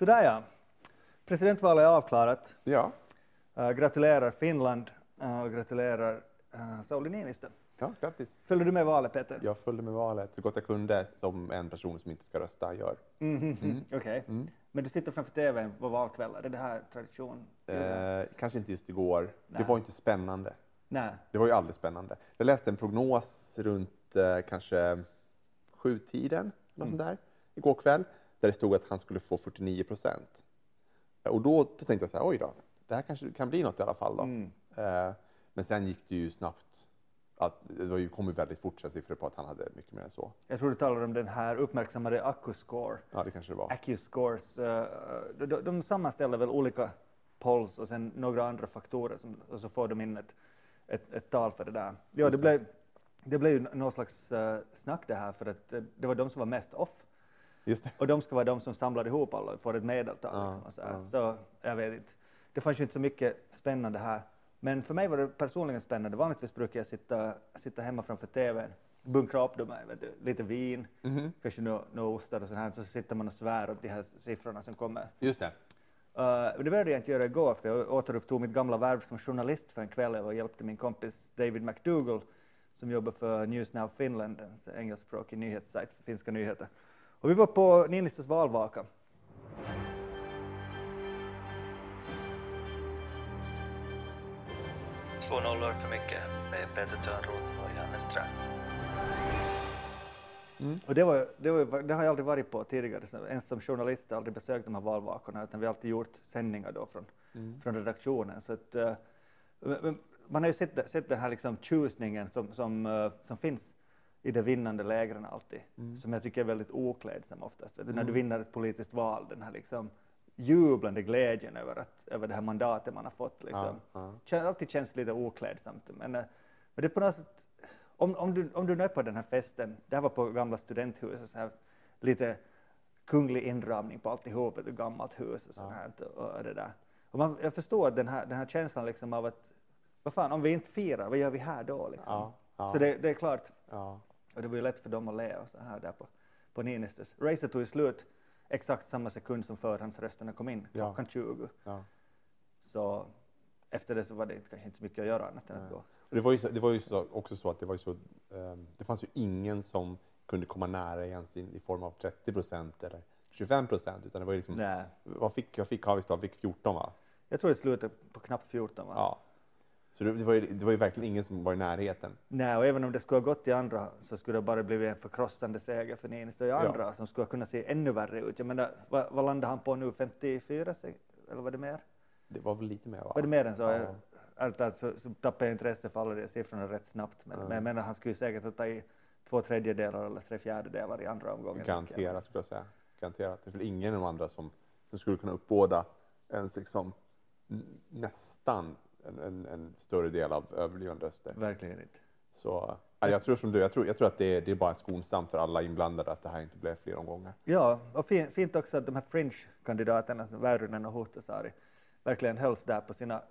Sådär ja. Presidentvalet är avklarat. Ja, Uh, gratulerar Finland uh, och gratulerar uh, Sauli Niinistö. ja grattis. Följde du med valet Peter? Jag följde med valet så gott jag kunde som en person som inte ska rösta gör. Mhm, Okej. Mm. Men du sitter framför TVn på valkvällar, är det här tradition? Eh, kanske inte just igår. Nej. Det var inte spännande. Nej. Det var ju aldrig spännande. Jag läste en prognos runt eh, kanske sjutiden, något sånt där, igår kväll, där det stod att han skulle få 49 procent. Och då, då tänkte jag så här, oj då, det här kanske kan bli något i alla fall då. Mm. Eh, men sen gick det ju snabbt. Att, det kom ju väldigt fort siffror på att han hade mycket mer än så. Jag tror du talar om den här uppmärksammade Accuscore. Ja, det kanske det var. Accuscores, uh, de, de, sammanställer väl olika polls och sen några andra faktorer som, och så får de in ett, ett, ett tal för det där. Ja, det blev, det blev ju någon slags uh, snack det här för att uh, det var de som var mest off. Och de ska vara de som samlar ihop alla och får ett medeltal. Ja, liksom, så, ja. så jag vet inte. Det fanns ju inte så mycket spännande här. Men för mig var det personligen spännande. Vanligtvis brukar jag sitta, sitta hemma framför TVn, bunkra upp dem, du, lite vin, Mhm. kanske några no ostar och sånt här. Så sitter man och svär åt de här siffrorna som kommer. Just det. Uh, det började jag inte göra igår, för jag återupptog mitt gamla värv som journalist för en kväll. Jag hjälpte min kompis David McDougall som jobbar för News Now Finland, en engelskspråkig nyhetssajt för finska nyheter. Och vi var på Niinistös valvaka. Två nollor för mycket med Peter Törnroth och Janne Ström. Och det, var, det, var, det har jag aldrig varit på tidigare, ens som journalist har jag aldrig besökt de här valvakorna, utan vi har alltid gjort sändningar då från, från redaktionen. Så att, eh, man har ju sett, sett den här liksom tjusningen som, som, eh, som finns i de vinnande lägren alltid, som jag tycker är väldigt oklädsam oftast. Du, När du vinner ett politiskt val, den här liksom jublande glädjen över, att, över det här mandatet man har fått. Liksom. Ja, Kän, alltid känns lite oklädsamt. Men, eh, men det är på något sätt, om, om, du, om du är på den här festen, det här var på gamla studenthuset, så här, lite kunglig inramning på alltihop, ett gammalt hus och sånt här. Och, och det där. Och man, jag förstår den här, den här känslan liksom av att, vad fan, om vi inte firar, vad gör vi här då? Liksom? Ja, ja. Så det, det är klart, Ja. Och det var ju lätt för dem att le och så här där på, på Niinistös. Racet tog ju slut exakt samma sekund som förhandsrösterna kom in, Ja. klockan 20. Ja. Så efter det så var det inte- kanske inte så mycket att göra annat än att gå. Det var ju, så, det var ju så, också så att det var ju så, ehm, det fanns ju ingen som kunde komma nära ens i, i form av 30 procent eller 25 procent, utan det var ju liksom, Nej. vad fick, vad fick Havistad? Fick 14 va? Jag tror det slutade på knappt 14 va? Ja. Så det, var ju, det var ju verkligen ingen som var i närheten. Nej, och även om det skulle ha gått till andra så skulle det bara blivit en förkrossande seger för Niinistö och andra som skulle kunna se ännu värre ut. Jag menar, vad, vad landade han på nu? 54? se- Eller var det mer? Det var väl lite mer va? Var det mer än så? Ja. Talat så, så tappade jag intresse för alla de siffrorna rätt snabbt. Men, men jag menar, han skulle ju säkert ha tagit två tredjedelar eller tre fjärdedelar i andra omgången. Garanterat skulle jag säga. Garanterat. Det är väl ingen av de andra som, som skulle kunna uppbåda ens liksom nästan en, en, en större del av överlevande röster. Verkligen inte. Så ja, jag tror som du, jag tror, jag tror att det är, det är bara skonsamt för alla inblandade att det här inte blev fler omgångar. Ja, och fin, fint också att de här fringe-kandidaterna, som Väyrynen och Huhtasaari, verkligen hölls där på sina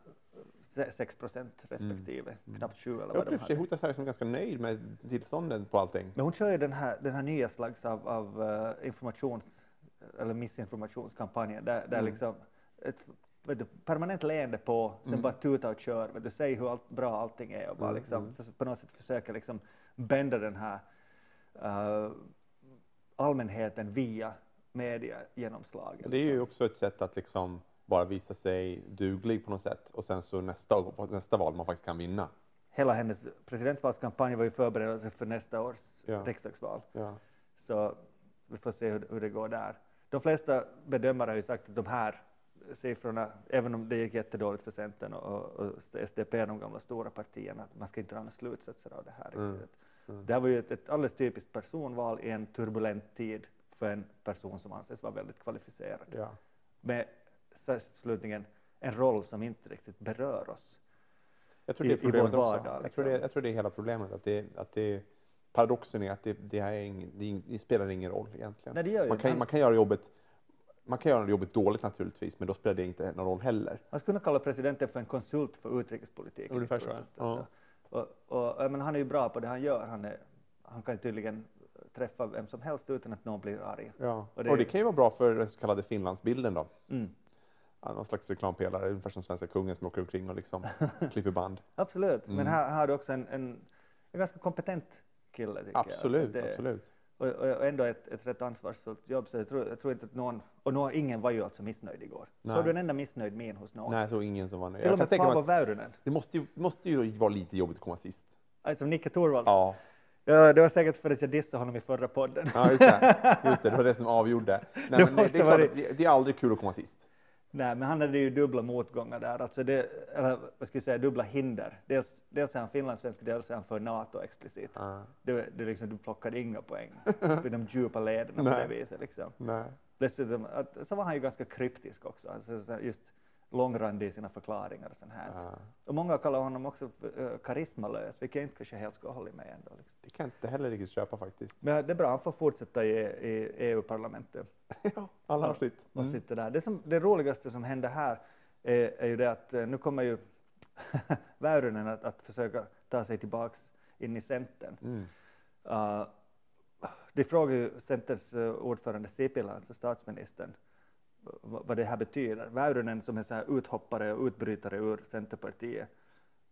se- 6 procent respektive, knappt 7 eller Jag vad de upplever sig hade. Huhtasaari som ganska nöjd med tillstånden på allting. Men hon kör ju den här, den här nya slags av, av eh, informations eller missinformationskampanjer där, där liksom ett vet du, permanent leende på, sen bara tuta och kör, vet du, säg hur allt, bra allting är och bara liksom, förs- på något sätt försöka liksom bända den här eh, allmänheten via mediegenomslagen. Det är ju också ett sätt att liksom bara visa sig duglig på något sätt och sen så nästa, nästa val man faktiskt kan vinna. Hela hennes presidentvalskampanj var ju förberedelse för nästa års Ja. riksdagsval. Ja. Så vi får se hur, hur det går där. De flesta bedömare har ju sagt att de här siffrorna, även om det gick jättedåligt för Centern och, och SDP, de gamla stora partierna, att man ska inte dra några slutsatser av det här. Mm. riktigt. Det här var ju ett, ett alldeles typiskt personval i en turbulent tid för en person som anses vara väldigt kvalificerad. Ja. Med slutligen en roll som inte riktigt berör oss. Jag tror I- det är i vår problemet också. vardag, Jag, tror det, liksom. jag tror det är hela problemet. Att det, att det, paradoxen är att det, det, här är ing, det, det spelar ingen roll egentligen. Nej, man, kan, man kan göra jobbet man kan göra jobbet dåligt naturligtvis, men då spelar det inte någon roll heller. Man skulle kunna kalla presidenten för en konsult för utrikespolitiken. Ungefär så, ja. alltså. Och, och, men han är ju bra på det han gör. Han, är, han kan ju tydligen träffa vem som helst utan att någon blir arg. Ja. Och Och det- det, kan ju vara bra för den så kallade Finlandsbilden då. Mm. Någon slags reklampelare, ungefär som svenska kungen som åker omkring och liksom klipper band. Absolut, men Mm. här, här har du också en, en, en ganska kompetent kille. Tycker Absolut, jag. Det- absolut. Och, och ändå ett, ett rätt ansvarsfullt jobb, så jag tror, jag tror inte att någon, och någon, ingen var ju alltså missnöjd igår. Nej. Såg du en enda missnöjd min hos någon? Nej, jag såg ingen som var nöjd. Till och med Paavo Väyrynen, det måste ju, måste ju vara lite jobbigt att komma sist. alltså Nicke Torvalds. Ja, Ja, det var säkert för att jag dissade honom i förra podden. ja just, det. just det. Det var det som avgjorde. Nej, Det men det, är klart, det, det är aldrig kul att komma sist. Nej, men han hade ju dubbla motgångar där, alltså det, eller vad ska jag säga, dubbla hinder. Dels, dels är han finlandssvensk, dels är han för NATO explicit. Ja. Det, det liksom, du plockade inga poäng för de djupa lederna på det viset. Liksom. Nej. Dessutom att, så var han ju ganska kryptisk också, alltså, just långrandig i sina förklaringar och sånt här. Ja. Och många kallar honom också för, uh, karismalös, vilket jag inte kanske helt skulle hålla med ändå. Liksom. Det kan jag inte heller riktigt köpa faktiskt. Men det är bra, han får fortsätta i, i EU-parlamentet Ja, alla har sitt. och Mm. sitta där. Det, som, det roligaste som händer här är, är ju det att eh, nu kommer ju Väyrynen att, att försöka ta sig tillbaks in i Centern. Mm. Uh, de frågar ju Centerns ordförande Sipilä, alltså statsministern, vad det här betyder. Väyrynen som är så här uthoppare och utbrytare ur Centerpartiet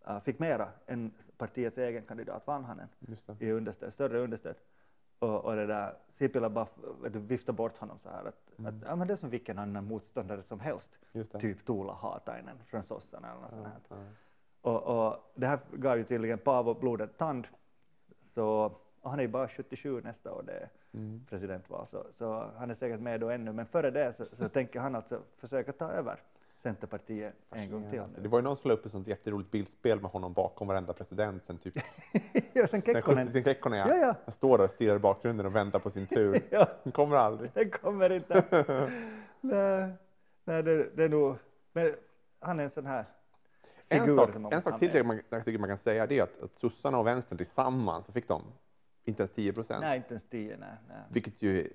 uh, fick mera än partiets egen kandidat Vanhanen i understöd, större understöd. Och, och det där, Sipilä bara du, viftar bort honom så här att, att ja, men det är som vilken annan motståndare som helst, typ Tuula Haatainen från sossarna eller något sånt här. Ja. Och, och det här gav ju tydligen Paavo blodad tand. Så, och han är ju bara 77 nästa år, det är Mm. presidentval, så, så han är säkert med då ännu. Men före det så, så tänker han alltså försöka ta över Centerpartiet en gång till. Alltså, Nu. det var ju någon som la upp ett sånt jätteroligt bildspel med honom bakom varenda president sen typ ja, sen Kekkonen. 70 sen Kekkonen. Ja, ja. Han står där och stirrar i bakgrunden och väntar på sin tur. Ja, Han kommer aldrig. det kommer inte. nej, nej det, det är nog... Men han är en sån här En sak, som man en sak till man, jag tycker man kan säga det är att, att sossarna och vänstern tillsammans så fick de inte ens 10 procent. Nej, inte ens tio, nej. nej. Vilket ju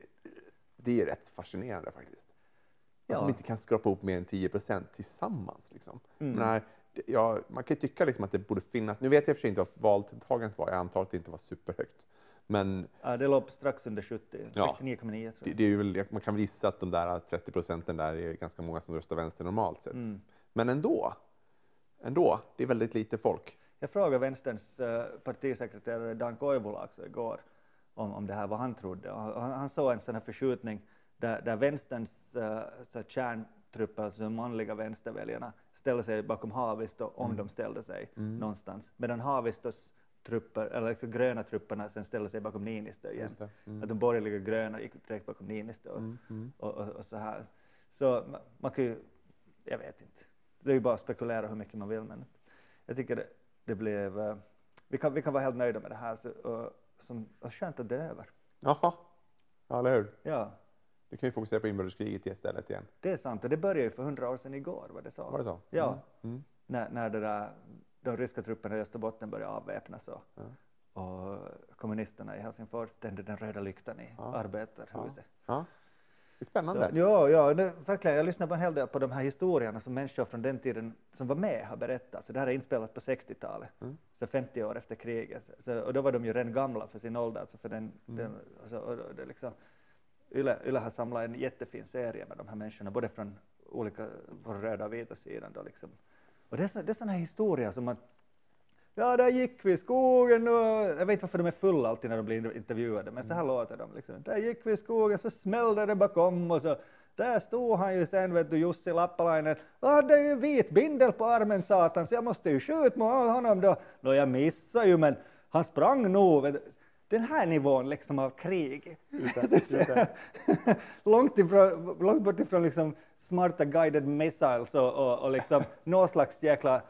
det är rätt fascinerande faktiskt. Att Ja. de inte kan skrapa ihop mer än 10 procent tillsammans. Liksom. Mm. Men här, ja, man kan tycka liksom att det borde finnas, nu vet jag för sig inte vad valdeltagandet var, jag antar att det inte var superhögt. Men Ja, det låg strax under 70, Ja. 69,9 tror det, jag. det är ju väl, man kan väl gissa att de där 30 procenten där är ganska många som röstar vänster normalt sett. Mm. Men ändå, ändå, det är väldigt lite folk. Jag frågade vänsterns eh, partisekreterare Dan Koivula också igår om, om det här, vad han trodde. Han, han såg en sån här förskjutning där, där vänsterns uh, så kärntrupper, alltså de manliga vänsterväljarna, ställde sig bakom Haavisto om Mm. de ställde sig någonstans. Medan Haavistos trupper, eller liksom gröna trupperna sen ställde sig bakom Niinistö igen. Mm. Att de borgerliga gröna gick direkt bakom Niinistö och, Mm, mm. och, och, och så här. Så man, man kan ju, jag vet inte, det är ju bara att spekulera hur mycket man vill men jag tycker det, det blev, eh, vi kan, vi kan vara helt nöjda med det här så, och, som, och skönt att det är över. Jaha, ja, eller hur? Ja, Vi kan ju fokusera på inbördeskriget istället igen. det är sant och det började ju för hundra år sedan igår, var det så? Var det så? Ja, Mm. när, när det där, de ryska trupperna i Österbotten började avväpnas och, Ja. och kommunisterna i Helsingfors tände den röda lyktan i Ja. arbetarhuset. Ja. Spännande. Så, ja, ja det, verkligen. Jag lyssnar på en hel del på de här historierna som människor från den tiden som var med har berättat. Så det här är inspelat på 60-talet, Mm. så 50 år efter kriget. Så, och då var de ju redan gamla för sin ålder. Alltså för den, Mm. den, alltså, och, och det liksom, Yle, Yle har samlat en jättefin serie med de här människorna, både från olika, från röda och vita sidan. Då liksom. Och det är, så, det är sådana här historier som man Ja, där gick vi i skogen och jag vet inte varför de är fulla alltid när de blir intervjuade, men så här låter de. Liksom. Där gick vi i skogen, så smällde det bakom och så där stod han ju sen, vet du, Jussi Lappalainen. Och hade ju en vit bindel på armen, satan, så jag måste ju skjuta mot honom då. Nå, jag missade ju, men han sprang nog. Den här nivån liksom av krig. långt, ifrån, långt bort ifrån liksom smarta guided missiles och, och, och liksom någon slags jäkla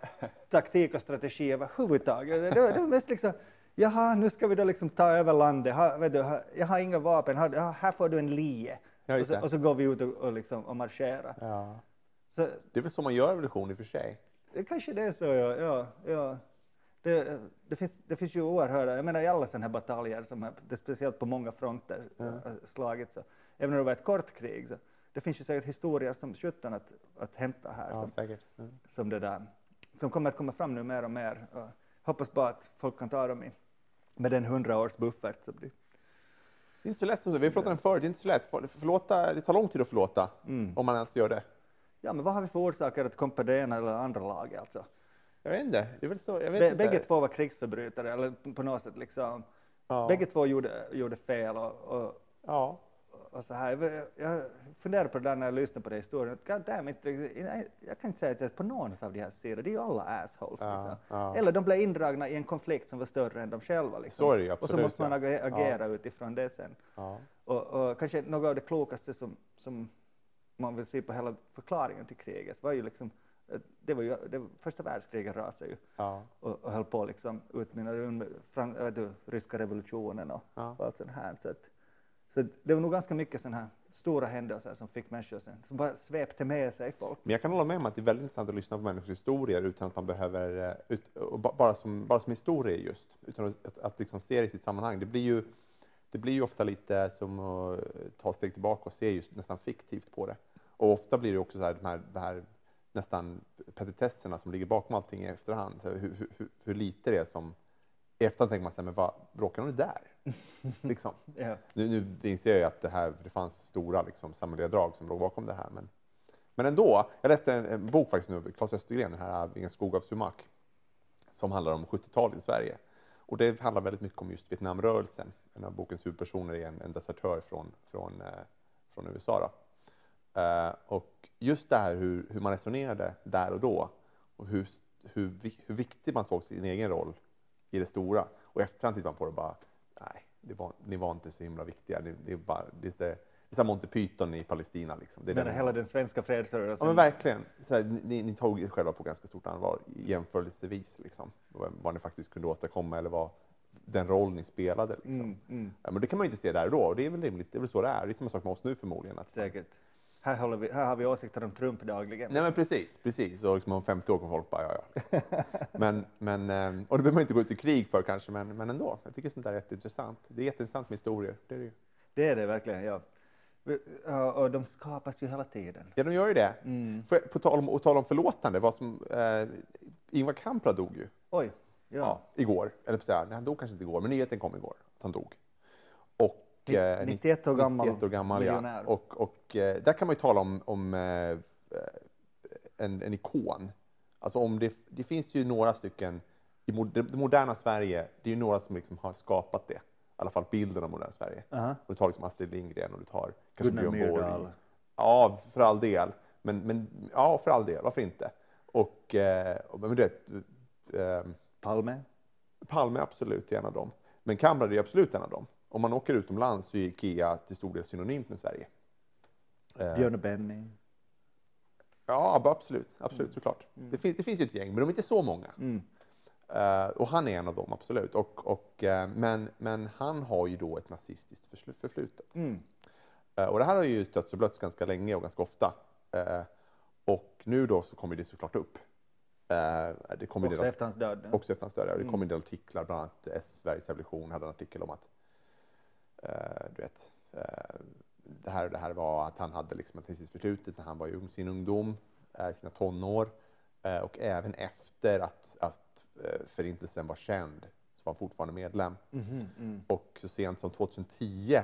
taktik och strategi överhuvudtaget. Det, det, det var mest liksom, jaha, nu ska vi då liksom ta över landet, ha, vet du, ha, jag har inga vapen, ha, här får du en lie. Ja, och, så, och så går vi ut och, och, liksom, och marscherar. Ja. Så, Det är väl så man gör revolution i och för sig. det kanske det är så, ja. ja, ja. Det, det, finns, det finns ju oerhörda, jag menar i alla sådana här bataljer, som har, det speciellt på många fronter äh, slagits, så, även om det var ett kort krig, så det finns ju säkert historier som sjutton att, att hämta här, Ja, som, säkert. Mm. som, det där, som kommer att komma fram nu mer och mer. Och hoppas bara att folk kan ta dem i, med den hundra års buffert som de, Det är inte så lätt som det. Vi pratat om förut, det är inte så lätt. För- Förlåta, det tar lång tid att förlåta, Mm. om man ens gör det. Ja, men vad har vi för orsaker att kompa det ena eller andra laget alltså? Jag vet inte. Det är väl så, jag vet inte. bägge två var krigsförbrytare, eller på något sätt liksom. ja. Bägge två gjorde, gjorde fel och, och, Ja. och så här. Jag, funderar på det där när jag lyssnar på det historien. God damn it, jag, kan inte säga att jag är på någon av de här sidorna, det är ju alla assholes. Ja, liksom. ja. Eller de blev indragna i en konflikt som var större än de själva. Liksom. Det ju och så absolut, måste man agera utifrån det sen. Och, och kanske något av det klokaste som, som man vill se på hela förklaringen till kriget var ju liksom, det var ju, det, första världskriget rasade ju ja. och, och höll på liksom utmynna under fram, du, ryska revolutionen och, Ja. och allt sånt här. Så, att, så det var nog ganska mycket sådana här stora händelser som fick människor sen, som bara svepte med sig folk. Men jag kan hålla med om att det är väldigt intressant att lyssna på människors historier utan att man behöver, eh, ut, bara, som, bara som historia just, utan att, att, att liksom se det i sitt sammanhang. Det blir ju, det blir ju ofta lite som att ta steg tillbaka och se just nästan fiktivt på det. Och ofta blir det också så här, de här, de här nästan petitesserna som ligger bakom allting i efterhand. Så hur, hur, hur, lite det är som... I efterhand tänker man så här, men vad bråkar de där? liksom. Ja. Nu, nu inser jag ju att det, här, det fanns stora liksom, samhälleliga drag som låg bakom det här. Men, men ändå, jag läste en, en bok faktiskt nu, Claes Östergren, den här Ingen skog av sumak, som handlar om 70-talet i Sverige. Och det handlar väldigt mycket om just Vietnamrörelsen. En av bokens huvudpersoner är en, en desertör från, från, eh, från USA. Då. Eh, och just det här hur, hur man resonerade där och då och hur, hur, hur viktig man såg sin egen roll i det stora. Och i efterhand tittar man på det och bara, nej, det var, ni var inte så himla viktiga. Det, det är bara, det är, det är Monty Python i Palestina. Liksom. Det är Men den- hela den svenska fredsrörelsen. Ja men verkligen. Här, ni, ni tog er själva på ganska stort allvar jämförelsevis. Liksom. Vad, ni faktiskt kunde åstadkomma eller vad den roll ni spelade. Liksom. Mm, mm, Ja, men det kan man ju inte se där och då och det är väl rimligt. Det är väl så det är. Det är samma sak med oss nu förmodligen. Att, säkert. Här, håller vi, här har vi åsikter om Trump dagligen. Nej men precis, precis. Och liksom om 50 år kommer folk bara, ja ja. men, men, eh, och det behöver man inte gå ut i krig för kanske, men, men ändå. Jag tycker sånt där är jätteintressant. Det är jätteintressant med historier. Det är det ju. Det är det verkligen, ja. Och de skapas ju hela tiden. Ja, de gör ju det. Mm. Jag, på tal om, och tal om förlåtande, vad som, eh, Ingvar Kamprad dog ju. Oj, ja. Ja, igår. Eller så här, nej, han dog kanske inte igår, men nyheten kom igår att han dog. Och, eh, 91 år gammal 91 år gammal, ja. Och, och eh, där kan man ju tala om, om eh, en, en ikon. Alltså om det, det finns ju några stycken i det moderna Sverige, det är ju några som liksom har skapat det. I alla fall bilden av moderna Sverige. Aha. Och du tar liksom Astrid Lindgren och du tar kanske Gunnar Björn Borg. Myrdal. Ja, för all del. Men, men ja, för all del. Varför inte? Och, eh, men du vet, eh, Palme. Palme är absolut en av dem. Men Kamprad är absolut en av dem. Om man åker utomlands så är Ikea till stor del synonymt med Sverige. Eh, Björn Benny. Ja, absolut. absolut såklart. Det, finns, det finns ju ett gäng, men de är inte så många. Mm. Eh, och han är en av dem, absolut. Och, och, eh, men, men han har ju då ett nazistiskt förflutet. Mm. Eh, och det här har ju stötts och blötts ganska länge och ganska ofta. Och nu då så kommer det såklart upp. Det kommer Också del- efter hans död. också efter hans död. ja. Det kom en del artiklar, bland annat S- Sveriges Revolution hade en artikel om att du vet, eh, det, här, det här var att han hade liksom ett förflutet när han var i ung- sin ungdom, eh, sina tonår eh, och även efter att, att eh, Förintelsen var känd så var han fortfarande medlem. Mhm, mm. Och så sent som 2010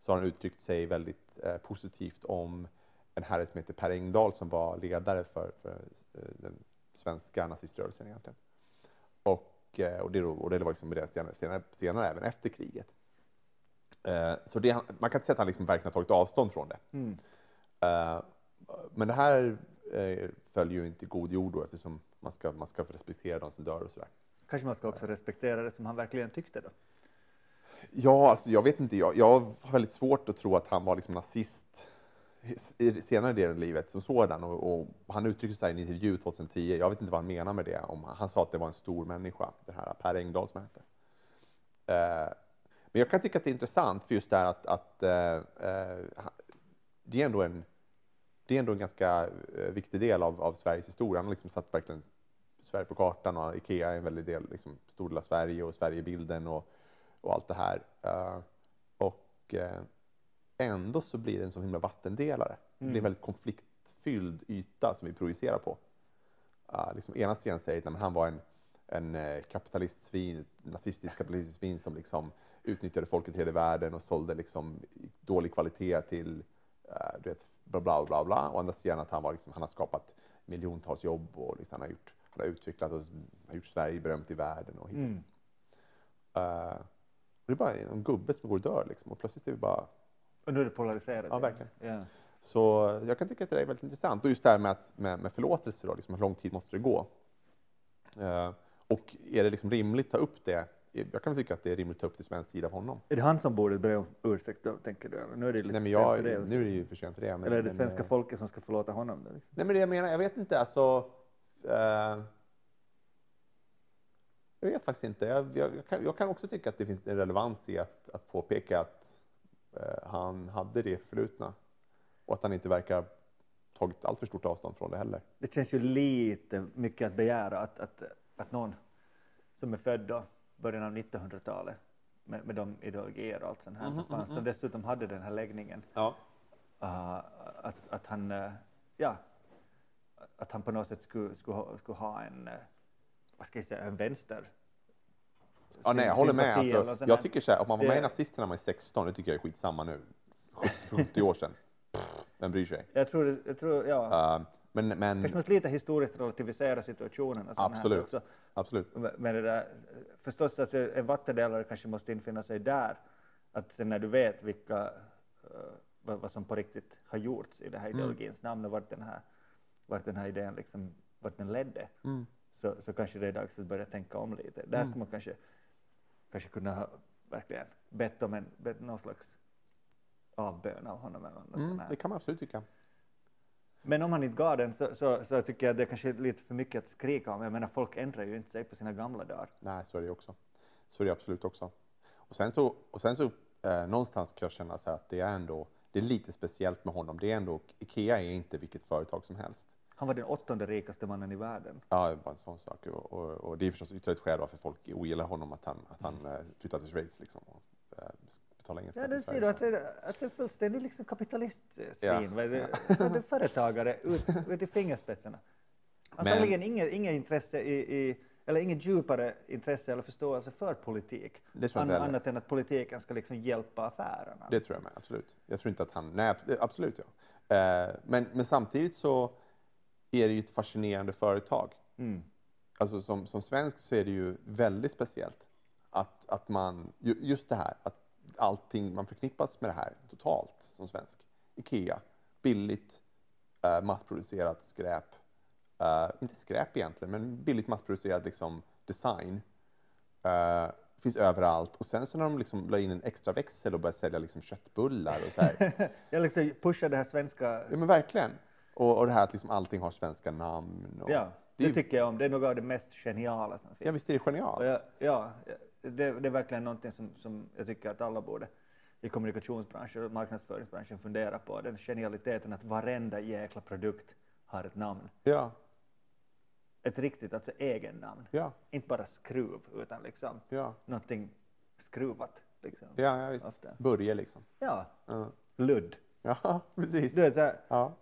så har han uttryckt sig väldigt eh, positivt om en herre som heter Per Engdahl som var ledare för, för eh, den svenska naziströrelsen egentligen. Och, eh, och, det, och det var liksom senare, senare, senare även efter kriget. Eh, så det, man kan inte säga att han liksom verkligen har tagit avstånd från det. Mm. Eh, men det här eh, följer ju inte god jord då, eftersom man ska, man ska respektera de som dör och sådär. Kanske man ska också respektera det som han verkligen tyckte då. Ja, alltså jag vet inte. Jag, jag har väldigt svårt att tro att han var liksom nazist i senare delen av livet som sådan. Och, och han uttryckte sig i en intervju 2010. Jag vet inte vad han menar med det. Om, han sa att det var en stor människa, den här Per Engdahl som han hette. Eh, men jag kan tycka att det är intressant för just det här att, att eh, eh, det är ändå en det är ändå en ganska eh, viktig del av, av Sveriges historia. Han har liksom satt verkligen Sverige på kartan och Ikea är en väldig del, liksom, stor del av Sverige och Sverigebilden och, och allt det här. Eh, och eh, ändå så blir det en så himla vattendelare. Det blir en väldigt konfliktfylld yta som vi projicerar på. Uh, liksom ena sidan säger att han var en, en kapitalistsvin, ett nazistiskt kapitalistiskt svin som liksom utnyttjade folket i hela världen och sålde liksom dålig kvalitet till eh, du vet, bla bla bla bla. Och andra sidan att han, var liksom, han har skapat miljontals jobb och liksom, han, har gjort, han har utvecklat och har gjort Sverige berömt i världen. Och, Mm. Och det är bara en gubbe som går och dör liksom, och plötsligt är det bara Och nu är det polariserat. Ja, verkligen. Ja. Så jag kan tycka att det är väldigt intressant. Och just det här med, att, med, med förlåtelse, då, liksom, hur lång tid måste det gå? Eh, och är det liksom rimligt att ta upp det? Jag kan tycka att det är rimligt att ta upp det som en sida av honom. Är det han som borde be om ursäkt då, tänker du? Nu är det lite Nej, men jag, för det. nu är det ju för sent för det. Men, Eller är det men, svenska eh, folket som ska förlåta honom? Då, liksom? Nej, men det jag menar, jag vet inte. Alltså, eh, jag vet faktiskt inte. Jag, jag, jag, kan, jag kan också tycka att det finns en relevans i att, att påpeka att eh, han hade det förflutna och att han inte verkar tagit allt för stort avstånd från det heller. Det känns ju lite mycket att begära att, att, att någon som är född då, början av 1900-talet med, med de ideologier och allt sånt här Mhm, som fanns, som dessutom hade den här läggningen, Ja. uh, att, att han, uh, ja, att han på något sätt skulle, skulle, skulle ha en, uh, vad ska jag säga, en vänster Ja, nej, jag håller med. Alltså, jag tycker så här, om man var med i nazisterna när man är 16, det tycker jag är skitsamma nu. 70, för 70 år sedan. Pff, Vem bryr sig? Jag tror, jag tror ja, Uh, men, men kanske måste lite historiskt relativisera situationen och sånt här Absolut. också. absolut. Men det där, förstås, alltså, en vattendelare kanske måste infinna sig där. Att sen när du vet vilka, eh, vad, vad som på riktigt har gjorts i den här ideologins namn och vart den här, vart den här idén liksom, vart den ledde, Mm. så, så kanske det är dags att börja tänka om lite. Där skulle man kanske, kanske kunna ha verkligen bett om en, bett någon slags avbön av honom eller något Mm, det kan man absolut tycka. Men om han inte gav den så, så, så tycker jag det kanske är lite för mycket att skrika om. Jag menar, folk ändrar ju inte sig på sina gamla dagar. Nej, så är det ju också. Så är det absolut också. Och sen så, och sen så eh, någonstans kan jag känna så här att det är ändå, det är lite speciellt med honom. Det är ändå, Ikea är inte vilket företag som helst. Han var den åttonde rikaste mannen i världen. Ja, bara en sån sak. Och, och, och det är förstås ytterligare ett skäl varför folk ogillar honom, att han, att han eh, flyttade till Schweiz liksom, och eh, betalar ingen Ja, skatt det i ser du, Sverige. att det att det är fullständig liksom kapitalistsvin. Ja. vad det företagare ut, ut i fingerspetsarna. Antagligen inget, inget intresse i, i, eller inget djupare intresse eller förståelse för politik. An, annat än att politiken ska liksom hjälpa affärerna. Det tror jag med, absolut. Jag tror inte att han... Nej, ab- absolut ja. Eh, men, men samtidigt så är det ju ett fascinerande företag. Mm. Alltså som, som svensk så är det ju väldigt speciellt att, att man, ju- just det här, att allting man förknippas med det här totalt som svensk. Ikea, billigt, eh, massproducerat skräp. Eh, inte skräp egentligen, men billigt massproducerad liksom, design. Eh, finns överallt. Och sen så när de liksom la in en extra växel och började sälja liksom köttbullar och så här. Jag liksom pushar det här svenska. ja men verkligen. Och, och det här att liksom allting har svenska namn. Och, Ja, det det tycker jag om. Det är något av det mest geniala som finns. ja visst är det genialt? Jag, ja, det, det är verkligen någonting som, som jag tycker att alla borde i kommunikationsbranschen och marknadsföringsbranschen fundera på. Den genialiteten att varenda jäkla produkt har ett namn. Ja, Ett riktigt, alltså egen namn. ja, Inte bara skruv, utan liksom ja. någonting skruvat. Liksom. Ja, ja visst. Ofta. Börje liksom. Ja, Ja, ludd. ja precis. Du vet, så här, Ja.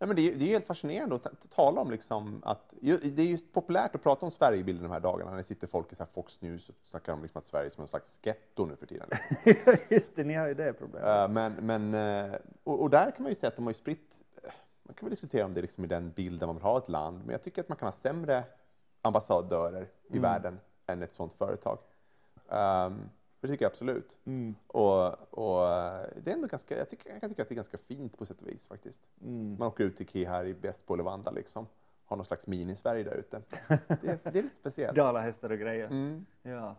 Nej, men det, är, det är helt fascinerande att ta- tala om liksom att det är ju populärt att prata om Sverigebilden de här dagarna när sitter folk i så Fox News och snackar om liksom att Sverige är som en slags getto nu för tiden. Liksom. just det, ni har ju det problemet. Eh, men, men, eh, och, och där kan man ju säga att de har ju spritt, eh, man kan väl diskutera om det liksom är den bilden man vill ha ett land, men jag tycker att man kan ha sämre ambassadörer i världen än ett sådant företag. Um, det tycker jag absolut. Mm. Och, och eh, det är ändå ganska, jag, tycker, jag kan tycka att det är ganska fint på sätt och vis faktiskt. Mm. Man åker ut till Ikea här i Bästbo eller Vanda liksom. Har någon slags mini-Sverige där ute. Det, är- det är lite speciellt. Dalahästar och grejer. Mm. Ja.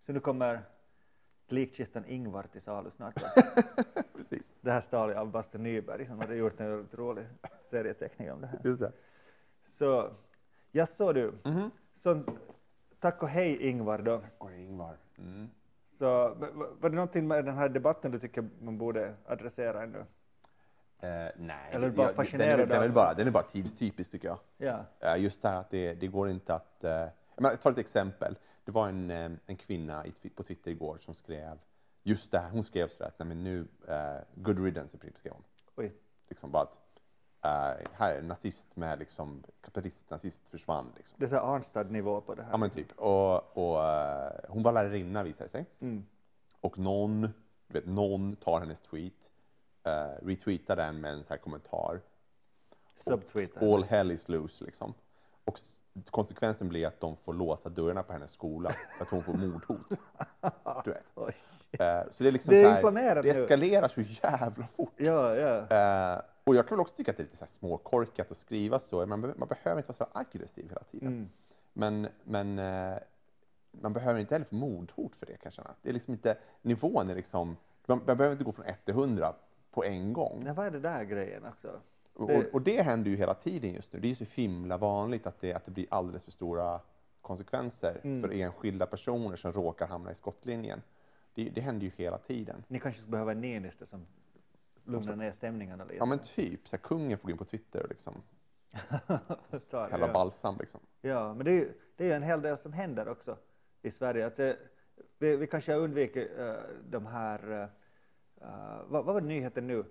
Så nu kommer likkistan Ingvar till salu snart. Precis. Det här stal jag av Basse Nyberg som hade gjort en väldigt rolig serieteckning om det här. Just det. Så, ja så du. Mhm. Så, tack och hej Ingvar då. Och Ingvar. Mm. Så, var det någonting med den här debatten du tycker man borde adressera ännu? Eh, nej, Eller bara jag- den, är- den, är bara, den är bara tidstypisk tycker jag. Ja. Eh, just det här att det, det går inte att... Eh, jag tar ett exempel. Det var en, eh, en kvinna på Twitter igår som skrev just det här. Hon skrev sådär att nej, men nu, eh, good riddance i princip skrev hon. Oj. Liksom bara att eh, här nazist med liksom, kapitalist, nazist försvann liksom. Det är så här Arnstad-nivå på det här. Ja men typ. Och, och eh, hon var lärarinna visade sig. Mm. och någon, du vet, någon tar hennes tweet, eh, retweetar den med en så här kommentar. Subtweetar. All hell is loose liksom. Och konsekvensen blir att de får låsa dörrarna på hennes skola för att hon får mordhot. Du vet. Eh, så det är liksom Det är så här, det eskalerar så jävla fort. Ja, ja. Eh, och jag kan väl också tycka att det är lite så här småkorkat att skriva så. Man, man behöver inte vara så aggressiv hela tiden. Mm. Men, men eh, man behöver inte heller få mordhot för det kan jag känna. Det är liksom inte, nivån är liksom, man, man behöver inte gå från 1 till 100 på en gång. Nej, vad är det där grejen också? Och, det- och det händer ju hela tiden just nu. Det är ju så himla vanligt att det, att det blir alldeles för stora konsekvenser Mm. för enskilda personer som råkar hamna i skottlinjen. Det, det händer ju hela tiden. Ni kanske skulle behöva en Niinistö som lugnar ner stämningarna lite. Ja men typ, så här, kungen får gå in på Twitter och liksom hälla ja. balsam. Liksom. Ja, men det är ju det är ju en hel del som händer också i Sverige. Alltså, vi, vi kanske har undvikit uh, de här, uh, vad, vad var nyheten nu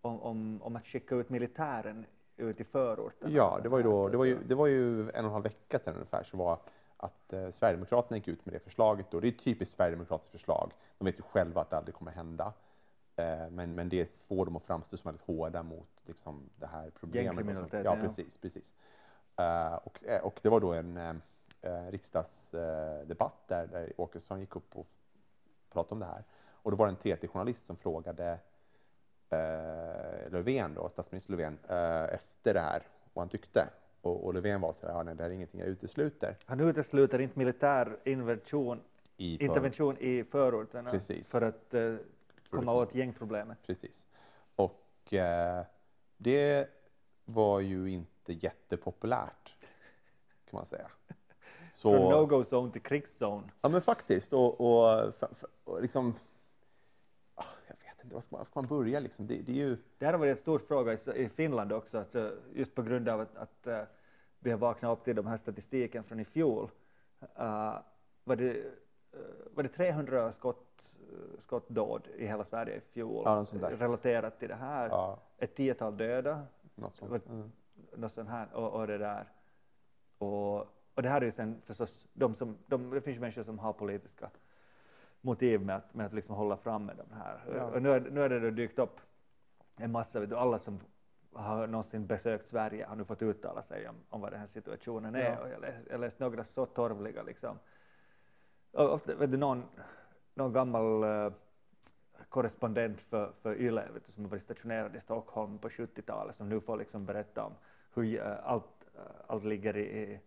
om, om, om att skicka ut militären ut i förorten? Ja, det var, ju då, det, var ju, det var ju en och en halv vecka sedan ungefär så var att eh, Sverigedemokraterna gick ut med det förslaget. Då. Det är ett typiskt Sverigedemokratiskt förslag. De vet ju själva att det aldrig kommer hända. Eh, men, men det får dem att framstå som väldigt hårda mot liksom, det här problemet. Ja, ja. precis. precis. Eh, och, eh, och det var då en eh, eh, riksdagsdebatt där, där Åkesson gick upp och pratade om det här. Och då var det en TT-journalist som frågade eh, Löfven, då, statsminister Löfven, eh, efter det här vad han tyckte. Och, och Löfven var så här, ja, nej, det här är ingenting jag utesluter. Han utesluter inte militär intervention, I intervention i förorterna Precis. för att eh, komma åt gängproblemet. Precis. Och eh, det var ju inte jättepopulärt, kan man säga. Så, Från no-go zone till krigszone. Ja, men faktiskt. Och, och, och liksom... vet inte, var ska man, var ska man börja liksom? Det, det är ju... Det här har varit en stor fråga i, Finland också, alltså just på grund av att, att eh, vi har vaknat upp till de här statistiken från i fjol. Uh, var, det, eh, var det 300 skott, uh, skottdåd i hela Sverige i fjol Ja, relaterat till det här? Ja, Ett tiotal döda, något sånt. Mm. något sånt här, och, och det där. Och, och det här är ju sen förstås, de som, de, det finns människor som har politiska motiv med att, med att liksom hålla fram med de här. Ja. Och nu, är, nu är det då dykt upp en massa, vet du, alla som har någonsin besökt Sverige har nu fått uttala sig om, om vad den här situationen är. Ja. Och jag, läs, jag läste några så torvliga liksom. Och ofta, vet du, någon, någon gammal eh, korrespondent för, för YLE vet du, som varit stationerad i Stockholm på 70-talet som nu får liksom berätta om hur eh, allt, eh, allt ligger i, i,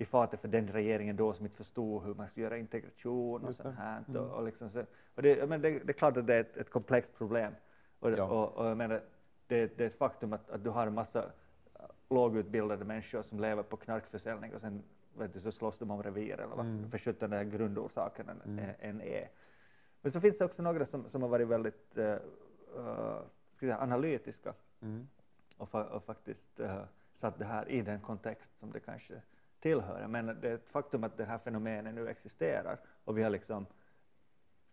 i fatet för den regeringen då som inte förstod hur man skulle göra integration och sånt här. Mm. Och, och liksom så, och det, menar, det, det är klart att det är ett, ett komplext problem. Och, Ja. och, och jag menar, det, det är ett faktum att, att du har en massa lågutbildade människor som lever på knarkförsäljning och sen vet du, så slåss de om revir eller vad Mm. för sjutton den grundorsaken än, Mm. än är. Men så finns det också några som, som har varit väldigt uh, jag säga, analytiska Mm. och, fa och faktiskt uh, satt det här i den kontext som det kanske tillhör. Men det är ett faktum att det här fenomenet nu existerar och vi har liksom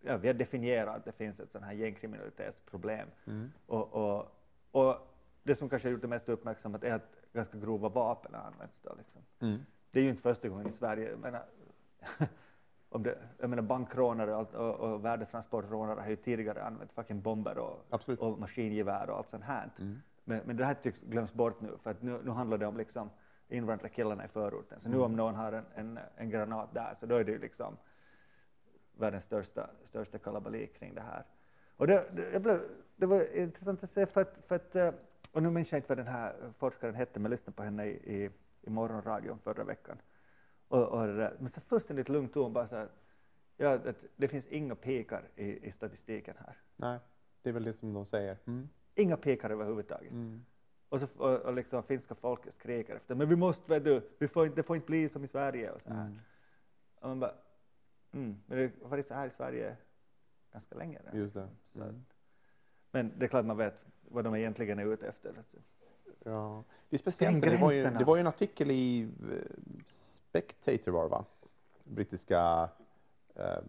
ja, vi har definierat att det finns ett sånt här gängkriminalitetsproblem. Mm. Och, och, och det som kanske har gjort det mest uppmärksammat är att ganska grova vapen har använts. Då, liksom. Mm. Det är ju inte första gången i Sverige. Jag menar, om det, jag menar bankrånare och, och, och värdetransportrånare har ju tidigare använt fucking bomber och, Absolut. och maskingevär och allt sånt här. Mm. Men, men det här tycks glöms bort nu, för att nu, nu handlar det om liksom invandrarkillarna i förorten. Så nu om någon har en, en, en granat där, så då är det ju liksom världens största, största kalabalik kring det här. Och det, det, blev, det var intressant att se, för att, för att, eh, och nu minns jag inte vad den här forskaren hette, men jag lyssnade på henne i, i, i morgonradion förra veckan. Och, och men så fullständigt lugn ton, bara så här, ja, att det finns inga pikar i, i statistiken här. Nej, det är väl det som de säger. Mm. Inga pikar överhuvudtaget. Mm. Och, så, och, och liksom finska folket skriker efter, men vi måste, vet du, vi får inte, det får inte bli som i Sverige och så här. Mm. Och man bara, mm, men det har varit så här i Sverige ganska länge. redan. Just det. Mm. att, men det är klart man vet vad de egentligen är ute efter. Alltså. Ja. Det är speciellt, det var, ju, det var ju en artikel i eh, Spectator var va? Brittiska, eh,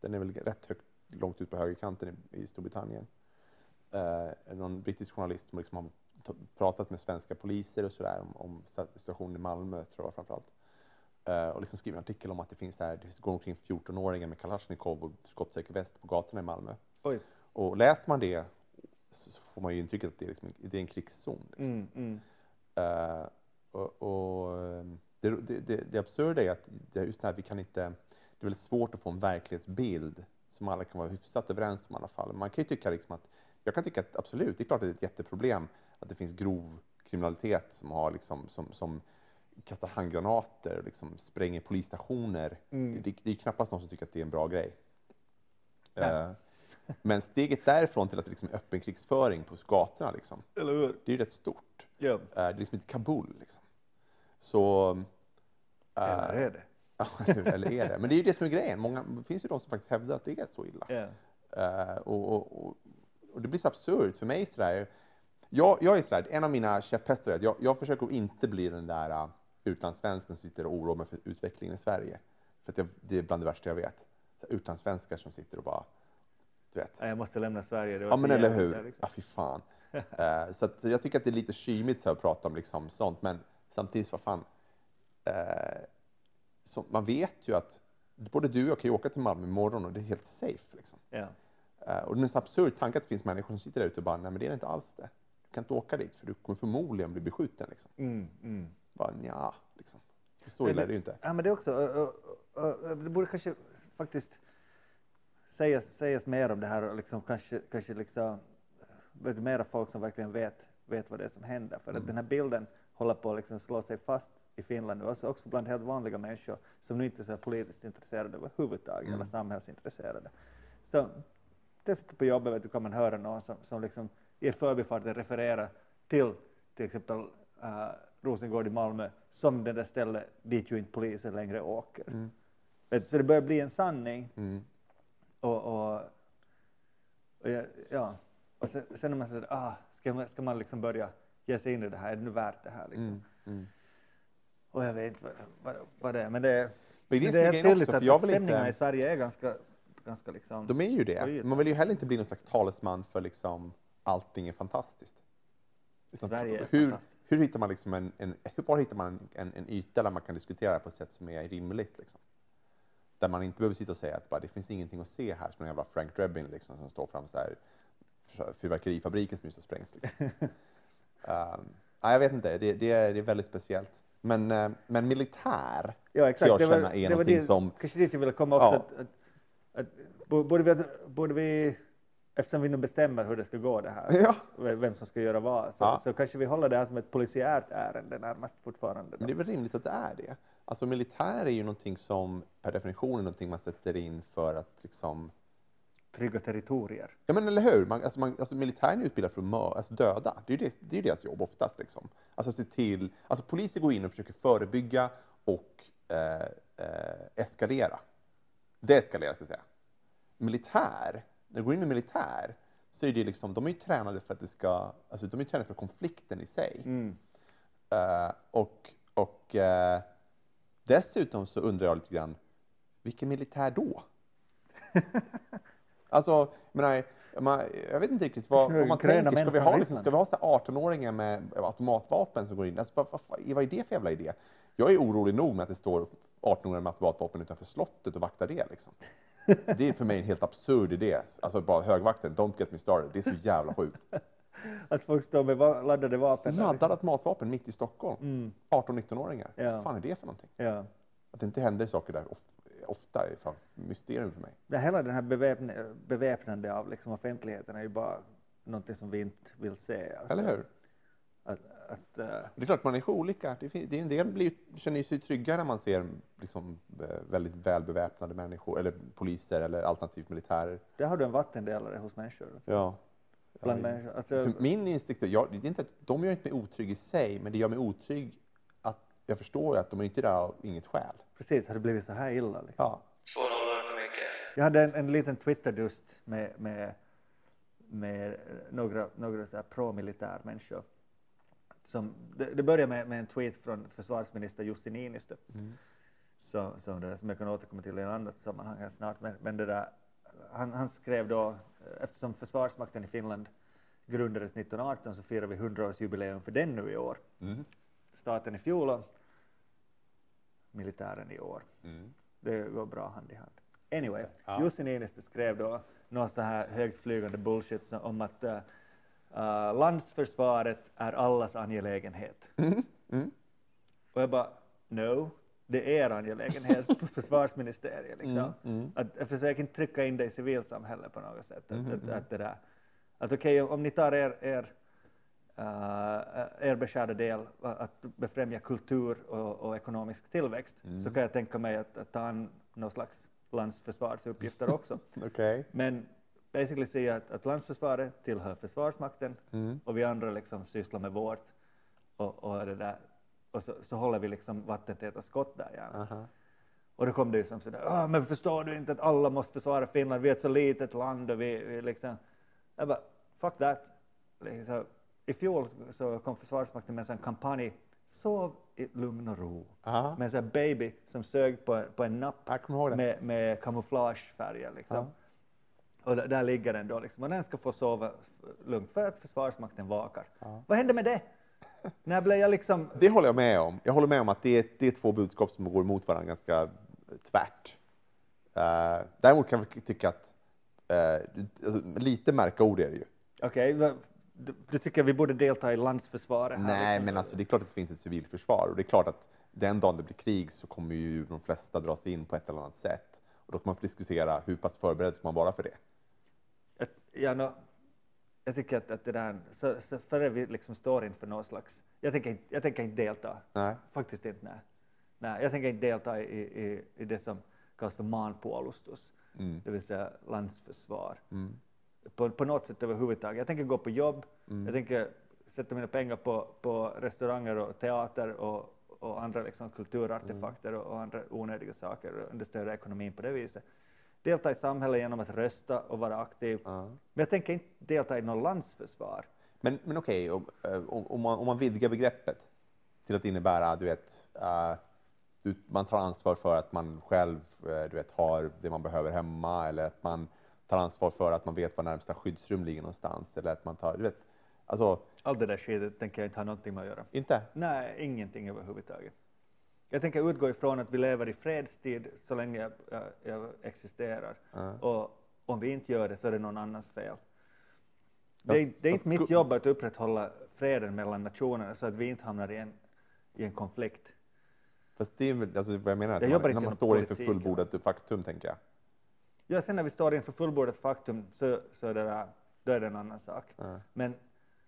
den är väl rätt högt, långt ut på högerkanten i, i Storbritannien. Eh, någon brittisk journalist som liksom har pratat med svenska poliser och sådär om, om situationen i Malmö tror jag framförallt. Eh, och liksom skriver en artikel om att det finns här, det går omkring 14-åringar med Kalashnikov och skottsäker väst på gatorna i Malmö. Oj. Och läser man det så får man ju intrycket att det är, liksom, det är en krigszon. Liksom. Mm, mm. Eh, och, och, ehm, det, det, det, absurda är att det är just här, vi kan inte, det är väldigt svårt att få en verklighetsbild som alla kan vara hyfsat överens om i alla fall. Man kan ju tycka liksom att, jag kan tycka att absolut, det är klart att det är ett jätteproblem att det finns grov kriminalitet som, har liksom, som, som kastar handgranater och liksom spränger polisstationer. Mm. Det, det är knappast någon som tycker att det är en bra grej. Eh, men steget därifrån till att det liksom är öppen krigsföring på gatorna, liksom, det är ju rätt stort. Ja. Eh, Det är liksom inte Kabul. Liksom. Så... eh, Eller är det? eller är det? Men det är ju det som är grejen. Många, det finns ju de som faktiskt hävdar att det är så illa. Eh, och, och, och, och det blir så absurt för mig. Sådär. Jag, jag är sådär, en av mina käpphästar är att jag, jag försöker inte bli den där uh, utlandssvensken som sitter och oroar mig för utvecklingen i Sverige. För jag, det är bland det värsta jag vet. Utlandssvenskar som sitter och bara, du vet. Ja, Jag måste lämna Sverige. Det Ja men eller hur. där, liksom. Ja fy fan. Eh, så, att, så jag tycker att det är lite kymigt så att prata om liksom sånt, men samtidigt, vad fan. Eh, så man vet ju att både du och jag kan ju åka till Malmö imorgon och det är helt safe. Liksom. Ja. Eh, och det är en så absurd tanke att det finns människor som sitter där ute och bara, nej men det är inte alls det. Du kan inte åka dit för du kommer förmodligen bli beskjuten. Liksom. Mm, mm. Bara nja, liksom. Så illa är det ju inte. Ja, men det också, det borde kanske faktiskt sägas, sägas mer om det här och liksom kanske, kanske liksom, vet, du, mera folk som verkligen vet, vet vad det är som händer. För att den här bilden håller på att liksom slå sig fast i Finland nu, alltså också bland helt vanliga människor som nu inte är så politiskt intresserade överhuvudtaget eller samhällsintresserade. Så på jobbet vet du, kan man höra någon som, som liksom i förbifarten refererar till till exempel uh, Rosengård i Malmö som det där stället dit ju inte polisen längre åker. Du, så det börjar bli en sanning. Mm. Och, och, och ja. Och sen, sen är man sådär, ah, ska man, ska man liksom börja ge sig in i det här? Är det nu värt det här? Liksom? Mm. Mm. Och jag vet inte vad, vad, vad det är, men det är, Men det det är tydligt också, att, stämningarna inte- i Sverige är ganska, ganska liksom... De är ju det. Man vill ju heller inte bli någon slags talesman för liksom allting är fantastiskt. Utan Sverige hur, fantastiskt. hur hittar man liksom en, en, var hittar man en, en yta där man kan diskutera på ett sätt som är rimligt? Liksom? Där man inte behöver sitta och säga att bara, det finns ingenting att se här som en jävla Frank Drebin liksom, som står fram så här fyrverkerifabriken som just har sprängts. Liksom. um, nej, jag vet inte, det, det, är, det är väldigt speciellt. Men, eh, men militär, Ja, exakt. jag det var, känna är det någonting det, som- Kanske dit jag ville komma också. Ja. Att, att, att, bo- borde, vi, borde vi, eftersom vi nu bestämmer hur det ska gå det här, Ja. vem som ska göra vad, så, Ja. så kanske vi håller det här som ett polisiärt ärende närmast fortfarande. Men det är väl rimligt att det är det. Alltså militär är ju någonting som per definition är någonting man sätter in för att liksom Trygga territorier. Ja men eller hur, man, alltså, man, alltså, militären är utbildad för att mö, alltså, döda. Det är ju det, det är ju deras jobb oftast. Liksom. Alltså se till, alltså poliser går in och försöker förebygga och eh, eh, eskalera. Deeskalera ska jag säga. Militär, när du går in med militär så är det liksom, de är ju tränade för att det ska, alltså de är tränade för konflikten i sig. Mm. Eh, och och eh, dessutom så undrar jag lite grann, vilken militär då? alltså, jag, menar, man, jag vet inte riktigt vad, vad man tänker. Ska vi, ha, liksom, Ryssland. ska vi ha så här 18-åringar med automatvapen som går in? Alltså, vad, vad, vad är det för jävla idé? Jag är orolig nog med att det står 18-åringar med automatvapen utanför slottet och vaktar det. Liksom. Det är för mig en helt absurd idé. Alltså bara högvakten, don't get me started. Det är så jävla sjukt. Att folk står med laddade vapen. Laddade automatvapen mitt i Stockholm. Mm. 18-19-åringar. Ja. Vad fan är det för någonting? Ja. Att det inte händer saker där of, ofta är fan mysterium för mig. Det hela den här beväpn beväpnande av liksom offentligheten är ju bara någonting som vi inte vill se. Alltså, Eller hur? Att, att, eh, Det är klart, man är så olika. Det, är en del blir, känner sig trygga när man ser liksom, eh, väldigt välbeväpnade människor, eller poliser eller alternativt militärer. där har du en vattendelare hos människor. Ja. Bland Ja, människor. Alltså, För min instinkt, är- jag, det är inte att de gör inte mig otrygg i sig, men det gör mig otrygg att jag förstår att de är inte där av inget skäl. precis, har det blivit så här illa? Liksom. Ja. Två nollor för mycket. Jag hade en, en liten Twitter-dust med, med, med några, några så här pro-militär människor. Som, det, det började med, med en tweet från försvarsminister Jussi Niinistö. Så, som, det, som jag kan återkomma till i ett annat sammanhang här snart. Men, men det där, han, han skrev då, eftersom Försvarsmakten i Finland grundades 1918 så firar vi 100-årsjubileum för den nu i år. Mm. Starten i fjol och militären i år. Mm. Det går bra hand i hand. Anyway, Ja. Jussi Niinistö skrev då någon så här högtflygande bullshit som- om att uh, landsförsvaret är allas angelägenhet. Mm. Och jag bara, no, det är er angelägenhet på försvarsministeriet. Liksom. Mm. Att, jag försöker inte trycka in det i civilsamhället på något sätt. Mm, Att, att, att, det där. att okej, om ni tar er, er, uh, er beskärda del att befrämja kultur och, och ekonomisk tillväxt Mm. så kan jag tänka mig att, att ta an någon slags landsförsvarsuppgifter också. Okej. Men basically säga att, att landsförsvaret tillhör Försvarsmakten Mm. och vi andra liksom sysslar med vårt och, och, det där, och så, så håller vi liksom vattentäta skott där gärna. Aha. Och då kom det ju som sådär, "Ah, men förstår du inte att alla måste försvara Finland, vi är ett så litet land och vi, vi liksom, jag bara, fuck that. Liksom, I fjol så kom Försvarsmakten med en sån kampanj, sov i lugn och ro, Aha. med en sån baby som sög på, på en napp med, med kamouflagefärger. Liksom. Och där, ligger den då, liksom, och den ska få sova lugnt för att Försvarsmakten vakar. Vad hände med det? När blev jag liksom... Det håller jag med om. Jag håller med om att det är, det är två budskap som går emot varandra ganska tvärt. Uh, däremot kan jag tycka att uh, alltså, lite märka ord är det ju. Okej, vad- du, du tycker vi borde delta i landsförsvaret? här, Nej, liksom? men alltså, det är klart att det finns ett civilförsvar och det är klart att den dagen det blir krig så kommer ju de flesta dras in på ett eller annat sätt. Och då kan man diskutera hur pass förberedd ska man vara för det. Ja, nå, jag tycker att, att det där, så, så före vi liksom står inför någon slags, jag tänker, inte- jag tänker inte delta, Nej. faktiskt inte. Nej. Nej, jag tänker inte delta i, i, i det som kallas för manpuolustus, Mm. det vill säga landsförsvar. Mm. På, på något sätt överhuvudtaget. Jag tänker gå på jobb, Mm. jag tänker sätta mina pengar på, på restauranger och teater och, och andra liksom kulturartefakter och, och andra onödiga saker och understödja ekonomin på det viset. Delta i samhället genom att rösta och vara aktiv. Ja. Men jag tänker inte delta i någon landsförsvar. Men, men okej, om, eh, om, man, om man vidgar begreppet till att innebära, du vet, du, man tar ansvar för att man själv, eh, du vet, har det man behöver hemma eller att man tar ansvar för att man vet var närmsta skyddsrum ligger någonstans eller att man tar, du vet, alltså, Allt det där skitet tänker jag inte ha någonting med att göra. inte? Nej, ingenting överhuvudtaget. Jag tänker utgå ifrån att vi lever i fredstid så länge jag, jag, jag existerar. Ja. Och om vi inte gör det så är det någon annans fel. Det det är inte mitt jobb att upprätthålla freden mellan nationerna så att vi inte hamnar i en, i en konflikt. Fast det är alltså, vad jag menar, Jag man, när man står inför fullbordat faktum, tänker jag. Ja, sen när vi står inför fullbordat faktum så, så är det där, då är det en annan sak. Ja. Men,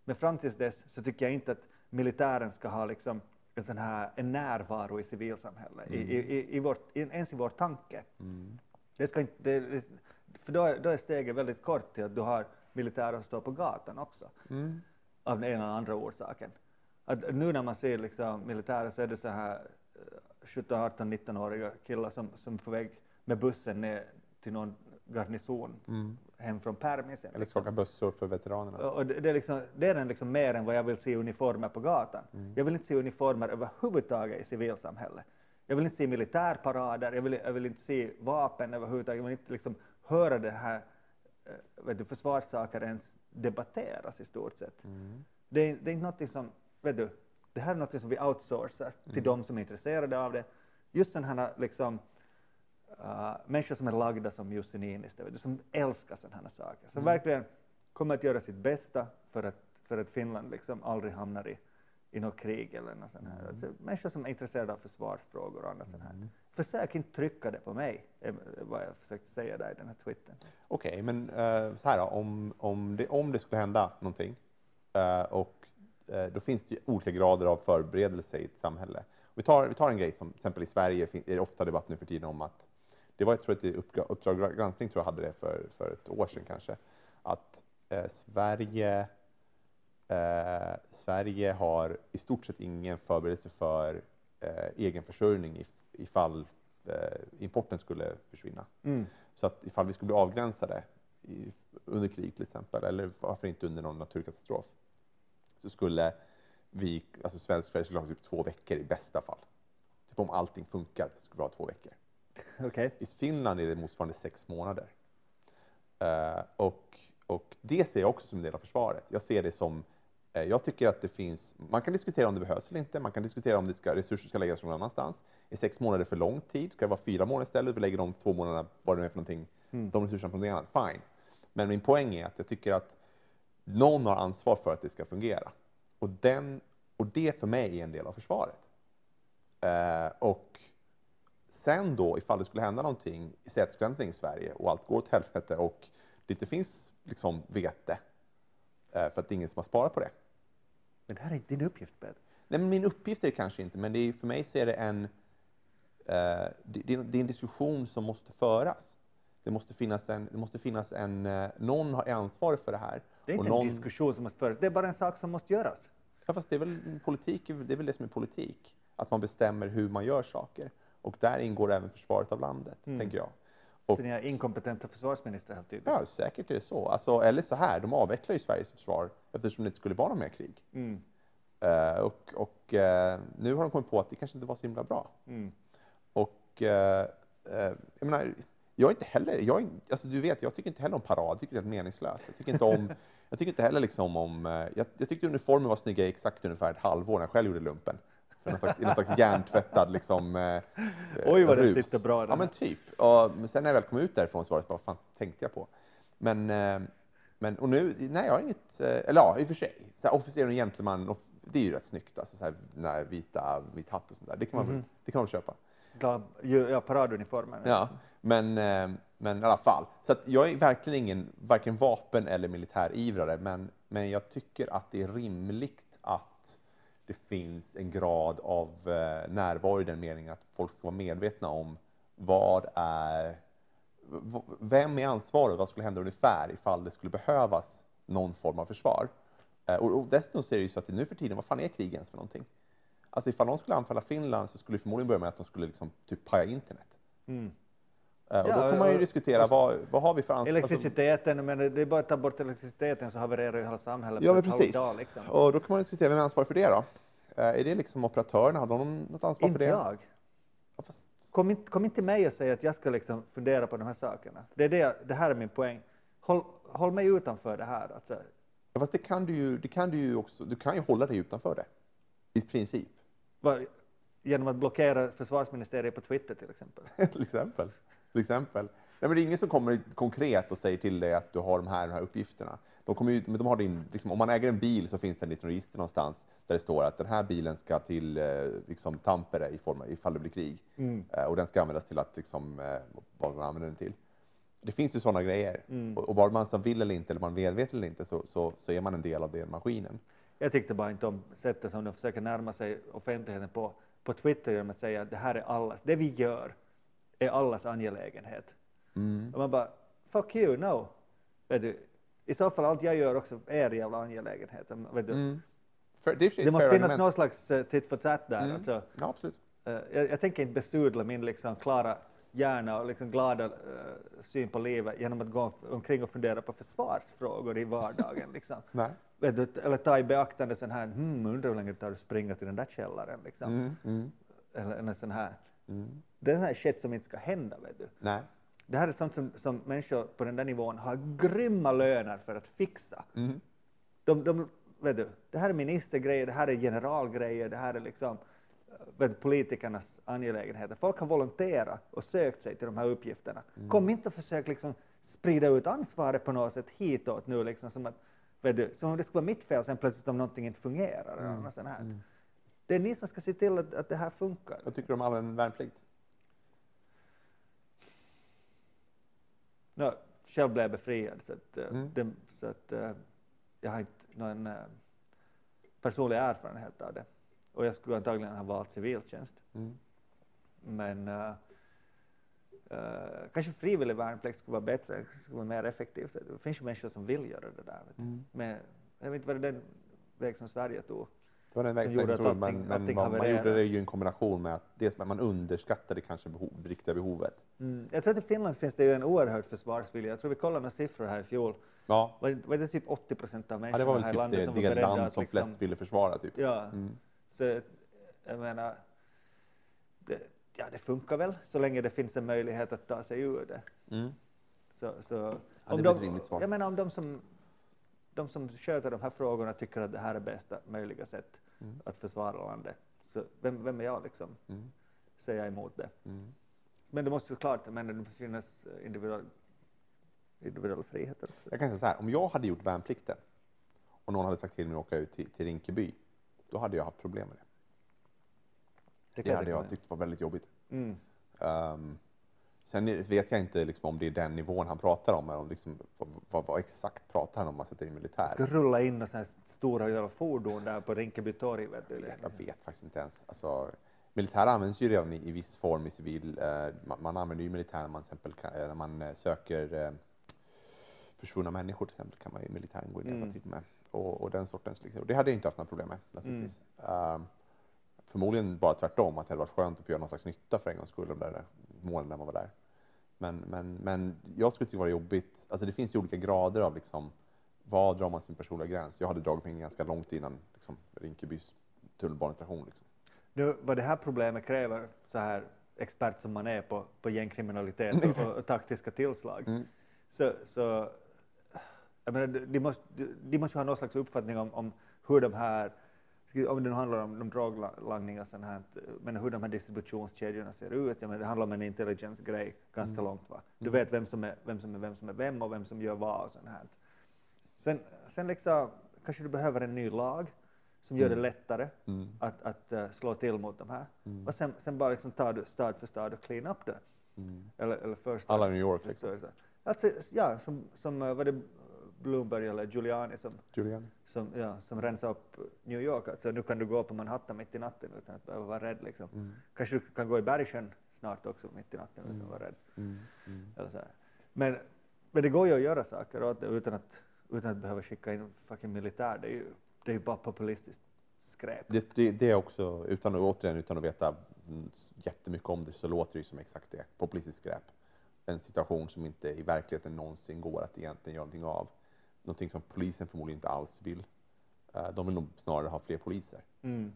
men fram tills dess så tycker jag inte att militären ska ha liksom en sån här en närvaro i civilsamhället, i, i, i, i vårt, ens i vår tanke. Det ska inte, det, för då är, då är steget väldigt kort till att du har militärer som står på gatan också, Mm. av den ena eller andra orsaken. Att nu när man ser liksom militärer så är det så här eh, 17, 18, 19-åriga killar som, som är på väg med bussen ner till någon garnison hem från permisen. Eller liksom. skaka bössor för veteranerna. Och det, det, är liksom, det är den liksom mer än vad jag vill se uniformer på gatan. Jag vill inte se uniformer överhuvudtaget i civilsamhället. Jag vill inte se militärparader, jag vill, jag vill inte se vapen överhuvudtaget. Jag vill inte liksom höra det här eh, vet du, försvarssaker ens debatteras i stort sett. Det, är, det är inte något som, vet du, det här är något som vi outsourcar till de som är intresserade av det. Just sådana här liksom, uh, människor som är lagda som Jussi Niinistö, som älskar sådana här saker, som verkligen kommer att göra sitt bästa för att, för att Finland liksom aldrig hamnar i, i något krig eller något sånt här. Alltså, människor som är intresserade av försvarsfrågor och annat sånt här. Försök inte trycka det på mig, är vad jag försökte säga där i den här twittern. Okej, men eh, så här då, om, om, det, om det skulle hända någonting eh, och eh, då finns det ju olika grader av förberedelse i ett samhälle. Vi tar, vi tar en grej som till exempel i Sverige är det ofta debatt nu för tiden om att det var, jag tror att Uppdra- Uppdrag granskning tror jag hade det för, för ett år sedan kanske, att eh, Sverige Eh, Sverige har i stort sett ingen förberedelse för eh, egenförsörjning if, ifall eh, importen skulle försvinna. Så att ifall vi skulle bli avgränsade i, under krig till exempel, eller varför inte under någon naturkatastrof, så skulle vi, alltså svensk Sverige skulle ha typ två veckor i bästa fall. Typ om allting funkar skulle vi ha två veckor. Okej. I Finland är det motsvarande sex månader. Eh, och, och det ser jag också som en del av försvaret. Jag ser det som Eh, Jag tycker att det finns, man kan diskutera om det behövs eller inte, man kan diskutera om det ska, resurser ska läggas någon annanstans. Är sex månader för lång tid? Ska det vara fyra månader istället? Vi lägger de två månaderna, vad det nu är för någonting, de resurserna på någonting annat. Fine. Men min poäng är att jag tycker att någon har ansvar för att det ska fungera. Och, den, och det för mig är en del av försvaret. Eh, och sen då, ifall det skulle hända någonting, hända någonting i Sverige och allt går åt helvete och det inte finns liksom vete, eh, för att det är ingen som har sparat på det. Men det här är inte din uppgift, Peter. Nej, men min uppgift är det kanske inte, men det är, för mig så är det en, eh, det, det är en diskussion som måste föras. Det måste finnas en, det måste finnas en eh, någon har ansvar för det här. Det är inte någon, en diskussion som måste föras, det är bara en sak som måste göras. Ja, fast det är väl politik, det är väl det som är politik. Att man bestämmer hur man gör saker. Och där ingår även försvaret av landet, tänker jag. Och- Så ni är inkompetenta försvarsministrar helt tydligt. Ja, säkert är det så. Alltså, eller så här, de avvecklar ju Sveriges försvar eftersom det inte skulle vara någon mer krig. Mm. Eh, och och eh, nu har de kommit på att det kanske inte var så himla bra. Mm. Och eh, jag menar, jag är inte heller, jag är, alltså du vet, jag tycker inte heller om parad, jag tycker det är meningslöst. Jag tycker inte om, jag tycker inte heller liksom om, jag, jag tyckte uniformen var snygga i exakt ungefär ett halvår när jag själv gjorde lumpen. För någon slags, i någon slags hjärntvättad liksom, eh, Oj, vad det rus. sitter bra, Ja men typ. Och, men sen när jag väl kom ut därifrån så var det bara, vad fan tänkte jag på? Men, eh, men och nu, nej jag har inget, eh, eller ja i och för sig, så här, officer och gentleman, off- det är ju rätt snyggt alltså, så här, här vita, vit hatt och sånt där. Det kan man, väl, det kan man väl köpa. Glad, ja, paraduniformen. Ja, men, eh, men i alla fall. Så jag är verkligen ingen varken vapen eller militärivrare, men, men jag tycker att det är rimligt det finns en grad av eh, närvaro i den meningen att folk ska vara medvetna om vad är vem är ansvarig och vad skulle hända ungefär ifall det skulle behövas någon form av försvar? Eh, och, och dessutom så är det ju så att nu för tiden, vad fan är krig ens för någonting? Alltså ifall någon skulle anfalla Finland så skulle det förmodligen börja med att de skulle liksom typ paja internet. Mm. Eh, Och då kan man ju diskutera vad, vad har vi för ansvar? Elektriciteten, men det är bara att ta bort elektriciteten så havererar ju hela samhället Ja, men precis. dag. Liksom. Och då kan man diskutera vem är ansvarig för det då? Eh, Är det liksom operatörerna? Har de något ansvar Inte för det? jag. Ja, fast, Kom inte, kom inte till mig och säg att jag ska liksom fundera på de här sakerna. Det, är det, det här är min poäng. Håll, håll mig utanför det här. Alltså, ja, fast det kan du ju, det kan du ju också, du kan ju hålla dig utanför det. I princip. vad, genom att blockera försvarsministeriet på Twitter till exempel. till exempel. Till exempel. Nej, men det är ingen som kommer konkret och säger till dig att du har de här, de här uppgifterna. De kommer ju, de har din, liksom, om man äger en bil så finns det en liten register någonstans där det står att den här bilen ska till eh, liksom, Tampere i form, ifall det blir krig. Eh, och den ska användas till att, liksom, eh, vad man använder den till. Det finns ju sådana grejer. Och, och bara man som vill eller inte, eller man medveten eller inte, så, så, så är man en del av den maskinen. Jag tyckte bara inte om sättet som de försöker närma sig offentligheten på, på Twitter genom att säga att det här är allas, det vi gör är allas angelägenhet. Och man bara, fuck you, no. Vet du, I så fall allt jag gör också är jävla angelägenhet. Vet du. För, det, och för Det ett måste finnas någon slags uh, tit for tat där. Alltså, Ja, absolut. eh, jag, jag tänker inte besudla min liksom, klara hjärna och liksom, glada eh, syn på livet genom att gå omkring och fundera på försvarsfrågor i vardagen. Liksom. Du, eller ta i beaktande sån här, hmm, undrar hur länge det tar att springa till den där källaren. Liksom. Mm, mm, Eller, eller sån här. Mm. Det är sån här shit som inte ska hända. Vet du. Nej. Det här är sånt som, som människor på den där nivån har grymma löner för att fixa. Mm. De, de, vet du, det här är ministergrejer, det här är generalgrejer, det här är liksom vet du, politikernas angelägenheter. Folk har volonterat och sökt sig till de här uppgifterna. Kom inte och försök liksom sprida ut ansvaret på något sätt hitåt nu, liksom, som, att, vet du, som om det skulle vara mitt fel sen plötsligt om någonting inte fungerar. Eller något sånt här. Det är ni som ska se till att, att det här funkar. Vad tycker du om allmän värnplikt? No, själv blev jag befriad så att, eh, Mm. det, så att eh, jag har inte någon eh, personlig erfarenhet av det. Och jag skulle antagligen ha valt civiltjänst. Mm. Men eh, eh, kanske frivillig värnplikt skulle vara bättre, det skulle vara mer effektivt. Det finns ju människor som vill göra det där. Mm. Men jag vet inte vad det är den väg som Sverige tog. Det var den Som gjorde vägsträckningen, att men, allting- men man havererade. gjorde det ju en kombination med att dels man underskattade kanske behov, det riktiga behovet. Mm. Jag tror att i Finland finns det ju en oerhörd försvarsvilja. Jag tror vi kollade några siffror här i fjol. Ja, Var det, var det typ 80 procent av ja människorna det var väl här i typ landet det, som var det beredda land att som liksom, flest ville försvara. Typ. Ja, Mm. så jag menar, det, ja det funkar väl så länge det finns en möjlighet att ta sig ur det. Mm. Så, så, det om blir ett de, jag menar om de som de som sköter de här frågorna tycker att det här är bästa möjliga sätt att försvara landet. Så vem, vem är jag liksom? Mm. Säga emot det. Mm. Men det måste såklart men det finnas individuell, individuella friheter också. Jag kan säga så här, om jag hade gjort värnplikten och någon hade sagt till mig att åka ut till, till Rinkeby, då hade jag haft problem med det. Det, kan hade jag tyckt var väldigt jobbigt. Mm. Ehm, sen vet jag inte liksom, om det är den nivån han pratar om, eller om liksom, vad, vad, exakt pratar han om man sätter in militär? Ska rulla in och så här stora jävla fordon där på Rinkeby torg. Vet du. Jag, jag vet faktiskt inte ens. Alltså, militär används ju redan i, i viss form i civil. Eh, man, man använder ju militär när man, exempel, kan, eh, när man eh, söker eh, försvunna människor till exempel kan man ju militären gå in och hjälpa Mm. till med. Och, och den sortens. Liksom. Det hade jag inte haft några problem med naturligtvis. Ehm, förmodligen bara tvärtom, att det hade varit skönt att få göra någon slags nytta för en gångs skull, de där målen när man var där. Men, men, men jag skulle tycka det var jobbigt. Alltså det finns ju olika grader av liksom, var drar man sin personliga gräns? Jag hade dragit mig ganska långt innan liksom, Rinkebys tunnelbanestation. Liksom. Nu, vad det här problemet kräver, så här expert som man är på, på gängkriminalitet och, Exakt. och, taktiska tillslag, Mm. så, så jag menar, de, måste, de, måste ju ha någon slags uppfattning om, om hur de här, om det nu handlar om, om droglangning och sånt här, men hur de här distributionskedjorna ser ut. Jag menar, det handlar om en intelligence-grej ganska långt. Va? Du vet vem som, är, vem som är vem som är vem och vem som gör vad och sånt här. Sen, sen liksom, kanske du behöver en ny lag som gör det lättare Mm. att, att eh, slå till mot de här. Och sen, sen bara liksom tar du stad för stad och clean up det. Eller, eller först Alla New York, liksom. Alltså, ja, som, som eh, var det Bloomberg eller Giuliani som, Julian? som, ja, som rensade upp New York. Alltså, nu kan du gå på Manhattan mitt i natten utan att behöva vara rädd. Liksom. Mm. Kanske du kan gå i Bergsjön snart också mitt i natten utan att vara rädd. Eller så här. Men, men det går ju att göra saker åt det utan att, utan att behöva skicka in fucking militär. Det är ju, det är ju bara populistiskt skräp. Det, det, det är också, utan, återigen utan att veta mm, jättemycket om det, så låter det ju som exakt det. Populistiskt skräp. En situation som inte i verkligheten någonsin går att egentligen göra någonting av. Någonting som polisen förmodligen inte alls vill. Eh, De vill nog snarare ha fler poliser. Mm.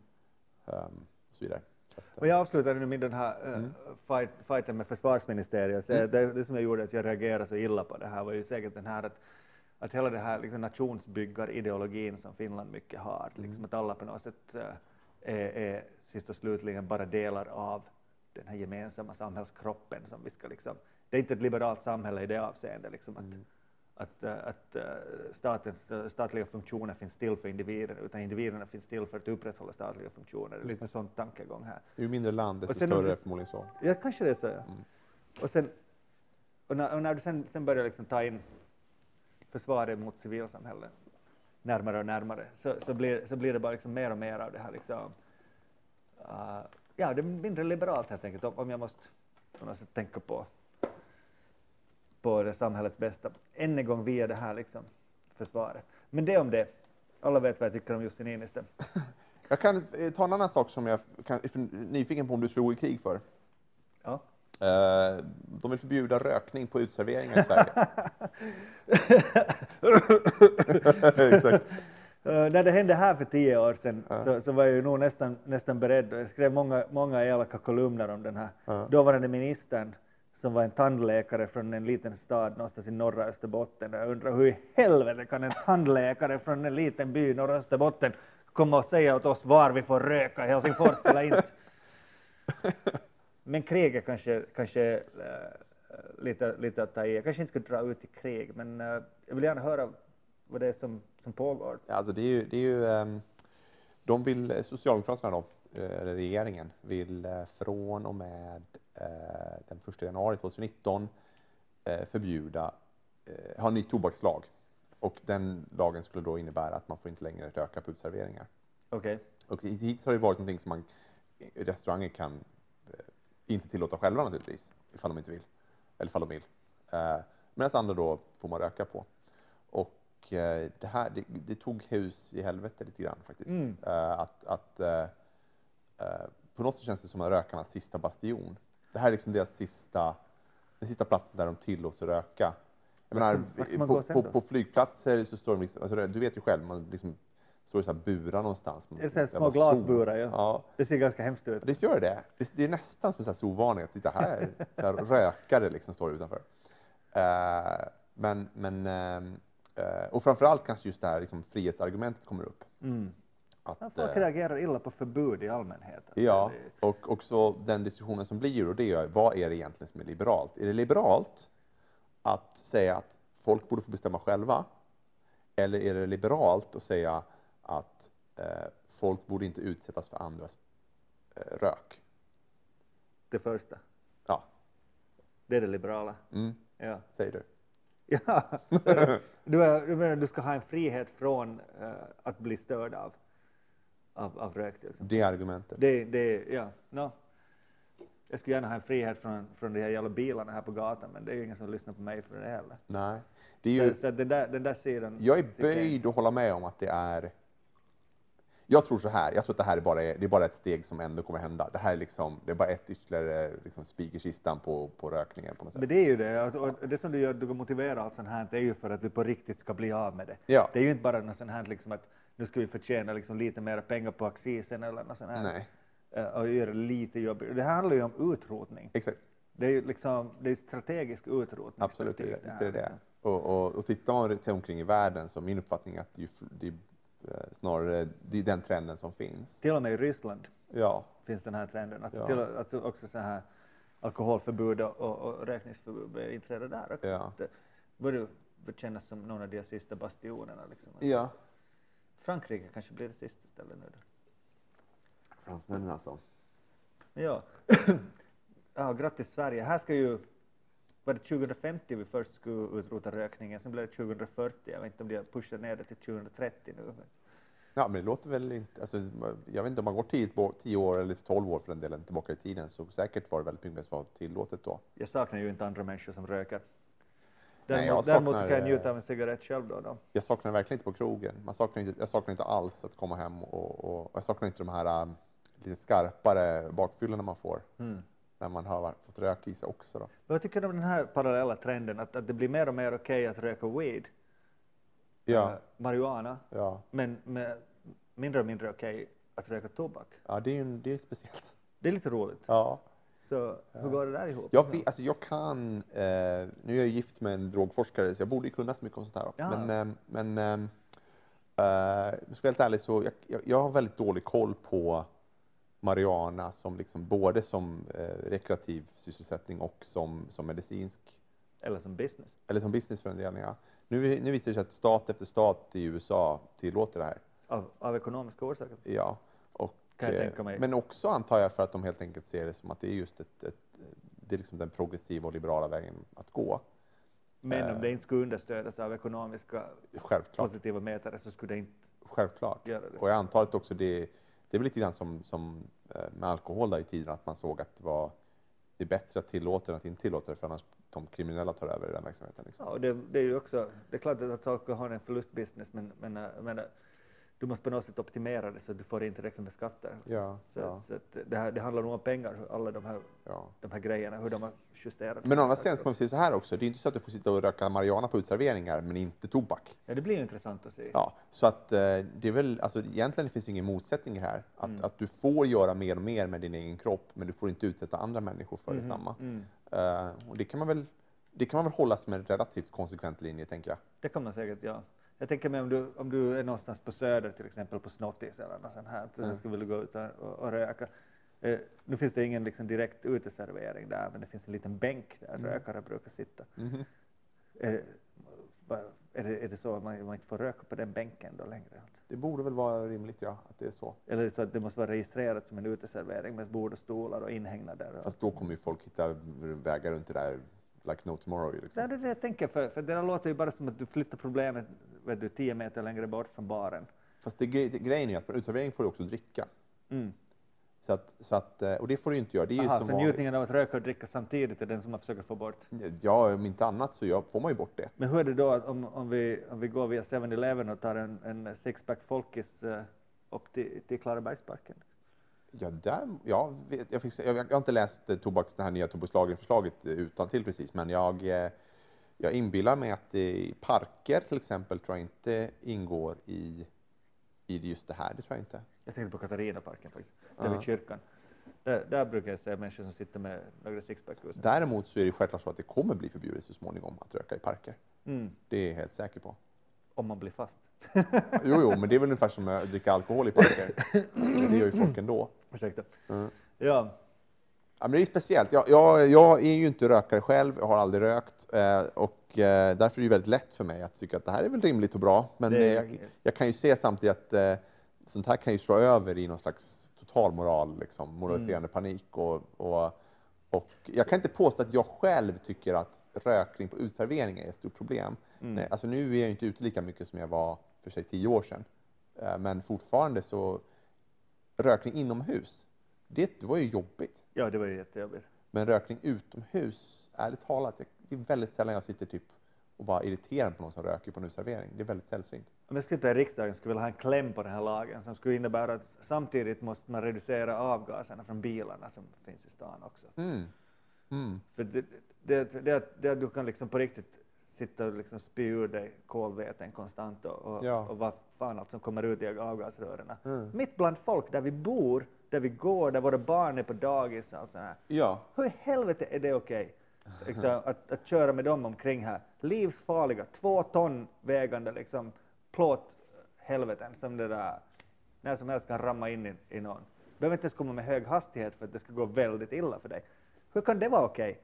ehm, och så vidare. Eh, Och jag avslutade nu med den här uh, fight, fighten med försvarsministeriet. Så det, det som jag gjorde att jag reagerade så illa på det här var ju säkert den här att, att hela den här liksom, nationsbyggarideologin som Finland mycket har, liksom att alla på något sätt är, är sist och slutligen bara delar av den här gemensamma samhällskroppen som vi ska liksom, det är inte ett liberalt samhälle i det avseendet liksom att, att, eh, att eh, statens, eh, statliga funktioner finns till för individen, utan individerna finns till för att upprätthålla statliga funktioner. Det är lite en sån tankegång här. Ju mindre land, desto sen större förmodligen så. Ja, kanske det är så. Ja. Och, sen, och, när, och när du sen, sen börjar liksom ta in försvaret mot civilsamhället närmare och närmare, så, så, blir, så blir det bara liksom mer och mer av det här. Liksom, uh, ja, det är mindre liberalt helt enkelt, om, om jag måste på något sätt tänka på, på det samhällets bästa. Än en gång via det här liksom, försvaret. Men det om det. Alla vet vad jag tycker om Jussi Niinistö. Jag kan eh, ta en annan sak som jag kan, är nyfiken på om du skulle gå i krig för. Ja. Eh, de vill förbjuda rökning på utserveringar i Sverige. Exakt. Uh, när det hände här för tio år sedan så, så var jag ju nog nästan, nästan beredd. Jag skrev många, många elaka kolumner om den här dåvarande ministern som var en tandläkare från en liten stad någonstans i norra Österbotten. Jag undrar hur i helvete kan en tandläkare från en liten by i norra Österbotten komma och säga åt oss var vi får röka i Helsingfors eller inte. Men krig är kanske, kanske eh, lite, lite att ta i. Jag kanske inte ska dra ut i krig, men eh, jag vill gärna höra vad det är som, som pågår. Alltså det är ju, det är ju ehm, de vill, Socialdemokraterna då, eh, eller regeringen, vill eh, från och med eh, den 1 januari 2019 eh, förbjuda, eh, ha en ny tobakslag. Och den lagen skulle då innebära att man får inte längre röka på utserveringar. Okej. Och hittills har det varit någonting som man, restauranger kan eh, inte tillåta själva naturligtvis, ifall de inte vill. Eller ifall de vill. Eh, Medan andra då får man röka på. Och eh, det här, det, det tog hus i helvete lite grann faktiskt. Mm. Eh, att, att, eh, eh, på något sätt känns det som rökarnas sista bastion. Det här är liksom deras sista, den sista platsen där de tillåts att röka. Jag menar, på, på, på flygplatser så står de liksom, alltså, du vet ju själv, man liksom står i så här burar någonstans. Det är så här små glasburar, ja. Ja, Det ser ganska hemskt ut. Visst gör det det? Det är nästan som en sovvarning att titta här, så här rökare liksom står utanför. Eh, men men Eh, och framförallt kanske just det här liksom, frihetsargumentet kommer upp. Mm. Att, Ja, folk eh, reagerar illa på förbud i allmänhet. Ja, och också den diskussionen som blir och det är vad är det egentligen som är liberalt? Är det liberalt att säga att folk borde få bestämma själva? Eller är det liberalt att säga att eh, folk borde inte utsättas för andras eh, rök? det första. Ja, Det är det liberala. mm, Ja. säger du. Ja, du, är- du menar du ska ha en frihet från eh, att bli störd av, av, av rök exempel? Det argumentet. Det, det, ja, no. Jag skulle gärna ha en frihet från, från de här jävla bilarna här på gatan, men det är ju ingen som lyssnar på mig för det heller. Nej, det är ju, Så, så den, där, den där sidan... jag är böjd att hålla med om att det är jag tror så här, jag tror att det här är bara, det är bara ett steg som ändå kommer hända. Det här är, liksom, det är bara ett ytterligare liksom, spik i kistan på, på rökningen på något sätt. Men det är ju det. Alltså, och det som du gör, du motiverar allt sånt här, det är ju för att du på riktigt ska bli av med det. Ja. Det är ju inte bara något sånt här liksom att nu ska vi förtjäna liksom lite mer pengar på accisen eller något sånt här. Nej, Eh, Och göra det lite jobbigt. Det här handlar ju om utrotning. exakt. Det är ju liksom, det är strategisk utrotning. Absolut, det, visst är det det. Och, och, och tittar man sig omkring i världen så är min uppfattning att är ju- det är eh, snarare det är den trenden som finns. Till och med i Ryssland Ja, finns den här trenden. Att Ja. till, att också så här alkoholförbud och, och, rökningsförbud inträda där också. Ja. Det börjar kännas som någon av de sista bastionerna. Liksom. ja. Frankrike kanske blir det sista stället nu då. Fransmännen alltså. Ja. ja, grattis Sverige. Här ska ju, var det 2050 vi först skulle utrota rökningen, sen blev det 2040. Jag vet inte om de har pushat ner det till 2030 nu. Ja, men det låter väl inte... Alltså, jag vet inte om man går 10, bo- 10 år eller 12 år för den delen tillbaka i tiden så säkert var det väldigt mycket som var tillåtet då. Jag saknar ju inte andra människor som röker. Nej, Däremot, så saknar, kan jag eh, njuta av en cigarett själv då. och då. Jag saknar verkligen inte på krogen. Man saknar inte, jag saknar inte alls att komma hem och, och jag saknar inte de här um, lite skarpare bakfyllorna man får Mm. när man har fått rök i sig också. Då. Vad tycker du om den här parallella trenden att, att det blir mer och mer okej att röka weed, Ja, eh, marijuana, ja. men mindre och mindre okej att röka tobak? ja det, är, ju- det är speciellt. Det är lite roligt. Ja. Så hur går det där ihop? Jag, vet, alltså jag kan, eh, nu är jag gift med en drogforskare så jag borde kunna så mycket om sånt här. Ja. Men, eh, men eh, eh, jag ska helt ärlig så jag, jag, jag har väldigt dålig koll på marijuana som liksom både som eh, rekreativ sysselsättning och som, som medicinsk Eller som business? eller som business för en del. Ja. Nu, nu visar det sig att stat efter stat i USA tillåter det här. Av, av ekonomiska orsaker? Ja. Kan jag eh, tänka mig. Men också antar jag för att de helt enkelt ser det som att det är just ett, ett det är liksom den progressiva och liberala vägen att gå. Men Eh. om det inte skulle understödas av ekonomiska Självklart. positiva mätare så skulle det inte Självklart. göra det. Och jag antar att också det, det är väl lite grann som, som eh, med alkohol där i tiden, att man såg att det var det är bättre att tillåta än att inte tillåta det, för annars de kriminella tar över den verksamheten. Liksom. Ja, och det, det är ju också, det är klart att alkohol är en förlustbusiness, men, men, men du måste på något sätt optimera det så att du får in tillräckligt med skatter. Ja, Så, ja, så det, här, det handlar nog om pengar, alla de här, ja. de här grejerna, hur de har justerat. Men å andra sidan ska man säga så här också, det är inte så att du får sitta och röka marijuana på utserveringar, men inte tobak. Ja, det blir intressant att se. Ja, så att eh, det är väl, alltså egentligen finns det ingen motsättning här. Att, Mm. att du får göra mer och mer med din egen kropp, men du får inte utsätta andra människor för Mhm, detsamma. Mm. Eh, och det kan man väl, det kan man väl hålla som en relativt konsekvent linje, tänker jag. Det kan man säkert göra. Jag tänker mig om du, om du är någonstans på Söder, till exempel på Snottis eller något sånt här, så Mm. skulle du gå ut och, och, röka. Eh, nu finns det ingen liksom, direkt uteservering där, men det finns en liten bänk där Mm. rökare brukar sitta. Mhm. Är, va- är, det, är det så att man, man inte får röka på den bänken då längre? Det borde väl vara rimligt, ja, att det är så. Eller är det så att det måste vara registrerat som en uteservering med bord och stolar och inhägnader? Fast då kommer ju folk hitta vägar runt det där, like no tomorrow. ju, Liksom. Det är det jag tänker, för, för det låter ju bara som att du flyttar problemet vet du, tio meter längre bort från baren. Fast det, det, grejen är att på en uteservering får du också dricka. Mm. Så att, så att, eh, och det får du ju inte göra. Det är ju Aha, som så vanligt. njutningen av att röka och dricka samtidigt är den som man försöker få bort. Ja, om inte annat så jag, får man ju bort det. Men hur är det då om, om, vi, om vi går via 7-Eleven och tar en, en sixpack Folkis eh, upp till, till Klarabergsparken? Ja, där, ja, vet- jag, fick, jag, jag har inte läst eh, tobaks, det här nya tobakslagen förslaget utan till precis, men jag, eh, jag inbillar mig att i parker till exempel tror jag inte ingår i, i just det här. Det tror jag inte. Jag tänkte på Katarinaparken faktiskt, där vid kyrkan. Där, där brukar jag se människor som sitter med några sixpack. Däremot så är det självklart så att det kommer bli förbjudet så småningom att röka i parker. Mm. Det är jag helt säker på. Om man blir fast. Jo, jo, men det är väl ungefär som att dricka alkohol i parker. Det gör ju folk ändå. Ursäkta. Mm. Ja, Ja, men det är speciellt. Jag, jag, jag är ju inte rökare själv, jag har aldrig rökt eh, och eh, därför är det väldigt lätt för mig att tycka att det här är väl rimligt och bra. Men Det jag, jag kan ju se samtidigt att eh, sånt här kan ju slå över i någon slags totalmoral, liksom, moraliserande panik. Och, och, och jag kan inte påstå att jag själv tycker att rökning på uteservering är ett stort problem. Nej, alltså nu är jag inte ute lika mycket som jag var för sig tio år sedan. Eh, men fortfarande så, rökning inomhus, det var ju jobbigt. ja det var ju jättejobbigt. Men rökning utomhus, ärligt talat, det är väldigt sällan jag sitter typ och bara irriterar mig på någon som röker på en uteservering. Det är väldigt sällsynt. Om jag skulle i riksdagen skulle jag vilja ha en kläm på den här lagen som skulle innebära att samtidigt måste man reducera avgaserna från bilarna som finns i stan också. Mm. Mm. För det, det, det, det, det att du kan liksom på riktigt sitta och liksom spy ur dig kolväten konstant och, och, Ja. och vad fan allt som kommer ut i avgasrören. Mm. Mitt bland folk där vi bor, där vi går, där våra barn är på dagis och allt sånt här. Ja. Hur i helvete är det okej liksom, att, att köra med dem omkring här? Livsfarliga, två ton vägande liksom, plåthelveten som det där när som helst kan ramma in i, i någon. Du behöver inte ens komma med hög hastighet för att det ska gå väldigt illa för dig. Hur kan det vara okej?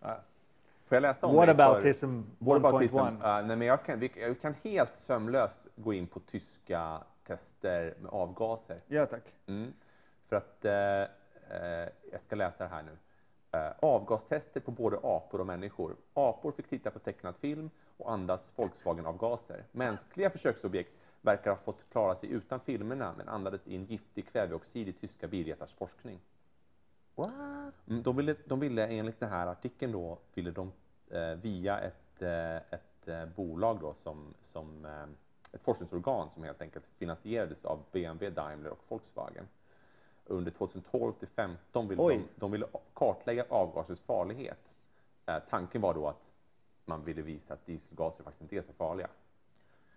Ja. Får jag läsa om Whataboutism? 1.1? Uh, nej, men jag, kan, vi, jag kan helt sömlöst gå in på tyska tester med avgaser. Ja tack. Mm. För att, eh, eh, jag ska läsa det här nu. Eh, avgastester på både apor och människor. Apor fick titta på tecknad film och andas Volkswagen-avgaser. Mänskliga försöksobjekt verkar ha fått klara sig utan filmerna men andades in giftig kväveoxid i tyska biljättars forskning. What? Mm, de, ville, de ville enligt den här artikeln då, ville de eh, via ett, eh, ett eh, bolag då som, som eh, ett forskningsorgan som helt enkelt finansierades av BMW, Daimler och Volkswagen. Under 2012 till 2015 ville Oj. de, de ville kartlägga avgasers farlighet. Eh, tanken var då att man ville visa att dieselgaser faktiskt inte är så farliga.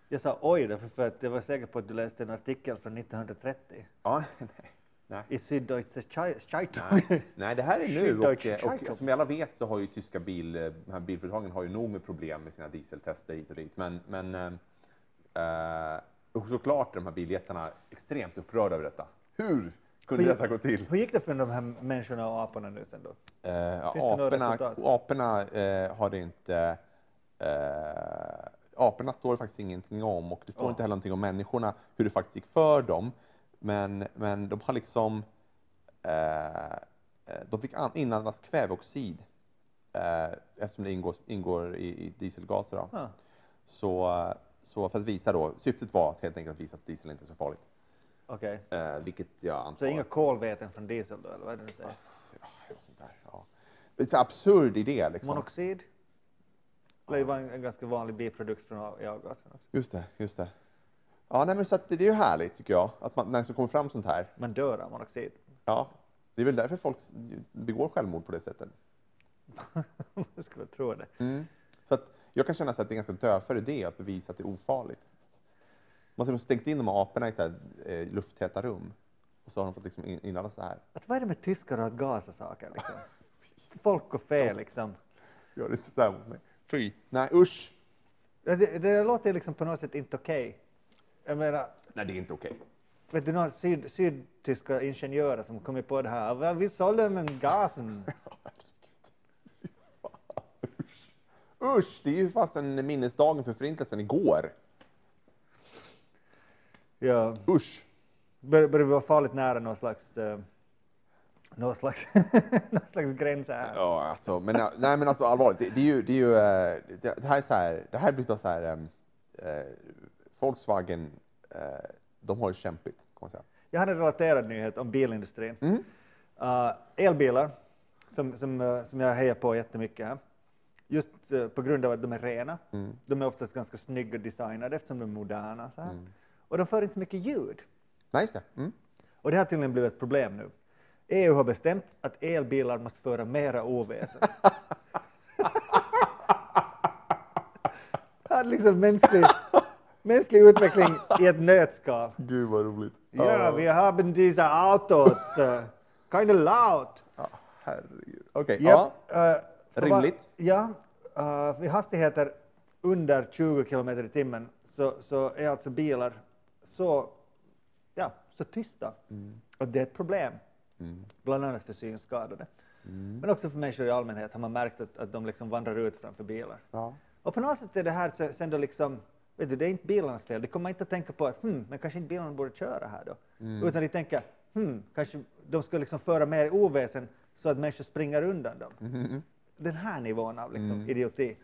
Jag sa oj därför för att jag var säker på att du läste en artikel från 1930 Ja, nej, nej. i Süddeutsche Zei- Zeitung. Nej, det här är nu och, och som vi alla vet så har ju tyska bil, eh, här bilföretagen har ju nog med problem med sina dieseltester hit och dit. Men, men eh, eh, och såklart är de här biljättarna extremt upprörda över detta. Hur kunde Hur- detta gå till? Hur gick det för de här människorna och aporna nu sen då? Eh, ja, aporna aporna eh, har det inte... Eh, aporna står det faktiskt ingenting om och det står Ja. inte heller någonting om människorna, hur det faktiskt gick för dem. Men, men de har liksom... Eh, eh, de fick an- inandas kväveoxid eh, eftersom det ingår, ingår i, i dieselgaser. Då. Ja. Så, så för att visa då, syftet var att helt enkelt att visa att diesel inte är så farligt. Okej. Eh, vilket jag antar... Så inga kolväten från diesel då, eller vad är det du säger? Ja, sånt där, ja. Det är en absurd idé liksom. Monoxid? Det är ju en, en ganska vanlig biprodukt från av- i avgaserna också. Just det, just det. Ja, nej, men så det det är ju härligt tycker jag, att man, när det kommer fram sånt här. Man dör av monoxid. Ja, det är väl därför folk begår självmord på det sättet. Jag skulle tro det. Mm. Så att jag kan känna så att det är ganska dödför idé att bevisa att det är ofarligt. Man har stängt in de här aporna i så här, eh, lufttäta rum och så har de fått liksom in- inandas det här. Att vad är det med tyskar och att gasa saker liksom? Folk och fe liksom. Gör det inte så här mot mig. Fy. Nej, usch. Det, det låter liksom på något sätt inte okej. Jag menar, Nej, det är inte okej. vet du några syd, sydtyska ingenjörer som kommit på det här? "Va, Vi sålde med gasen. Usch, det är ju fast en minnesdagen för förintelsen igår. Ja, Usch. bör, börjar vi vara farligt nära någon slags, uh, någon slags, någon slags gräns här. Ja, alltså, men, nej, men alltså allvarligt, det, det är ju, det, är ju, eh, det, här är så här, det här blir bara så här, ehm, eh, Volkswagen, eh, de har ju kämpigt, kan man säga. Jag hade en relaterad nyhet om bilindustrin. Mm. Uh, elbilar, som, som, eh, som jag hejar på jättemycket här. Just eh, på grund av att de är rena. Mm. De är oftast ganska snygga designade eftersom de är moderna. Så. Mm. Och de för inte så mycket ljud. Nej, det. Mm. Och det har tydligen blivit ett problem nu. EU har bestämt att elbilar måste föra mera oväsen. Liksom mänsklig, mänsklig utveckling i ett nötskal. Gud vad roligt. Ja, vi har diese Autos, uh, kind of loud. Herregud. Okej, Japp, ja. eh, för vad- Rimligt. Ja, uh, vid hastigheter under 20 kilometer i timmen så, så är alltså bilar så, ja, så tysta. Och det är ett problem, Mm. bland annat för synskadade. Men också för människor i allmänhet har man märkt att, att de liksom vandrar ut framför bilar. Ja. Och på något sätt är det här se- sen då liksom, vet du, det är inte bilarnas fel. De kommer inte att tänka på att hmm, men kanske inte bilarna borde köra här då. Utan de tänker, hmm, kanske de ska liksom föra mer oväsen så att människor springer undan dem. Den här nivån av liksom idioti.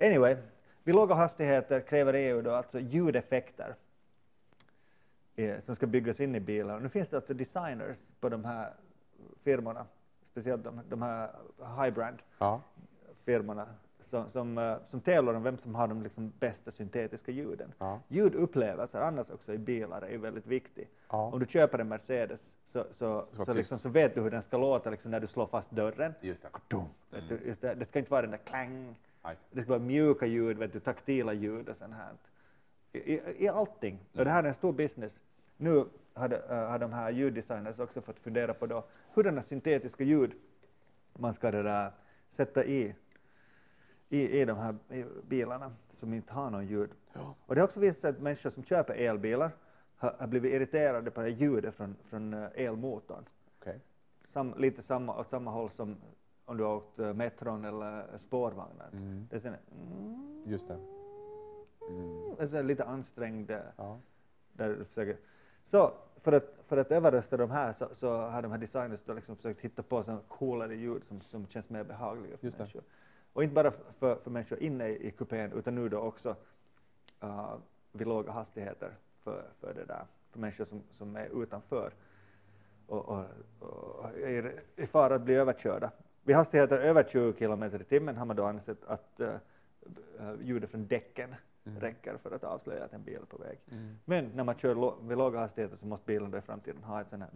Anyway, vid låga hastigheter kräver EU då alltså ljudeffekter eh, som ska byggas in i bilar. Nu finns det alltså designers på de här firmorna, speciellt de, de här high brand Ja. firmorna som, som, eh, som tävlar om vem som har de liksom bästa syntetiska ljuden. Ja. Ljudupplevelser annars också i bilar är väldigt viktigt. Ja. Om du köper en Mercedes så, så, så, tyst. liksom, så vet du hur den ska låta liksom, när du slår fast dörren. Just det. Dum, vet du, just det, det ska inte vara den där klang, just det. ska vara mjuka ljud, vet du, taktila ljud och sånt här. I, i, i allting. Och det här är en stor business. Nu har, eh, har de här ljuddesigners också fått fundera på då hurdana syntetiska ljud man ska det där, sätta i, i, i de här bilarna som inte har någon ljud. Ja. Och det har också visat sig att människor som köper elbilar har, har blivit irriterade på det ljudet från, från eh, elmotorn. Okej. Sam, lite samma, åt samma håll som om du har åkt eh, metron eller spårvagnar. Mm. Det är sån, mm, Just det. Mm. det är lite ansträngd Ja. där du försöker. Så för att, för att överrösta de här så, så har de här designers då liksom försökt hitta på sådana coolare ljud som, som känns mer behagliga för Just det. Och inte bara för, för människor inne i, kupén utan nu då också uh, vid låga hastigheter för, för, det där, för människor som, som är utanför och, och, och är i fara att bli överkörda. Vid hastigheter över 20 kilometer i timmen har man då ansett att uh, ljudet från däcken räcker för att avslöja att en bil är på väg. Mm. Men när man kör lå- vid låga hastigheter så måste bilen då i framtiden ha ett sånt här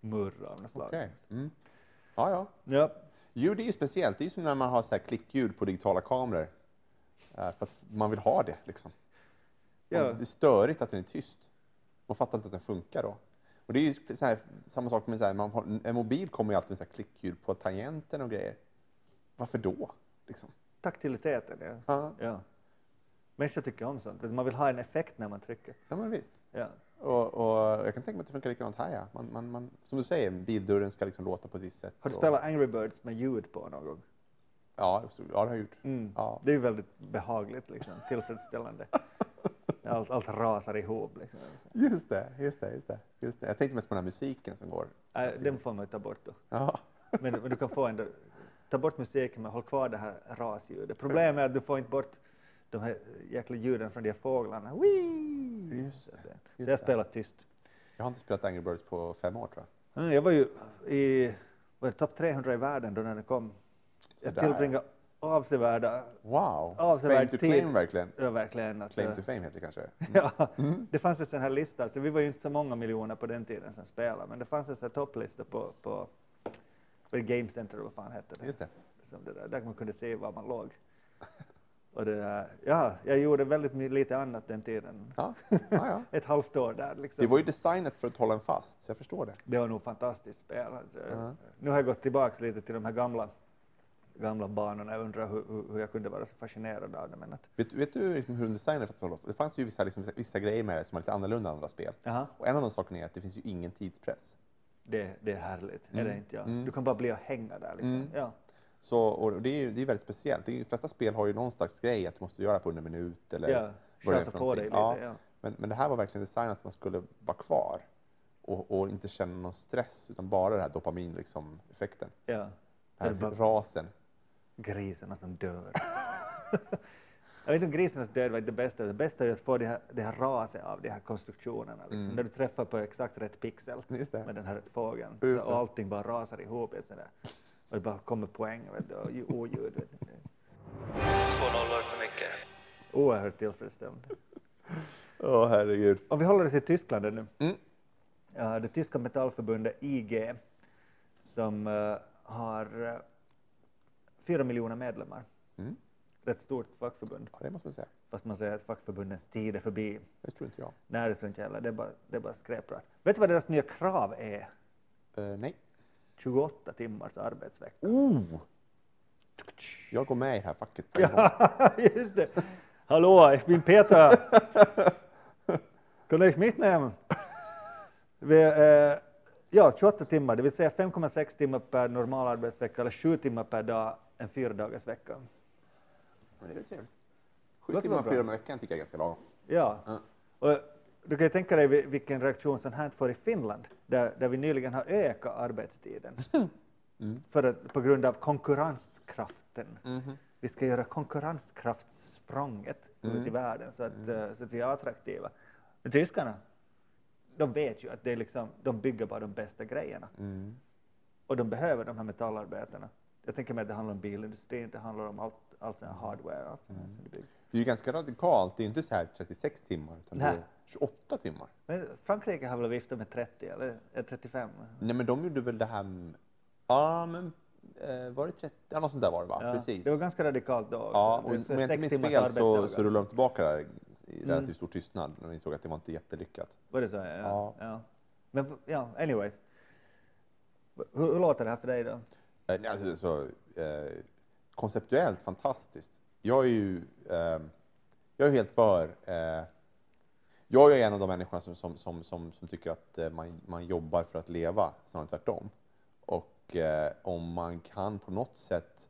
murr av något slag. Okej. Mm. Ja, ja. Ja, Ljud är ju speciellt. Det är ju som när man har så här klickljud på digitala kameror. Eh, För att man vill ha det. Liksom. Man- Ja. Det är störigt att den är tyst. Man fattar inte att den funkar då. Och det är ju så här, samma sak med så här, man har, en mobil kommer ju alltid med så här klickljud på tangenten och grejer. Varför då? Liksom. taktiliteten. Ja. Ja, Ja. Människor tycker om sånt. Man vill ha en effekt när man trycker. ja men visst. Ja. Och, och jag kan tänka mig att det funkar likadant här. Ja. Man, man, man, som du säger, bildörren ska liksom låta på ett visst sätt. Har du och- spelat Angry Birds med ljud på någon gång? Ja, så, ja, det har jag gjort. Mm. Ja. Det är ju väldigt behagligt, liksom. tillfredsställande. Allt, allt rasar ihop. Liksom. Just det, just det, just det, just det. Jag tänkte mest på den här musiken som går. Äh, den får man ju ta bort då. Ja, Men, men du kan få ändå, ta bort musiken men håll kvar det här rasljudet. Problemet är att du får inte bort de här jäkla ljuden från de fåglarna. Whee! Just Så, det, eh, just så jag spelar tyst. jag har inte spelat Angry Birds på fem år tror jag. Mm, Jag var ju i var topp 300 i världen då när den kom. Jag Sådär. tillbringade avsevärda, Wow! Avsevärd fame to tid. claim verkligen. ja, verkligen. Att, Claim eh, to fame heter det kanske. ja, Mm. det fanns en sån här lista, alltså, vi var ju inte så många miljoner på den tiden som spelade, men det fanns en sån här topplista på, på vad Game Center vad fan hette det? Just det. som det där, där man kunde se var man låg. Och det där, ja, jag gjorde väldigt lite annat den tiden. Ja, ja, ja. Ett halvt år där. Liksom. Det var ju designat för att hålla en fast, så jag förstår det. Det var nog fantastiskt spel. Alltså. Ja. Nu har jag gått tillbaks lite till de här gamla, gamla banorna. Jag undrar hur, hur, jag kunde vara så fascinerad av det. Men att, Vet, vet du liksom hur de designade för att hålla Det fanns ju vissa, liksom, vissa grejer med det som var lite annorlunda än andra spel. jaha, Och en av de sakerna är att det finns ju ingen tidspress. det, det är härligt, är det Mm. inte? Ja? Mm. Du kan bara bli och hänga där. Liksom. Mm. Ja. Så, och det är det är väldigt speciellt. De flesta spel har ju någon slags grej att du måste göra på under en minut eller Ja, vad det är chasa för på dig lite. Ja. Ja. Men, men det här var verkligen designat att man skulle vara kvar och, och inte känna någon stress utan bara den här dopamin liksom, effekten. Ja. Den här rasen. grisarna som dör. jag vet inte om grisarnas död var det bästa. Det bästa är att få det här, det här raset av de här konstruktionerna. Liksom. Mm. Där du träffar på exakt rätt pixel med den här fågeln. Så, och allting bara rasar ihop. i ett sånt där. Och det bara kommer poäng och ju- Två nollor för mycket. Oerhört tillfredsställande. Åh herregud. Om vi håller oss i Tyskland nu. Mm. Ja, det tyska metallförbundet IG som eh, har uh, fyra miljoner medlemmar. Mm. Rätt stort fackförbund. Ja, det måste man säga. Fast man säger att fackförbundens tid är förbi. Det tror inte jag. Nej, det tror inte jag heller. Det är bara, det är bara skräpprat. Vet du vad deras nya krav är? Eh, nej. 28 timmars arbetsvecka. Oh! Jag går med i det här facket. Ja, just det. Hallå, ich bin Peter. Kan du mitt namn? Ja, 28 timmar, det vill säga 5,6 timmar per normal arbetsvecka eller 7 timmar per dag en fyra dagars vecka. Men det är trevligt. Sju Låter timmar väl bra. fyra i veckan tycker jag är ganska lagom. Ja. Ja. Och du kan ju tänka dig vi- vilken reaktion sånt här får i Finland, där, där vi nyligen har ökat arbetstiden. För att, på grund av konkurrenskraften. Vi ska göra konkurrenskraftssprånget ut i världen så att, eh, så att vi är attraktiva. Men tyskarna, de vet ju att det är liksom, de bygger bara de bästa grejerna. Och de behöver de här metallarbetarna. Jag tänker mig att det handlar om bilindustrin, det handlar om allt, allt sån här hardware. Allt sånt här det bygger. Det är ganska radikalt. Det är ju inte så här 36 timmar, utan det Nej. är 28 timmar. Men Frankrike har väl viftat med 30 eller eh, 35? Nej, men de gjorde väl det här... med- Ja, men eh, var det 30? Ja, något sånt där var det va? Ja, Precis. Det var ganska radikalt då också. Ja, och om jag inte minns fel så, så rullade de tillbaka det i Mm. relativt stor tystnad när de insåg att det var inte jättelyckat. Var det så? Ja. ja. Ja. Men ja, anyway. Hur, hur låter det här för dig då? Eh, Alltså, så, eh, konceptuellt fantastiskt. Jag är ju eh, jag är helt för... Eh, jag är en av de människorna som, som, som, som, som tycker att eh, man, man jobbar för att leva, snarare tvärtom. Och eh, om man kan på något sätt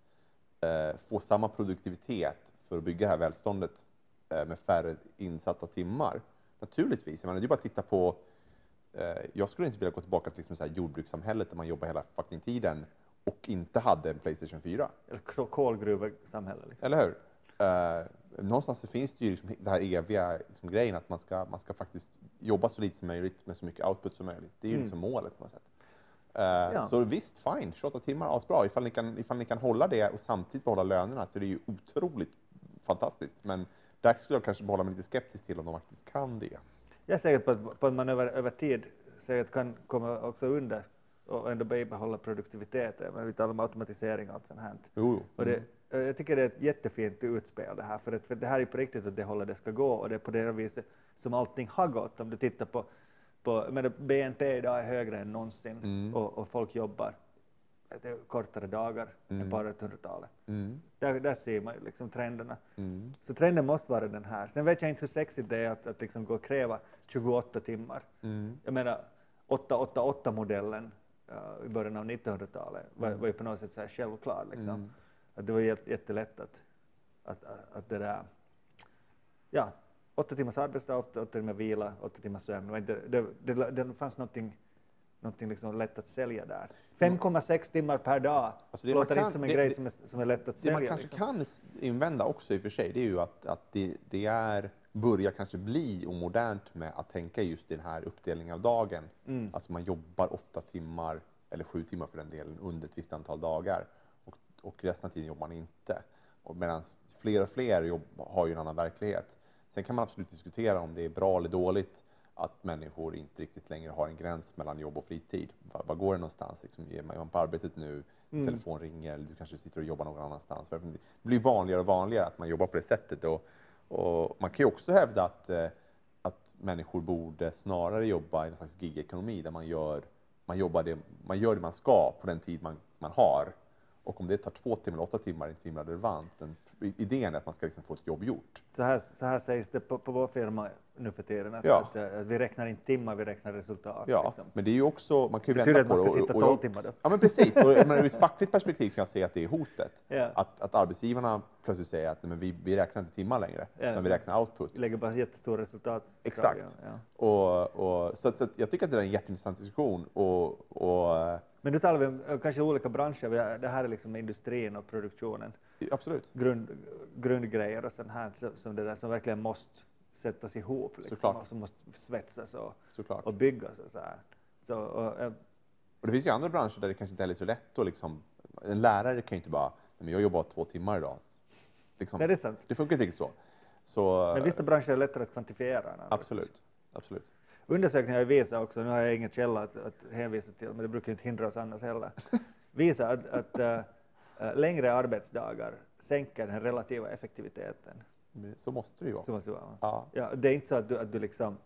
eh, få samma produktivitet för att bygga det här välståndet eh, med färre insatta timmar, naturligtvis. Jag menar, det är bara att titta på Eh, jag skulle inte vilja gå tillbaka till liksom så här jordbrukssamhället där man jobbar hela fucking tiden och inte hade en Playstation 4. Eller kol- kolgruvesamhälle? Liksom. Eller hur? Någonstans så finns det ju liksom det här eviga liksom, grejen att man ska, man ska faktiskt jobba så lite som möjligt med så mycket output som möjligt. Det är ju Mm. liksom målet på något sätt. Eh, Så visst, fine, 28 timmar, asbra. Ifall ni, kan, ifall ni kan hålla det och samtidigt behålla lönerna så är det ju otroligt fantastiskt. Men där skulle jag kanske behålla mig lite skeptisk till om de faktiskt kan det. Jag är säker på att, på att man över, över tid säkert kan komma också under och ändå bibehålla produktiviteten. Men vi talar om automatisering och allt sånt här. Jo, jo. Och det, eh, jag tycker det är ett jättefint utspel det här, för, att, för det här är på riktigt åt det hållet det ska gå och det är på det viset som allting har gått. Om du tittar på, på menar, BNP idag är högre än någonsin Mm. och, och folk jobbar är kortare dagar än på 1800-talet. Mm. Där, där ser man liksom trenderna. Mm. Så trenden måste vara den här. Sen vet jag inte hur sexigt det är att, att liksom gå och kräva 28 timmar. Mm. Jag menar 888-modellen uh, i början av 1900-talet var, var ju på något sätt så här självklar. Liksom. Mm. Att det var jätte, jättelätt att, att, att, att det där, ja, åtta timmars arbetsdag, åtta, åtta timmar vila, åtta timmars sömn. Det, var inte, det, det, det fanns någonting, någonting liksom lätt att sälja där. 5,6 timmar per dag Alltså det låter kan- inte som en det- grej det- som är, som är lätt att Det sälja. man kanske liksom. kan invända också i och för sig, det är ju att, att det, det är, börjar kanske bli omodernt med att tänka just i den här uppdelningen av dagen. Mm. Alltså man jobbar åtta timmar, eller sju timmar för den delen, under ett visst antal dagar. Och, resten av tiden jobbar man inte. Medan fler och fler jobb, har ju en annan verklighet. Sen kan man absolut diskutera om det är bra eller dåligt att människor inte riktigt längre har en gräns mellan jobb och fritid. Var, var går det någonstans? Liksom, är man på arbetet nu, Mm. telefon ringer, eller du kanske sitter och jobbar någon annanstans. Det blir vanligare och vanligare att man jobbar på det sättet. Och, och man kan ju också hävda att, eh, att människor borde snarare jobba i en slags gigekonomi där man gör, man, jobbar det, man gör det man ska på den tid man, man har. Och om det tar två timmar eller åtta timmar är inte så himla relevant. Den, idén är att man ska liksom få ett jobb gjort. Så här, så här sägs det på, på vår firma nu för tiden, att, Ja. att, eh, att vi räknar inte timmar, vi räknar resultat. Ja, liksom. men det är ju också, man kan ju Det vända betyder på att man ska det. sitta och- och- 12 timmar då. Ja, men precis. Och, menar, ur ett fackligt perspektiv kan jag se att det är hotet. Ja. Att, att arbetsgivarna plötsligt säger att nej, men vi, vi räknar inte timmar längre, Ja. utan vi räknar output. Vi lägger bara jättestora resultat. Exakt. Ja. Och, och, så, att- så att jag tycker att det är en jätteintressant diskussion. Och, och, Men nu talar vi om eh, kanske olika branscher. Det här är liksom industrin och produktionen. Absolut. Grund, grundgrejer och sånt här som, som, det där, som verkligen måste sättas ihop. Liksom, Såklart. och som måste svetsas och, Såklart. och byggas. Och så här. Så, och, eh, Och det finns ju andra branscher där det kanske inte är så lätt att liksom, en lärare kan ju inte bara, "Nej, men jag jobbar två timmar idag. Liksom, nej, det är sant. det funkar inte riktigt så. så Men vissa branscher är lättare att kvantifiera. absolut. absolut. Undersökningar har visat också, nu har jag ingen källa att, att hänvisa till, men det brukar inte hindra oss annars heller, visa att, att äh, längre arbetsdagar sänker den relativa effektiviteten. Så måste det ju vara. Så måste det vara. Ja. Ja, det är inte så att du, att du liksom,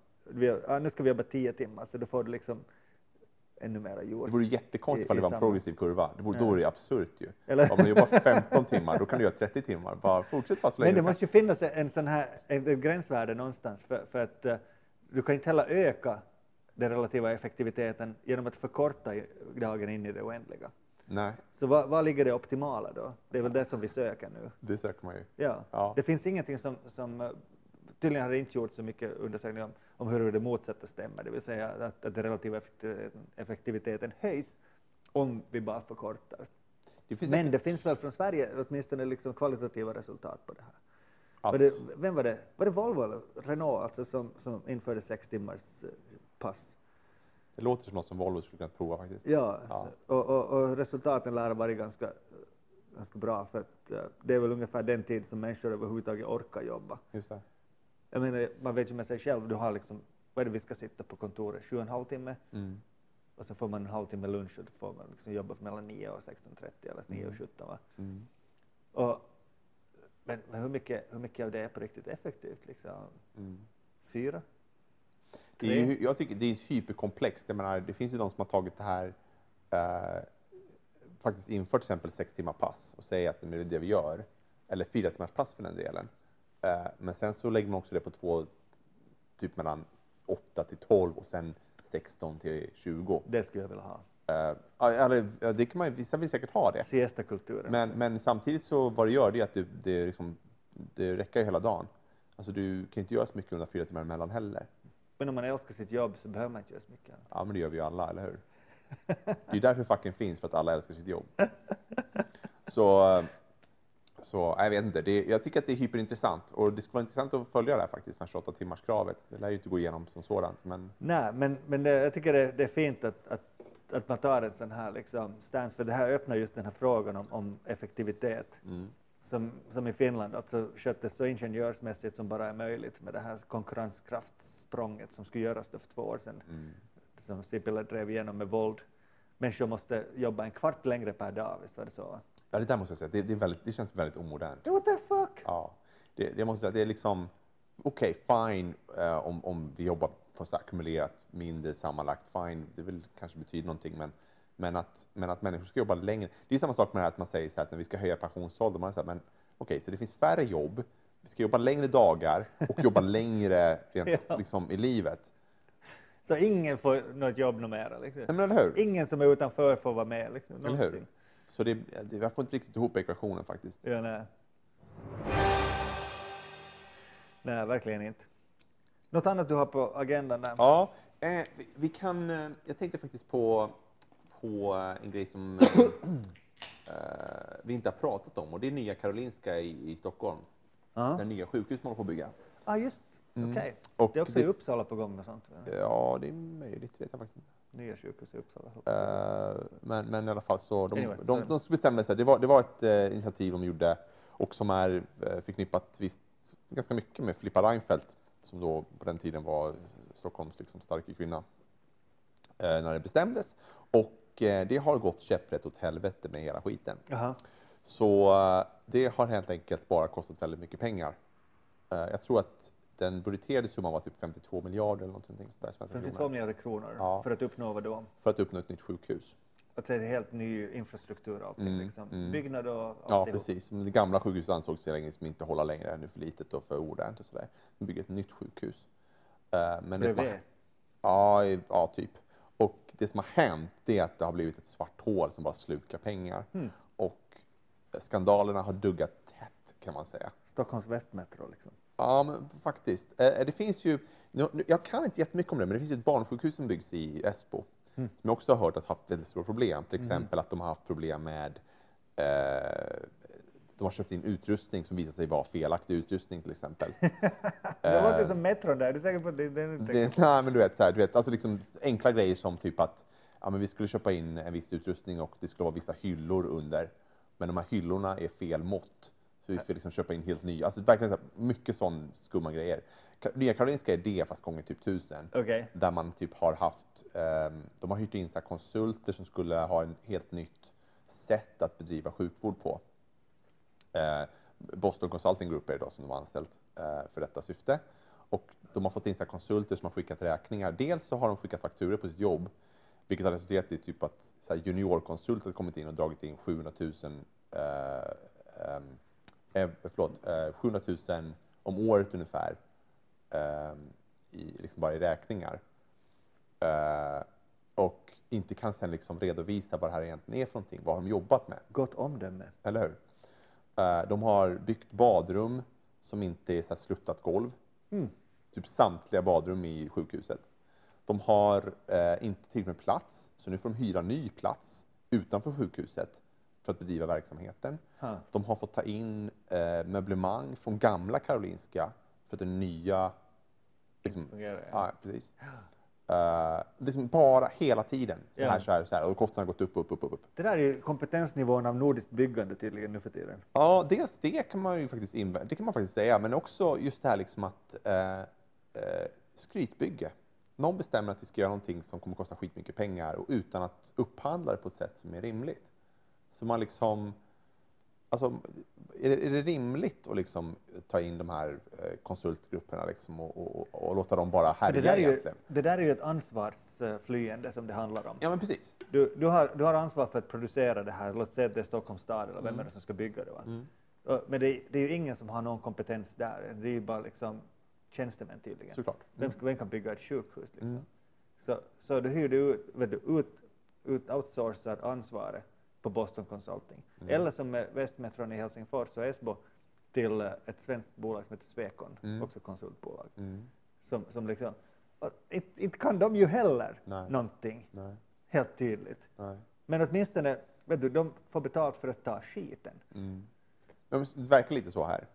ja, nu ska vi jobba tio timmar, så då får du liksom ännu mera gjort. Det vore jättekonstigt i det var en progressiv kurva. Det vore, Då är det absurt ju. Eller- Om man jobbar 15 timmar, då kan du göra 30 timmar. Bara fortsätt bara så länge Men det du måste ju finnas en sån här ett gränsvärde någonstans för, för att eh, du kan inte heller öka den relativa effektiviteten genom att förkorta dagen in i det oändliga. Nej, Så vad, vad ligger det optimala då? Det är väl det som vi söker nu. det söker man ju. Ja. Ja. Det finns ingenting som, som eh, tydligen har det inte gjort så mycket undersökningar om, om hur det motsatta stämmer, det vill säga att, att den relativa effektiviteten, höjs om vi bara förkortar. Det Men säkert det finns väl från Sverige åtminstone liksom kvalitativa resultat på det här. Var det, vem var det? Var det Volvo eller Renault alltså som, som införde sex timmars eh, pass? Det låter som något som Volvo skulle kunna prova faktiskt. Ja, Ja. Så, och, och, och resultaten lär ha varit ganska, ganska bra för att eh, det är väl ungefär den tid som människor överhuvudtaget orkar jobba. Just det. Jag menar, man vet ju med sig själv, du har liksom, vad är det vi ska sitta på kontoret, sju och en halv timme Mm. och så får man en halvtimme lunch och då får man liksom jobba mellan 9 och 16.30 eller 9 och 17. Va? Mm. Och, men men hur, mycket, hur mycket av det är på riktigt effektivt? Liksom? Mm. Fyra? Det är ju, jag tycker det är hyperkomplext. Jag menar, det finns ju de som har tagit det här, eh, faktiskt infört till exempel sex timmar pass och säger att nu är det det vi gör. Eller fyra timmars pass för den delen. Eh, men sen så lägger man också det på två, typ mellan 8 till 12 och sen 16 till 20. Det skulle jag vilja ha. Ja, eller, det kan man, vissa vill säkert ha det. Siesta-kulturen. Men, men samtidigt så vad det gör det är att det, det, liksom, det räcker hela dagen. Alltså du kan inte göra så mycket under fyra timmar emellan heller. Men om man älskar sitt jobb så behöver man inte göra så mycket. Ja, men det gör vi ju alla, eller hur? Det är ju därför facken finns, för att alla älskar sitt jobb. Så, så jag vet inte, det, jag tycker att det är hyperintressant och det skulle vara intressant att följa det här faktiskt, det här 28 timmars kravet. Det lär ju inte gå igenom som sådant, men Nej, men, men det, jag tycker det, det är fint att, att, att man tar en sån här liksom stance, för det här öppnar just den här frågan om, om effektivitet. mm, Som, som i Finland alltså sköttes så ingenjörsmässigt som bara är möjligt med det här konkurrenskraftsprånget som skulle göras för två år sedan, mm, som Sipilä drev igenom med våld. Människor måste jobba en kvart längre per dag, visst var det så? ja, det där måste jag säga, det, det, är väldigt, det känns väldigt omodernt. What the fuck? Ja, det, det måste jag säga, det är liksom, okej, fine eh, om, om vi jobbar på så ackumulerat mindre sammanlagt, fine, det vill kanske betyda någonting, men, men, att, men att människor ska jobba längre. Det är samma sak med det här att man säger så här att när vi ska höja pensionsåldern, man säger men okej, så det finns färre jobb, vi ska jobba längre dagar och jobba längre rent, Ja. liksom, i livet. Så ingen får något jobb något mera? Liksom. Nej, men? Ingen som är utanför får vara med? Liksom, Eller hur? Så det, det, jag får inte riktigt ihop ekvationen faktiskt. Ja, nej. nej, verkligen inte. Något annat du har på agendan där? Ja, eh, vi, vi kan, eh, jag tänkte faktiskt på, på en grej som eh, vi inte har pratat om och det är Nya Karolinska i, i Stockholm. Ja, Det nya sjukhus man håller på att bygga. ah, just Mm. okej. Och Det är också det- i Uppsala på gång med sånt. Ja, det är möjligt, vet jag faktiskt inte. Nya sjukhus i Uppsala. Eh, men, men i alla fall så, de, Anyway, de, de bestämde sig, det var, det var ett eh, initiativ de gjorde och som är eh, förknippat visst, ganska mycket med Filippa Reinfeldt som då på den tiden var Stockholms liksom, starka kvinna eh, när det bestämdes. Och eh, det har gått käpprätt åt helvete med hela skiten. Jaha. Så eh, det har helt enkelt bara kostat väldigt mycket pengar. Eh, jag tror att den budgeterade summan var typ 52 miljarder eller någonting sånt där, svenska 52 kronor, miljarder kronor Ja. för att uppnå vad då? för att uppnå ett nytt sjukhus. Att det är en helt ny infrastruktur allting. Mm, liksom. mm. Byggnad och Ja, alltihop. precis. Men det gamla sjukhuset ansågs länge som inte hålla längre, ännu för litet och för omodernt och sådär. De bygger ett nytt sjukhus. Eh, Men det som har, ja, ja, typ. Och det som har hänt är att det har blivit ett svart hål som bara slukar pengar. Mm. Eh, skandalerna har duggat tätt kan man säga. Stockholms västmetro liksom. Ja, men faktiskt. Eh, Det finns ju, jag kan inte jättemycket om det, men det finns ett barnsjukhus som byggs i Esbo. Mm. Som jag också har hört att haft väldigt stora problem. Till exempel att de har haft problem med eh, de har köpt in utrustning som visar sig vara felaktig utrustning till exempel. Det låter Eh, som metron där, är du säker på det, det är inte... det, nej, men du vet, så här, du vet alltså liksom enkla grejer som typ att ja, men vi skulle köpa in en viss utrustning och det skulle vara vissa hyllor under. Men de här hyllorna är fel mått. Så vi får liksom köpa in helt nya. Alltså verkligen så här, mycket sån skumma grejer. Nya Karolinska är det fast gånger typ tusen. Okej. Där man typ har haft, ehm, de har hyrt in så konsulter som skulle ha en helt nytt sätt att bedriva sjukvård på. Eh, Boston Consulting Group är det då som de har anställt eh, för detta syfte. Och de har fått in så konsulter som har skickat räkningar. Dels så har de skickat fakturor på sitt jobb Vilket har resulterat i typ att så juniorkonsulter kommit in och dragit in 700 000, eh, eh, förlåt, eh, 700 000 om året ungefär i, liksom bara i räkningar. Eh, och inte kan sen liksom redovisa vad det här egentligen är för någonting. Vad har de jobbat med? Gott omdöme. Eller hur? Eh, de har byggt badrum som inte är så här sluttat golv. Mm. Typ samtliga badrum i sjukhuset. De har eh, inte tillräckligt med plats, så nu får de hyra ny plats utanför sjukhuset för att bedriva verksamheten. Ha. De har fått ta in eh, möblemang från gamla Karolinska för att den nya... Liksom, Fungerar, ja. ja, precis. Eh, liksom bara hela tiden så här, så här, så här. Och kostnaderna har gått upp, upp, upp, upp. Det där är ju kompetensnivån av nordiskt byggande tydligen nu för tiden. Ja, dels det kan man ju faktiskt invä- det kan man faktiskt säga, men också just det här liksom att eh, eh, skrytbygge. Någon bestämmer att vi ska göra någonting som kommer kosta skitmycket pengar och utan att upphandla det på ett sätt som är rimligt. Så man liksom, alltså, är det, är det rimligt att liksom ta in de här eh, konsultgrupperna liksom och, och, och, låta dem bara härja det, där är ju, egentligen? det där är ju ett ansvarsflyende som det handlar om. Ja, men precis. Du, du, har, du har ansvar för att producera det här, låt säga att det är Stockholms stad eller vem är det som ska bygga det. Mm. Men det, det är ju ingen som har någon kompetens där, det är ju bara liksom tjänstemän tydligen. Såklart. Vem, vem kan bygga ett sjukhus? Liksom? Mm. Så, så du hyr du ut, vet du, ut, ut outsourcar ansvaret på Boston Consulting. Mm. Eller som med Västmetron i Helsingfors och Esbo till eh, ett svenskt bolag som heter Swecon, Mm. också konsultbolag. Mm. Som, som liksom, inte, kan de ju heller Nej. någonting, Nej, helt tydligt. nej. Men åtminstone, vet du, de får betalt för att ta skiten. Mm. Det verkar lite så här.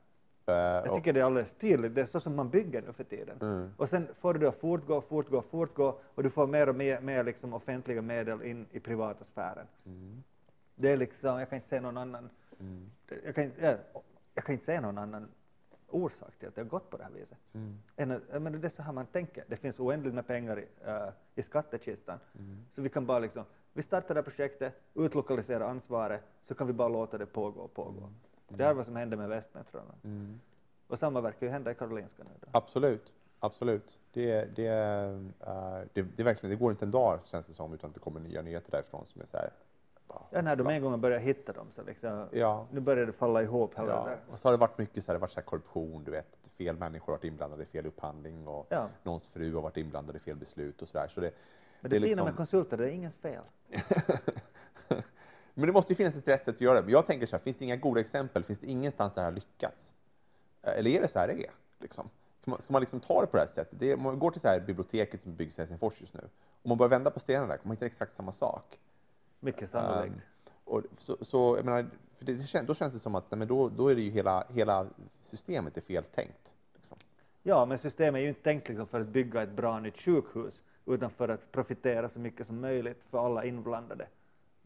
Eh, Jag tycker det är alldeles tydligt, det är så som man bygger nu för tiden. Mm. Och sen får du att fortgå, fortgå, fortgå och du får mer och mer, mer liksom offentliga medel in i privata sfären. Mm. Det är liksom, jag kan inte se någon annan, Mm. jag kan, inte- jag, jag kan inte se någon annan orsak till att det har gått på det här viset. Mm. Än menar, det är så här man tänker. Det finns oändligt med pengar i, eh, i skattekistan. Mm. Så vi kan bara liksom, vi startar det här projektet, utlokalisera ansvaret, så kan vi bara låta det pågå och pågå. Det är vad som hände med Västmetron. Mm. Och samma verkar ju hända i Karolinska nu. Då. Absolut, absolut. Det, det, eh, det, det, verkligen, det går inte en dag känns det som utan att det kommer nya nyheter därifrån som är så här. Ja, när de en gång börjar hitta dem så liksom, Ja. nu börjar det falla ihop hela Ja. där. Och så har det varit mycket så här, det varit så här korruption, du vet, fel människor har varit inblandade i fel upphandling och Ja. någons fru har varit inblandad i fel beslut och så där. Så det, Men det det, är fina liksom- med konsulter, det är ingens fel. Men det måste ju finnas ett rätt sätt att göra det. Men jag tänker så här, finns det inga goda exempel? Finns det ingenstans där det har lyckats? Eh, Eller är det så här det är? Liksom? Ska, man, ska man liksom ta det på det här sättet? Det är, om man går till så här biblioteket som byggs i Helsingfors just nu. Om man börjar vända på stenarna där kommer man hitta exakt samma sak. Mycket sannolikt. Ehm, och så, så jag menar, för det, då känns det som att nej, men då, då är det ju hela, hela systemet är fel tänkt. Liksom. Ja, men systemet är ju inte tänkt liksom för att bygga ett bra nytt sjukhus, utan för att profitera så mycket som möjligt för alla inblandade.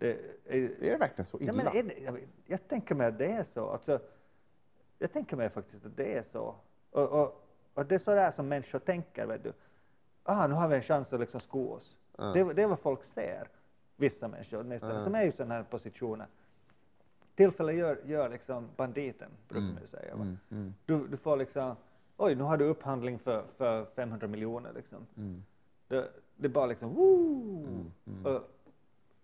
Det är, Är det verkligen så ja, illa? men är det, jag, jag tänker mig att det är så. Alltså, jag tänker mig faktiskt att det är så. Och, och, och det är så där som människor tänker. Vet du. Ah, nu har vi en chans att liksom sko oss. Ja. Det, är- det är vad folk ser, vissa människor åtminstone, Ja. som är i sådana här positioner. Tillfälle gör, gör liksom banditen, brukar Mm. man säga. Mm, mm, Du, du får liksom, oj, nu har du upphandling för, för 500 miljoner. Liksom. mm, Det, det är bara liksom, woo!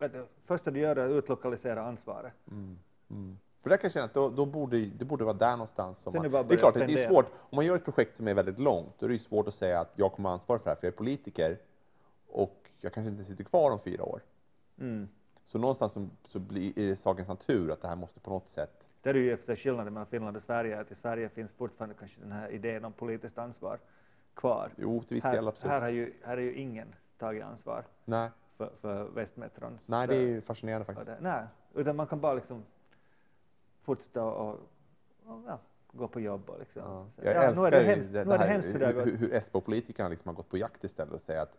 Du, första du gör är att utlokalisera ansvaret. mm, mm. För där kan jag känna att då, då borde, det borde vara där någonstans. Som man, det det är klart att det är spendera. svårt. Om man gör ett projekt som är väldigt långt, då är det svårt att säga att jag kommer ha ansvar för det här, för jag är politiker och jag kanske inte sitter kvar om fyra år. Mm. Så någonstans så, så blir är det sakens natur att det här måste på något sätt... Det är ju efter skillnaden mellan Finland och Sverige, att i Sverige finns fortfarande kanske den här idén om politiskt ansvar kvar. Jo, till viss del absolut. här, har ju, här är ju ingen tagit ansvar Nej, för, för Västmetrons... nej, det är eh, ju fascinerande faktiskt. det, nej, utan man kan bara liksom fortsätta och, och ja, gå på jobb och liksom. Ja. Så, Jag ja, älskar det hemskt, det, det här, hemskt hur hur, hur, Esbo-politikerna liksom har gått på jakt istället och säger att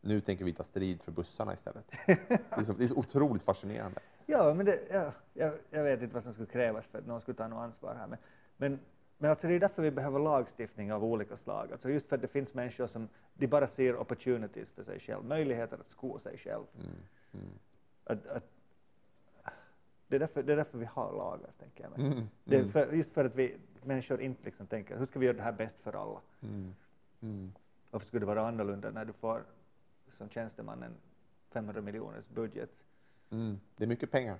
nu tänker vi ta strid för bussarna istället. Det är så, det är så otroligt fascinerande. Ja, men det, ja, jag, jag vet inte vad som skulle krävas för att någon skulle ta något ansvar här. Men, men, men alltså det är därför vi behöver lagstiftning av olika slag. Alltså just för att det finns människor som de bara ser opportunities för sig själv, möjligheter att sko sig själv. Mm, mm, Att, att, det, är därför, det är därför vi har lagar, tänker jag mm, Det är mm, för, just för att vi människor inte liksom tänker, hur ska vi göra det här bäst för alla? mm, mm, Varför skulle det vara annorlunda när du får som tjänsteman en 500 miljoners budget. Det är mycket pengar.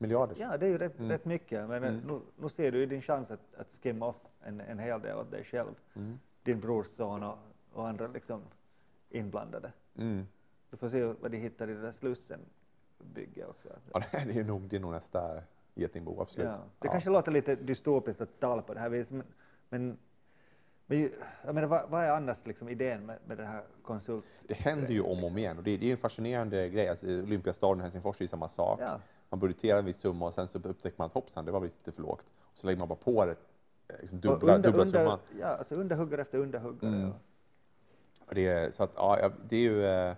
Miljarder. Ja, det är ju rätt, Mm. rätt mycket, men Mm. nu, nu ser du ju din chans att, att skimma off en, en hel del åt dig själv, Mm. din brorson och, och andra liksom inblandade. Mm. Du får se vad de hittar i det där Slussen bygge också. Ja, det är nog, det är nog nästa getingbo, absolut. Ja. Det Ja. kanske låter lite dystopiskt att tala på det här viset, men, men, men jag menar, vad, vad är annars liksom idén med, med den här konsult... Det händer ju om och om igen och det, det är en fascinerande grej. Alltså, Olympiastaden i Helsingfors är ju samma sak. Ja, Man budgeterar en viss summa och sen så upptäcker man att hoppsan, det var visst lite för lågt. Och så lägger man bara på det liksom dubbla, under, dubbla under, summan. ja, alltså underhuggare efter underhuggare. Mm. och- det är, så att, ja, det är ju... eh,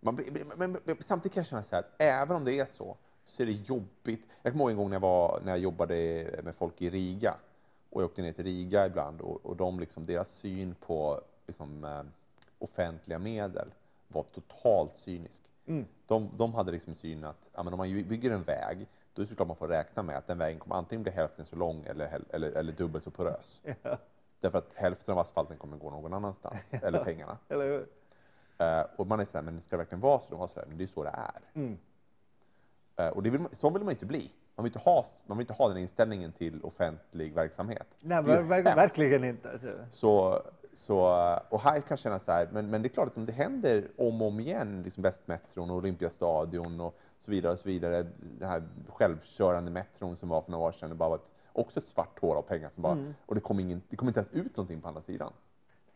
Man, men, men samtidigt kan jag känna så här att även om det är så, så är det jobbigt. Jag kommer ihåg en gång när jag, var, när jag jobbade med folk i Riga och jag åkte ner till Riga ibland och, och de liksom, deras syn på liksom, eh, offentliga medel var totalt cynisk. Mm. De, de hade liksom synen att ja, men om man bygger en väg, då är det såklart man får räkna med att den vägen kommer antingen bli hälften så lång eller, eller, eller dubbelt så porös. Ja, Därför att hälften av asfalten kommer gå någon annanstans, eller pengarna. eller? Eh, och man är så här, men ska det verkligen vara så? De var så här, men det är så det är. Mm. Eh, och det vill man, så vill man inte bli. Man vill inte, ha, man vill inte ha den inställningen till offentlig verksamhet. Nej, verkligen inte. Alltså. Så, så, och här kan jag känna så här, men, men det är klart att om det händer om och om igen, liksom Västmetron och Olympiastadion och så vidare, och så vidare, den här självkörande metron som var för några år sedan, det bara var ett, också ett svart hål av pengar som bara, Mm. och det kom, ingen, det kom inte ens ut någonting på andra sidan.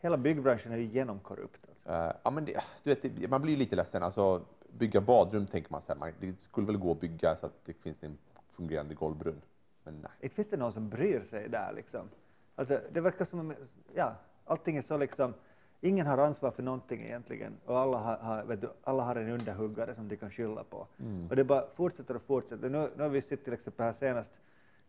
Hela byggbranschen är ju genomkorrupt. Alltså. Eh, ja, men det, du vet, det, man blir ju lite ledsen. Alltså, bygga badrum tänker man så här, man, det skulle väl gå att bygga så att det finns en fungerande golvbrunn. Men nej. Inte finns det någon som bryr sig där liksom. Alltså, det verkar som om ja, allting är så liksom, ingen har ansvar för någonting egentligen och alla har, har, vet du, alla har en underhuggare som de kan skylla på. Och det bara fortsätter och fortsätter. Nu, nu har vi sett till exempel här senast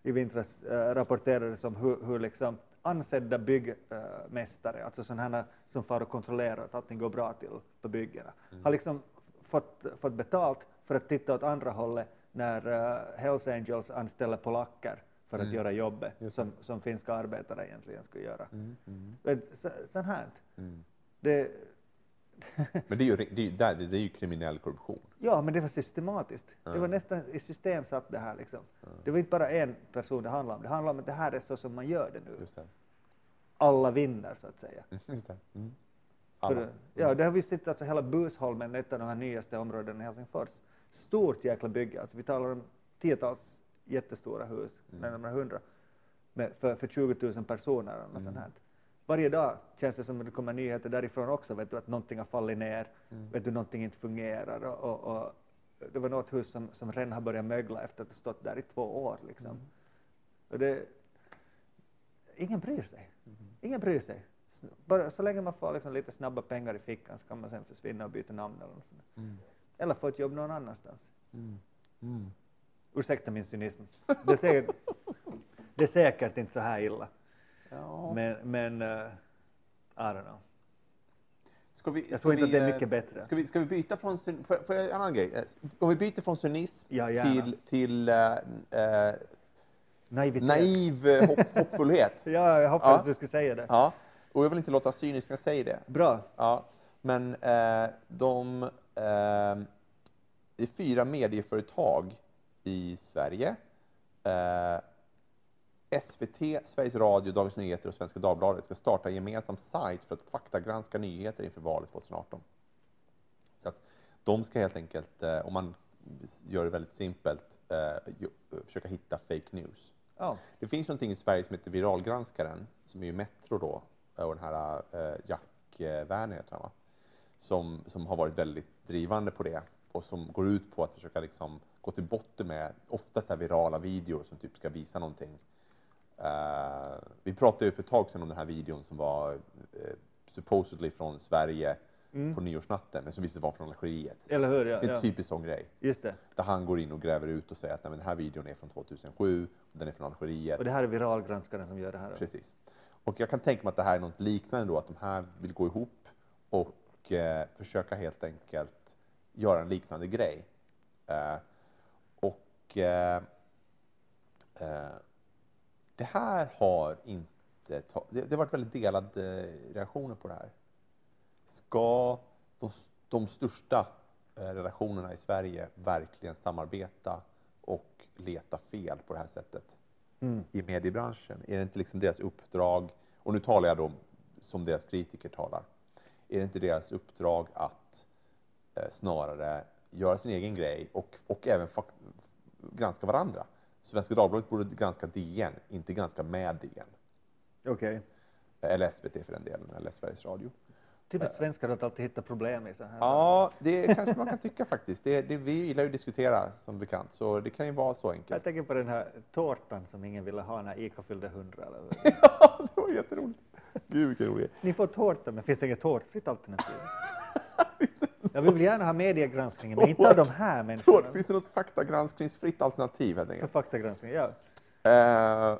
i vintras äh, rapporterades om hur, hur liksom ansedda byggmästare, alltså sådana som far och kontrollerar att allting går bra till på byggena, har liksom fått, fått betalt för att titta åt andra hållet när uh, Hells Angels anställer polacker för att göra jobbet som, som finska arbetare egentligen skulle göra. Men så- Sånt här. Mm. Det, Men det är ju, det är, där, det är ju kriminell korruption. ja, men det var systematiskt. Det var nästan i system satt det här. Liksom. Det var inte bara en person det handlade om. Det handlade om att det här är så som man gör det nu. Det. Alla vinner, så att säga. Mm, Just det. Mm. För, Alla. ja, det har vi sett, alltså hela Busholmen, ett av de här nyaste områdena i Helsingfors. Stort jäkla bygge, alltså vi talar om tiotals jättestora hus, Mm. närmare hundra, med, för, för 20 000 personer eller Mm. sånt här. Varje dag känns det som att det kommer nyheter därifrån också, vet du, att någonting har fallit ner, Mm. vet du, någonting inte fungerar och, och, och det var något hus som, som redan har börjat mögla efter att ha stått där i två år. Liksom. Mm. Och det, ingen bryr sig. Mm. Ingen bryr sig. Bara, så länge man får liksom lite snabba pengar i fickan så kan man sen försvinna och byta namn eller något sånt. där. Mm. Eller få ett jobb någon annanstans. Mm. Mm. Ursäkta min cynism. Det är säkert, det är säkert inte så här illa. Ja. Men, men uh, I don't know. Ska vi, Jag tror inte vi, att det är eh, mycket bättre. Ska vi, ska vi byta från... jag en annan grej? Eh, Om vi byter från cynism Ja, till, till eh, eh, Naivitet. naiv eh, hopp, hoppfullhet. Ja, jag hoppas Ja. att du skulle säga det. Ja. Och jag vill inte låta cynisk när jag säger det. Bra. Ja, men eh, de... Eh, det är fyra medieföretag i Sverige. Eh, SVT, Sveriges Radio, Dagens Nyheter och Svenska Dagbladet ska starta en gemensam sajt för att faktagranska nyheter inför valet 2018. Så att de ska helt enkelt, eh, om man gör det väldigt simpelt, eh, ju- försöka hitta fake news. Ja. Det finns någonting i Sverige som heter Viralgranskaren, som är ju Metro då, och den här eh, Jack eh, Werner heter han va? Som, som har varit väldigt drivande på det och som går ut på att försöka liksom gå till botten med ofta så virala videor som typ ska visa någonting. Eh, vi pratade ju för ett tag sedan om den här videon som var eh, supposedly från Sverige på nyårsnatten, men som visade vara från Algeriet. Eller hur? Ja, en ja. typisk sån grej. Just det. Där han går in och gräver ut och säger att Nej, men den här videon är från 2007, och den är från Algeriet. Och det här är viralgranskaren som gör det här. då. Precis. Och jag kan tänka mig att det här är något liknande då, att de här vill gå ihop och eh, försöka helt enkelt göra en liknande grej. Eh, och eh, eh, det här har inte ta- det, det har varit väldigt delade eh, reaktioner på det här. Ska de, de största eh, redaktionerna i Sverige verkligen samarbeta och leta fel på det här sättet i mediebranschen? Är det inte liksom deras uppdrag, och nu talar jag då som deras kritiker talar, är det inte deras uppdrag att eh, snarare göra sin egen grej och, och även granska varandra? Svenska Dagbladet borde granska DN, inte granska med DN. Okej. Eller SVT för den delen, eller Sveriges Radio. Typiskt svenskar att alltid hitta problem i så här Ja, det kanske man kan tycka faktiskt. Det, det, vi gillar ju att diskutera som bekant, så det kan ju vara så Jag enkelt. tänker på den här tårtan som ingen ville ha när ICA fyllde 100. Eller? Ja, det var jätteroligt. Gud vilken rolig. Ni får tårta, men finns det inget tårtfritt alternativ? Jag vill gärna ha mediegranskningen, men inte av de här människorna. finns det något faktagranskningsfritt alternativ helt För faktagranskning, ja. Eh,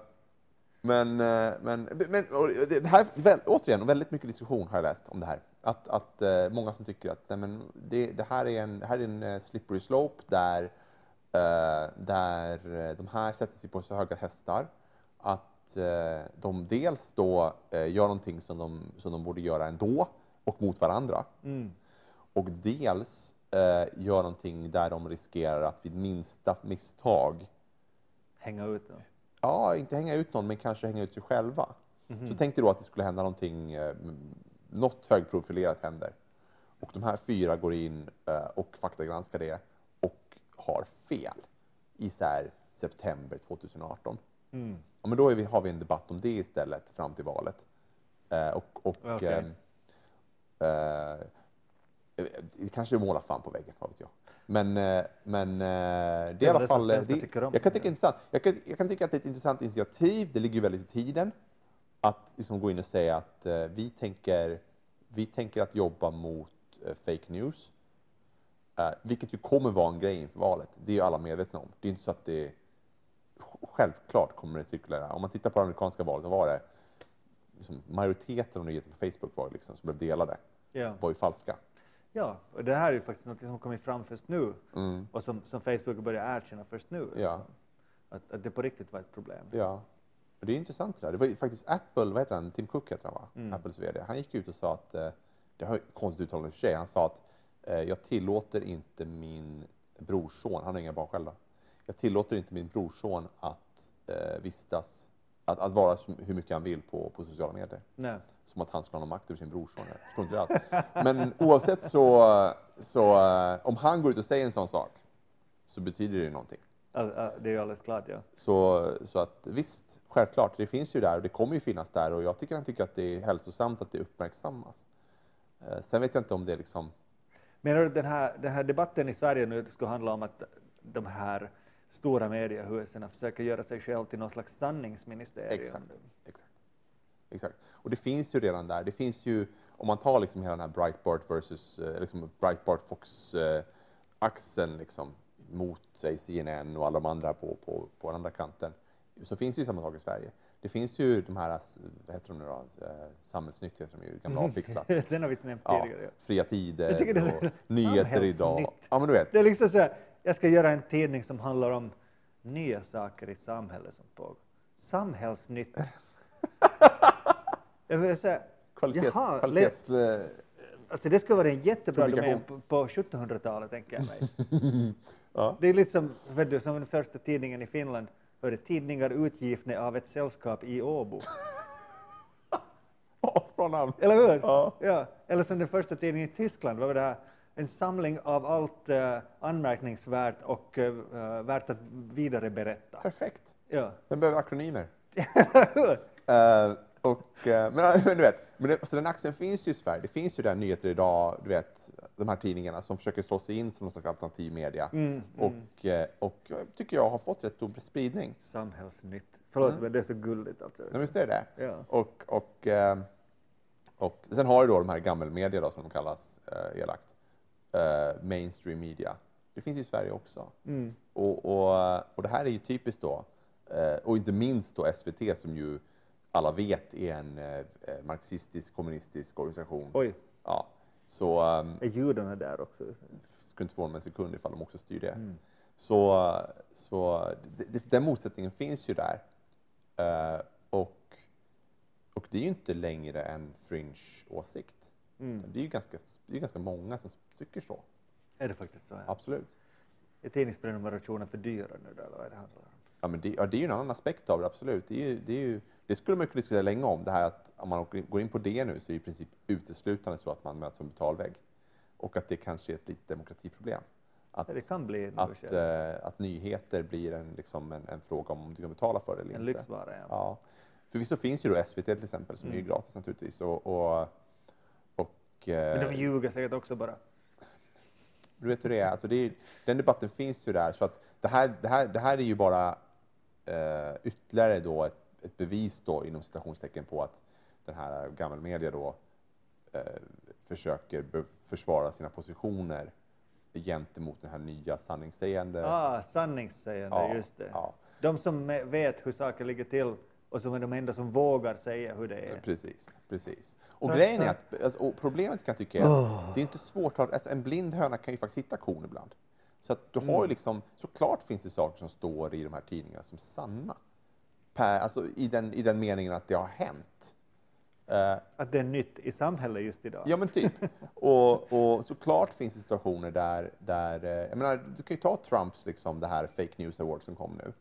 men, eh, men, men och det här, återigen, väldigt mycket diskussion har jag läst om det här. Att, att eh, många som tycker att nej, men det, det här är en, här är en slippery slope där, där de här sätter sig på så höga hästar att de dels då gör någonting som de, som de borde göra ändå och mot varandra. Mm. Och dels eh, gör någonting där de riskerar att vid minsta misstag Hänga ut den. ja, inte hänga ut någon, men kanske hänga ut sig själva. Så tänk dig då att det skulle hända någonting, eh, något högprofilerat händer. Och de här fyra går in eh, och faktagranskar det och har fel i så här september 2018. Mm. Ja, men då vi, har vi en debatt om det istället fram till valet. Eh, och och Okej. ehm, eh, kanske är måla fan på väggen, vad vet jag. Men, eh, men eh, det är i alla det fall... eh, Det, jag, kan tycka det intressant. Jag, kan, jag kan tycka att det är ett intressant initiativ. Det ligger ju väldigt i tiden att liksom gå in och säga att eh, vi, tänker, vi tänker att jobba mot eh, fake news. Eh, vilket ju kommer vara en grej inför valet. Det är ju alla medvetna om. Det är inte så att det självklart kommer det cirkulera. Om man tittar på det amerikanska valet, då var det liksom, majoriteten av nyheter på Facebook var liksom, som blev delade Ja. var ju falska. Ja, och det här är ju faktiskt något som kommit fram först nu Mm. och som, som Facebook börjar erkänna först nu. Ja. liksom. Att, att det på riktigt var ett problem. Ja. Och det är intressant det där. Det var ju faktiskt Apple, vad heter han, Tim Cook heter han va? Mm. Apples VD. Han gick ut och sa att, eh, det har konstigt uttalande för sig, han sa att eh, jag tillåter inte min brorson, han har inga barn själv då. Jag tillåter inte min brorson att eh, vistas, att, att vara hur mycket han vill på, på sociala medier. Nej. Som att han skulle ha någon makt över sin brorson. Jag förstår inte det alls. Men oavsett så, så eh, om han går ut och säger en sån sak så betyder det ju någonting. Det är ju alldeles klart, ja. Så, så att visst, självklart, det finns ju där och det kommer ju finnas där och jag tycker han tycker att det är hälsosamt att det uppmärksammas. Eh, sen vet jag inte om det liksom, Menar du att den här, den här debatten i Sverige nu skulle handla om att de här stora mediehusen försöker göra sig själv till någon slags sanningsministerium? exakt, exakt, exakt. Och det finns ju redan där, det finns ju, om man tar liksom hela den här Breitbart versus, eh, liksom Breitbart Fox eh, axeln liksom mot säg CNN och alla de andra på, på, på den andra kanten, så finns det ju samma sak i Sverige. Det finns ju de här, vad heter de nu då, eh, Samhällsnytt heter de ju, gamla avpixlat. den har vi inte nämnt Ja, tidigare. Fria tider Jag det och nyheter idag. Ja, men du vet. Det är liksom så här, jag ska göra en tidning som handlar om nya saker i samhället som pågår. Samhällsnytt. jag säga, Kvalitets, Jaha, kvalitets, alltså det skulle vara en jättebra domän på, på 1700-talet, tänker jag mig. ja. Det är lite som, vet du, som den första tidningen i Finland, hörde tidningar utgivna av ett sällskap i Åbo. Asbra namn. Eller hur? Ja. Ja. Eller som den första tidningen i Tyskland, vad var det här? En samling av allt eh, anmärkningsvärt och eh, värt att vidare berätta. Perfekt. Ja. Den behöver akronymer. Hur? Eh, och, eh, men, men du vet, men det, så den axeln finns ju i Sverige. Det finns ju där nyheter idag, du vet, de här tidningarna som försöker slå sig in som någon slags alternativ media. Mm, Och, eh, och jag tycker jag har fått rätt stor spridning. Samhällsnytt. Förlåt, men det är så gulligt alltså. Nej, visst är det? Ja. Och, och, eh, och sen har du då de här gammelmedia då, som de kallas eh, elakt. Eh, mainstream media. Det finns ju i Sverige också. Mm. Och, och, och det här är ju typiskt då, eh, och inte minst då SVT som ju alla vet är en eh, marxistisk kommunistisk organisation. Oj, Ja, så um, är judarna där också? skulle inte förvåna mig en sekund ifall de också styr det. Mm. Så, så det, den motsättningen finns ju där. Eh, och, och det är ju inte längre en fringe-åsikt. Mm. Det är ju ganska, det är ganska många som tycker så. Är det faktiskt så? Ja. Absolut. Är tidningsprenumerationen för dyra nu då, eller vad är det handlar om? Ja, men det, ja, det är ju en annan aspekt av det, absolut. Det, är ju, det, är ju, det skulle man kunna diskutera länge om, det här att om man går in på det nu så är i princip uteslutande så att man möts som betalvägg. Och att det kanske är ett litet demokratiproblem. Att, det kan bli att, eh, att nyheter blir en, liksom en, en fråga om du kan betala för det eller en inte. lyxvara. Ja. Ja. Förvisso finns ju då SVT till exempel som är Mm. gratis naturligtvis. Och, och, och, Men de eh, ljuger säkert också bara. du vet hur det är, alltså det är, den debatten finns ju där. Så att det, här, det, här, det här är ju bara eh, ytterligare då ett, ett bevis då inom citationstecken på att den här gammelmedia då eh, försöker försvara sina positioner gentemot den här nya sanningssägande. Ah, sanningssägande, Ja, just det. ja. De som vet hur saker ligger till och som är de enda som vågar säga hur det är. Precis, precis. Och grejen är att, alltså, problemet kan jag tycka är att det är inte svårt att, alltså, en blind höna kan ju faktiskt hitta korn ibland. Så att du har ju Mm. liksom, såklart finns det saker som står i de här tidningarna som sanna. Per, alltså i den, i den meningen att det har hänt. Eh, Att det är nytt i samhället just idag. Ja, men typ. Och, och såklart finns det situationer där, där eh, jag menar, du kan ju ta Trumps, liksom, det här fake news award som kom nu.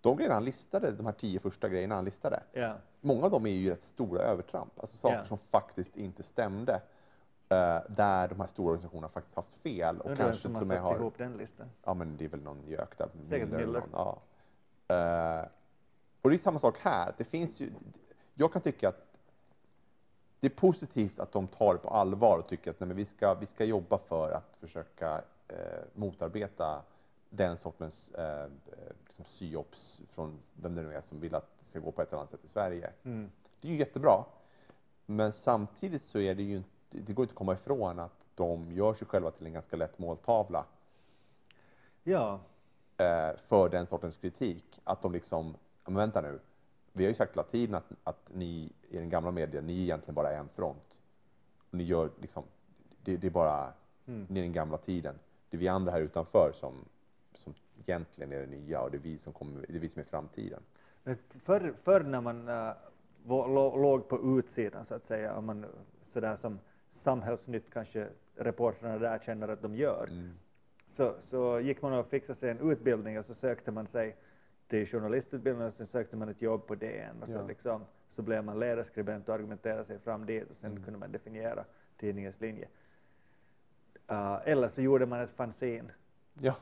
De grejerna han listade, de här tio första grejerna han listade, Ja. många av dem är ju rätt stora övertramp, alltså saker Ja. som faktiskt inte stämde. eh, där de här stora organisationerna faktiskt haft fel och kanske till har och med har... ihop den listan. Ja, men det är väl någon gök där. Säkert Miller. ja. Eh, och det är samma sak här. Det finns ju, jag kan tycka att det är positivt att de tar det på allvar och tycker att nej, vi, ska, vi ska jobba för att försöka eh, motarbeta den sortens eh, liksom psyops från vem det nu är som vill att det ska gå på ett eller annat sätt i Sverige. Mm. Det är ju jättebra. Men samtidigt så är det ju inte, det går inte att komma ifrån att de gör sig själva till en ganska lätt måltavla Ja, eh, för den sortens kritik. Att de liksom, men vänta nu, vi har ju sagt hela tiden att, att ni i den gamla media, ni är egentligen bara en front. Och ni gör liksom, det, det är bara, Mm. ni är den gamla tiden. Det är vi andra här utanför som, som egentligen är det nya och det är vi som, kommer, det är, vi som är framtiden. Förr, förr när man äh, låg på utsidan så att säga, om man sådär som Samhällsnytt kanske reportrarna där känner att de gör, Mm. så, så gick man och fixade sig en utbildning och så sökte man sig till journalistutbildningen och så sökte man ett jobb på DN och så, Ja. liksom, så blev man ledarskribent och argumenterade sig fram dit och sen Mm. kunde man definiera tidningens linje. Uh, eller så gjorde man ett fanzine Ja,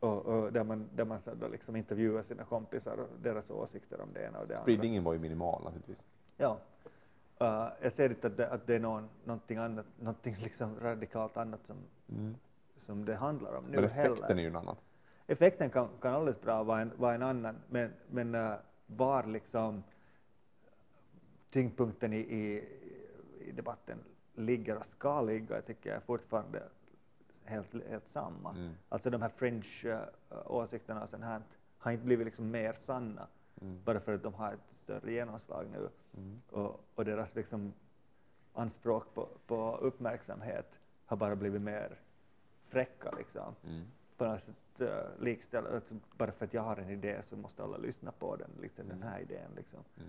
och, och där man, där man så då liksom intervjuade sina kompisar och deras åsikter om det ena och det andra. spridningen var ju minimal naturligtvis. Ja. Uh, jag ser inte att det, att det är någon, någonting, annat, någonting liksom radikalt annat som, som det handlar om nu Men effekten heller. är ju en annan. Effekten kan, kan alldeles bra vara en, vara en annan, men, men uh, var liksom tyngdpunkten i, i, i debatten ligger och ska ligga tycker jag fortfarande helt, helt samma. Mm. Alltså de här fringe-åsikterna och sånt här har inte blivit liksom mer sanna Mm. bara för att de har ett större genomslag nu. Mm. Och, och deras liksom anspråk på, på uppmärksamhet har bara blivit mer fräcka. Liksom. Mm. På något sätt uh, likställa, alltså, bara för att jag har en idé så måste alla lyssna på den, liksom, den här idén. Liksom. Mm.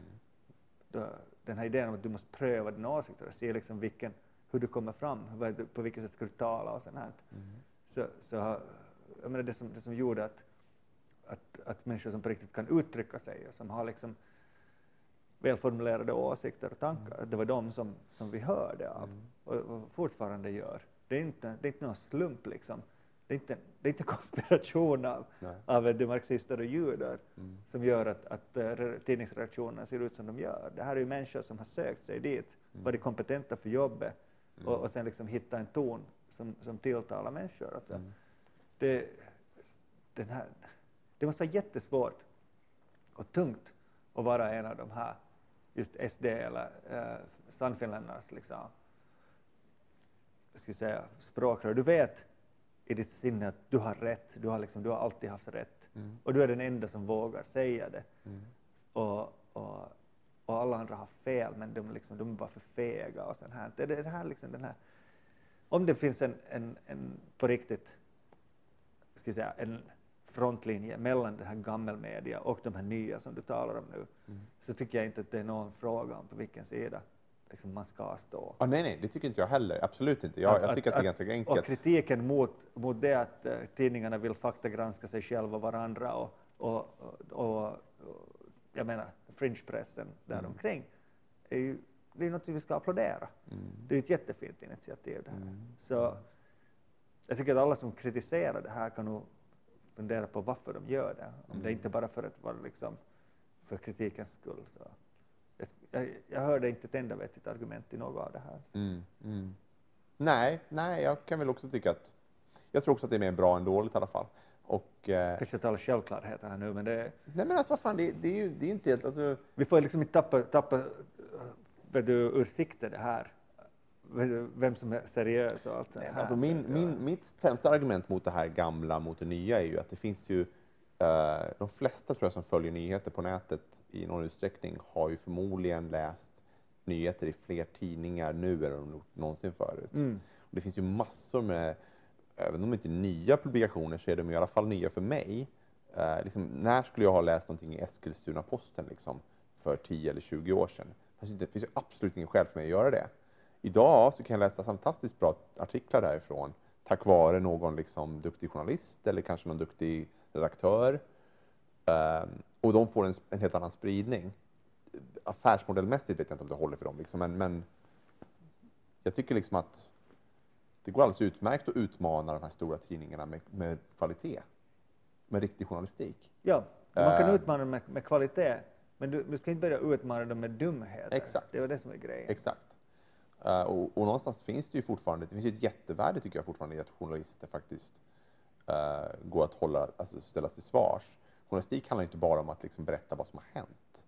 Då, den här idén om att du måste pröva dina åsikter och se liksom vilken, hur du kommer fram, på vilket sätt ska du tala och sånt här. Mm. Så, så jag menar, det, som, det som gjorde att, att, att människor som på riktigt kan uttrycka sig och som har liksom välformulerade åsikter och tankar, att det var de som, som vi hörde av Mm. och, och fortfarande gör. Det är inte, det är inte någon slump liksom. Det är inte, det är inte konspiration av, Nej. av de marxister och judar Mm. som gör att, att eh, re- tidningsredaktionerna ser ut som de gör. Det här är ju människor som har sökt sig dit, Mm. varit kompetenta för jobbet Mm. och, och sen liksom hitta en ton som, som tilltalar människor. Alltså. Mm. Det, den här, det måste vara jättesvårt och tungt att vara en av de här just SD eller eh, Sannfinländarnas liksom, jag skulle säga, språkrör. Du vet i ditt sinne att du har rätt, du har, liksom, du har alltid haft rätt Mm. och du är den enda som vågar säga det. Mm. Och, och, och alla andra har fel, men de, liksom, de är bara för fega och sånt här. Det, det här, liksom, den här. Om det finns en, en, en på riktigt, ska säga, en frontlinje mellan den här gammelmedia och de här nya som du talar om nu, Mm. så tycker jag inte att det är någon fråga om på vilken sida liksom, man ska stå. Ah, nej, nej, det tycker inte jag heller. Absolut inte. Jag, jag tycker att, det är ganska Och enkelt. kritiken mot, mot det att eh, tidningarna vill faktagranska sig själva och varandra och, och, och, och jag menar fringepressen däromkring är ju det är något vi ska applådera. Det är ett jättefint initiativ det här. Så jag tycker att alla som kritiserar det här kan nog fundera på varför de gör det. Om det inte bara för att vara liksom för kritikens skull. Så jag, jag, hörde inte ett enda vettigt argument i något av det här. Mm, mm. Nej, nej, jag kan väl också tycka att... Jag tror också att det är mer bra än dåligt i alla fall. Och, eh, Kanske talar självklarheter här nu, men det, nej men alltså vad fan, det, det är ju det är inte helt... Alltså, vi får liksom inte tappa, tappa eh, vet du, ur sikte det här. Vem som är seriös och allt det här. alltså min, min, mitt främsta argument mot det här gamla mot det nya är ju att det finns ju de flesta tror jag som följer nyheter på nätet i någon utsträckning har ju förmodligen läst nyheter i fler tidningar nu än de gjort någonsin förut. Mm. Och det finns ju massor med, även om de inte är nya publikationer så är de i alla fall nya för mig. Eh, liksom, när skulle jag ha läst någonting i Eskilstuna-Posten liksom, för 10 eller 20 år sedan? Det finns ju absolut ingen skäl för mig att göra det. Idag så kan jag läsa fantastiskt bra artiklar därifrån tack vare någon liksom duktig journalist eller kanske någon duktig redaktör. Ehm, och de får en, en helt annan spridning. Affärsmodellmässigt vet jag inte om det håller för dem, liksom, men, men jag tycker liksom att det går alldeles utmärkt att utmana de här stora tidningarna med, med kvalitet, med riktig journalistik. Ja, man kan Eh. utmana dem med, med kvalitet, men du, du ska inte börja utmana dem med dumheter. Exakt. Det är det som är grejen. Exakt. Eh, och, och någonstans finns det ju fortfarande, det finns ju ett jättevärde tycker jag fortfarande i att journalister faktiskt eh, går att hålla, alltså ställas till svars. Journalistik handlar inte bara om att liksom berätta vad som har hänt.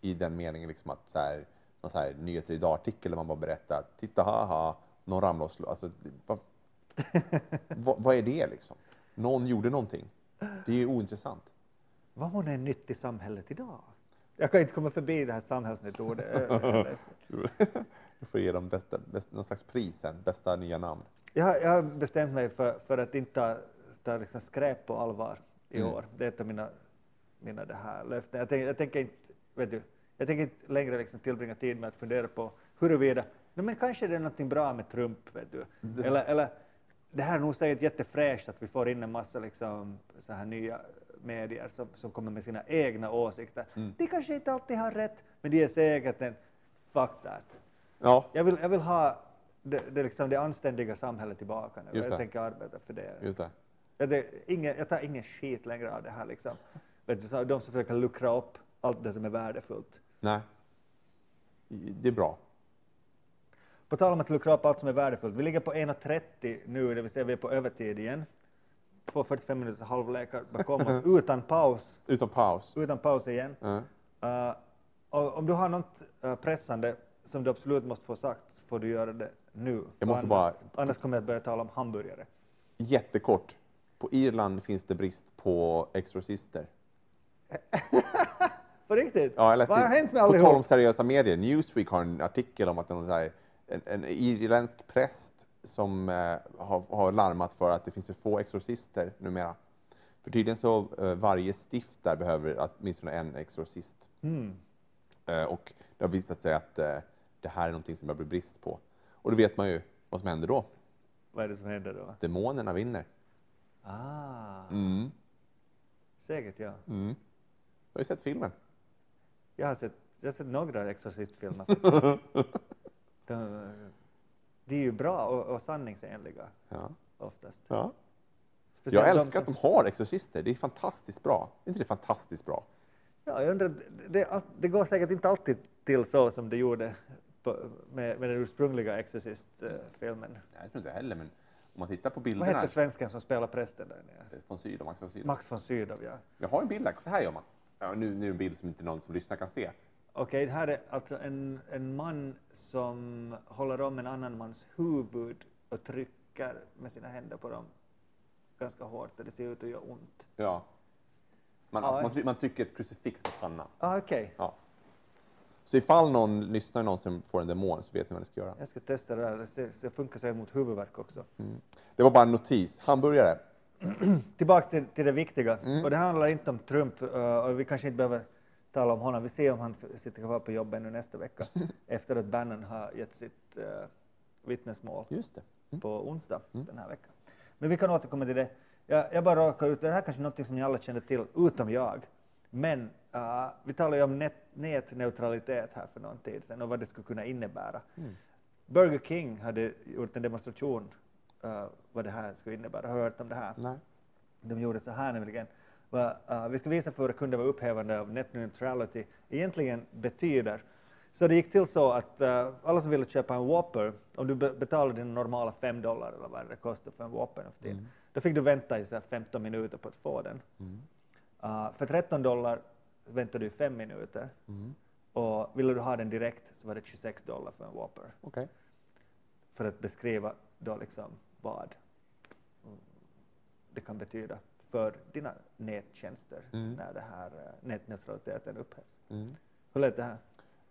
I den meningen liksom att så här, någon så här nyheter idag-artikel där man bara berättar, titta haha, någon ramlade och slog. Alltså, vad, vad, vad är det liksom? Någon gjorde någonting. Det är ju ointressant. Vad månne är nytt i samhället idag? Jag kan inte komma förbi det här är ledsen. Du får ge dem bästa, bästa, någon slags pris sen, bästa nya namn. Jag, jag har bestämt mig för, för att inte ta, ta liksom skräp på allvar i Mm. år. Det är ett av mina, mina det här löften. Jag, tänker- jag tänker inte, vet du, jag tänker inte längre liksom tillbringa tid med att fundera på huruvida, no, men kanske det är något bra med Trump, vet du. Eller, eller det här är nog säkert jättefräscht att vi får in en massa liksom, så här nya medier som, som kommer med sina egna åsikter. Mm. De kanske inte alltid har rätt, men de är säkert en fuck that. Ja, Jag vill, jag vill ha det, det, liksom det anständiga samhället tillbaka nu. Just Jag det. tänker arbeta för det. just det. Jag, det, ingen, jag tar ingen skit längre av det här. Liksom. Vet du, de som försöker luckra upp allt det som är värdefullt. Nej. Det är bra. På tal om att luckra upp allt som är värdefullt. Vi ligger på 1.30 nu, det vill säga vi är på övertid igen. Två 45 minuters halvlekar bakom oss utan paus. Utan paus. Utan paus igen. Ja. Uh, om du har något uh, pressande som du absolut måste få sagt så får du göra det nu. Jag måste annars, bara- annars kommer jag att börja tala om hamburgare. Jättekort. På Irland finns det brist på exorcister. På riktigt? Ja, jag läste Vad har hänt med På tal om allihop? seriösa medier. Newsweek har en artikel om att en, här, en, en irländsk präst som eh, har, har larmat för att det finns för få exorcister numera. För tydligen så eh, varje stift där behöver åtminstone en exorcist. Mm. Eh, och det har visat sig att eh, det här är någonting som det blir brist på. Och då vet man ju vad som händer då. Vad är det som händer då? Demonerna vinner. Ah, Mm. säkert ja. Mm. Du har ju sett filmen. Jag har sett, jag har sett några Exorcist-filmer. de, de är ju bra och, och sanningsenliga Ja. oftast. Ja. Speciellt Jag de älskar som- att de har exorcister. Det är fantastiskt bra. Är inte det fantastiskt bra? Ja, jag undrar, det, det, går säkert inte alltid till så som det gjorde på, med, med den ursprungliga Exorcist-filmen. Nej, jag tror inte heller, men om man tittar på Vad bilderna. hette svensken som spelar prästen där nere? Von Sydow, Max von Sydow. Max von Sydow, ja. Jag har en bild där. Så här gör man. Ja, nu, nu en bild som inte någon som lyssnar kan se. Okej, det här är alltså en, en man som håller om en annan mans huvud och trycker med sina händer på dem ganska hårt och det ser ut att göra ont. Ja. Man, Ja, alltså, man, man trycker ett krucifix på pannan. Ah, Okej, Ja. Så ifall någon lyssnar någon som får en demon så vet ni vad ni ska göra. jag ska testa det där. Det, funkar säkert mot huvudvärk också. Det var bara en notis. Hamburgare. Tillbaks till, till det viktiga. Mm. Och det handlar inte om Trump uh, och vi kanske inte behöver tala om honom. Vi ser om han sitter kvar på jobbet nu nästa vecka efter att Bannon har gett sitt eh, vittnesmål Just det. på onsdag Mm. den här veckan. Men vi kan återkomma till det. Jag, jag bara råkar ut, det här är kanske något som ni alla känner till, utom jag. Men eh, vi talade ju om net, nätneutralitet här för någon tid sedan och vad det skulle kunna innebära. Mm. Burger King hade gjort en demonstration eh, vad det här skulle innebära. Har du hört om det här? Nej. De gjorde så här nämligen. Va, uh, vi ska visa för våra kunder vad upphävande av net neutrality egentligen betyder. Så det gick till så att uh, alla som ville köpa en Whopper, om du be betalade din normala 5 dollar eller vad det kostar för en Whopper nu för tiden, Mm. då fick du vänta i så här 15 minuter på att få den. Mm. Uh, för 13 dollar väntade du 5 minuter Mm. och ville du ha den direkt så var det 26 dollar för en Whopper Okej. för att beskriva då liksom vad mm, det kan betyda för dina nättjänster Mm. när det här eh, nätneutraliteten upphävs. Mm. Hur lät det här?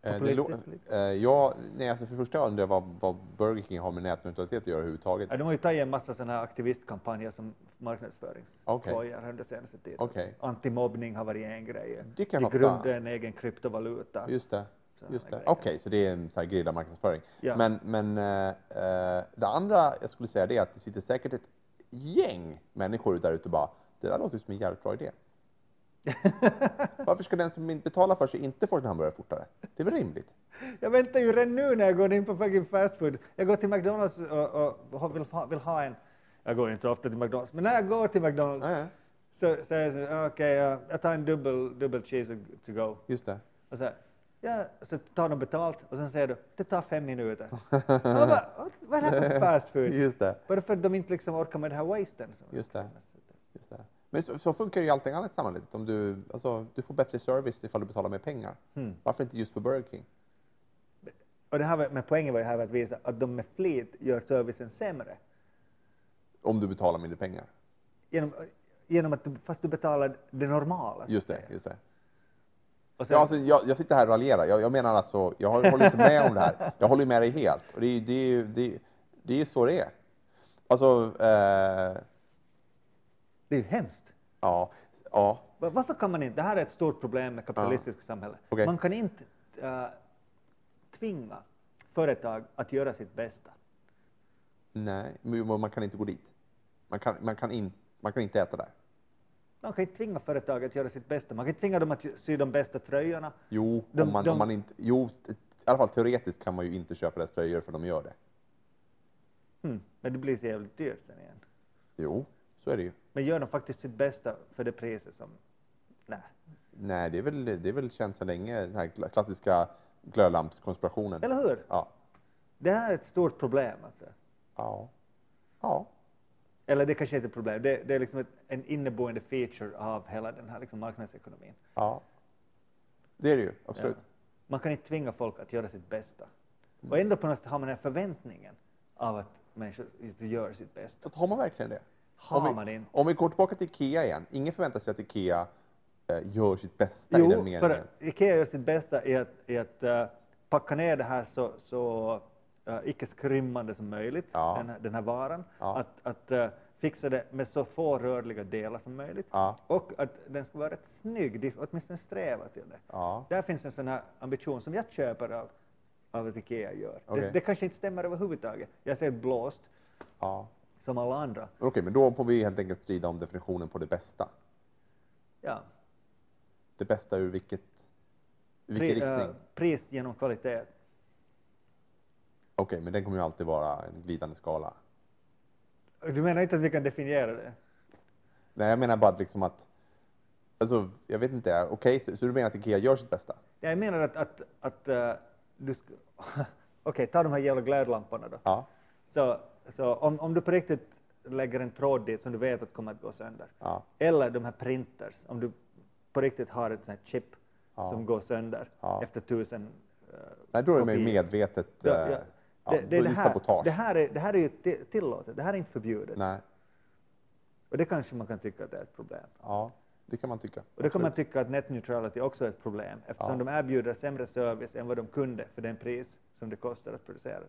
Eh, Populistiskt eh, ja, nej, alltså för det första undrar jag vad, vad Burger King har med nätneutralitet att göra överhuvudtaget. Ja, de har ju tagit en massa sådana här aktivistkampanjer som marknadsföringsskojar Okej. under senaste tiden. Okej. Antimobbning har varit en grej. Det kan De grundade en egen kryptovaluta. Just det. Just det. Okej, så det är en så här grillad marknadsföring. Ja. Men, men eh, eh, det andra jag skulle säga är att det sitter säkert ett gäng människor där ute och bara, det där låter ju som en jävligt bra idé. Varför ska den som inte betalar för sig inte få sin hamburgare fortare? Det är väl rimligt? Jag väntar ju redan nu när jag går in på fucking fast food. Jag går till McDonalds och, och vill, ha, vill ha en. Jag går inte ofta till McDonalds, men när jag går till McDonalds ja. så säger jag så, okej, ja, jag tar en dubbel, dubbel cheese to go. Just det. Och så, ja, så tar de betalt och sen säger du, det tar fem minuter. Bara, "Vad- är det här för fast food? Just det. Bara för att de inte liksom orkar med det här wasten. Just det. Men så, så funkar ju allting annat i samhället. Om du, alltså, du får bättre service ifall du betalar mer pengar. Hmm. Varför inte just på Burger King? Och det här men poängen var ju här att visa att de med flit gör servicen sämre. Om du betalar mindre pengar. Genom, genom att du, fast du betalar det normala. Just det. Just det. Sen, Ja, alltså, jag, jag sitter här och raljerar. Jag, jag menar alltså, jag håller inte med om det här. Jag håller med dig helt. Och det är ju det är, det är, det är så det är. Alltså, eh, det är ju hemskt. ja, ja, Va- Varför kan man inte, det här är ett stort problem med kapitalistiska samhälle. Okej. Man kan inte äh, tvinga företag att göra sitt bästa. nej, men man kan inte gå dit. Man kan, man kan, in, man kan inte äta där. Man kan inte tvinga företag att göra sitt bästa. Man kan inte tvinga dem att sy de bästa tröjorna. Jo, De- om man, de- om man inte, jo, i alla fall teoretiskt kan man ju inte köpa deras tröjor för de gör det. Hmm. Men det blir så jävligt dyrt sen igen. Jo, så är det ju. Men gör de faktiskt sitt bästa för det priset som... Nej. Nej, det är väl, det är väl känt så länge, den här kla- klassiska glödlampskonspirationen. Eller hur? Ja. Det här är ett stort problem. Alltså. Ja. Ja. Eller det kanske inte är ett problem. Det, det är liksom ett, en inneboende feature av hela den här liksom marknadsekonomin. Ja. Det är det ju, absolut. Ja. Man kan inte tvinga folk att göra sitt bästa. Och ändå på något sätt har man den här förväntningen av att människor gör sitt bästa. Fast har man verkligen det? Har om vi, man inte? Om vi går tillbaka till IKEA igen. Ingen förväntar sig att IKEA eh, gör sitt bästa i den Jo, meningen. för Ikea gör sitt bästa i att, i att eh, packa ner det här så, så uh, icke skrymmande som möjligt, Ja. den, här, den här varan. Ja. Att, att eh, fixa det med så få rörliga delar som möjligt. Ja. Och att den ska vara rätt snygg, de åtminstone sträva till det. Ja. Där finns en sån här ambition som jag köper av, av att Ikea gör. Okej. Det, det kanske inte stämmer överhuvudtaget. Jag ser ett blåst ja. Som alla andra. Okej, men då får vi helt enkelt strida om definitionen på det bästa. Ja. Det bästa ur vilket, ur vilken Pri- eh, riktning? pris genom kvalitet. Okej, men den kommer ju alltid vara en glidande skala. Du menar inte att vi kan definiera det? Nej, jag menar bara liksom att, alltså, jag vet inte, okej, så, så du menar att IKEA gör sitt bästa? Jag menar att, att, att eh, du ska... Okej, ta de här jävla glödlamporna då. Ja. Så, så om, om du på riktigt lägger en tråd dit som du vet att kommer att gå sönder. Ja. Eller de här printers, om du på riktigt har ett sånt här chip Ja. som går sönder Ja. efter tusen uh, Nej, då är det mer medvetet eh, ja. Det, det, är det, är här, sabotage. det, här är, det här är ju ti- tillåtet, det här är inte förbjudet. Nej, Och det kanske man kan tycka att det är ett problem. ja, det kan man tycka. Och då kan man tycka att net neutrality också är ett problem eftersom Ja. de erbjuder sämre service än vad de kunde för den pris som det kostar att producera.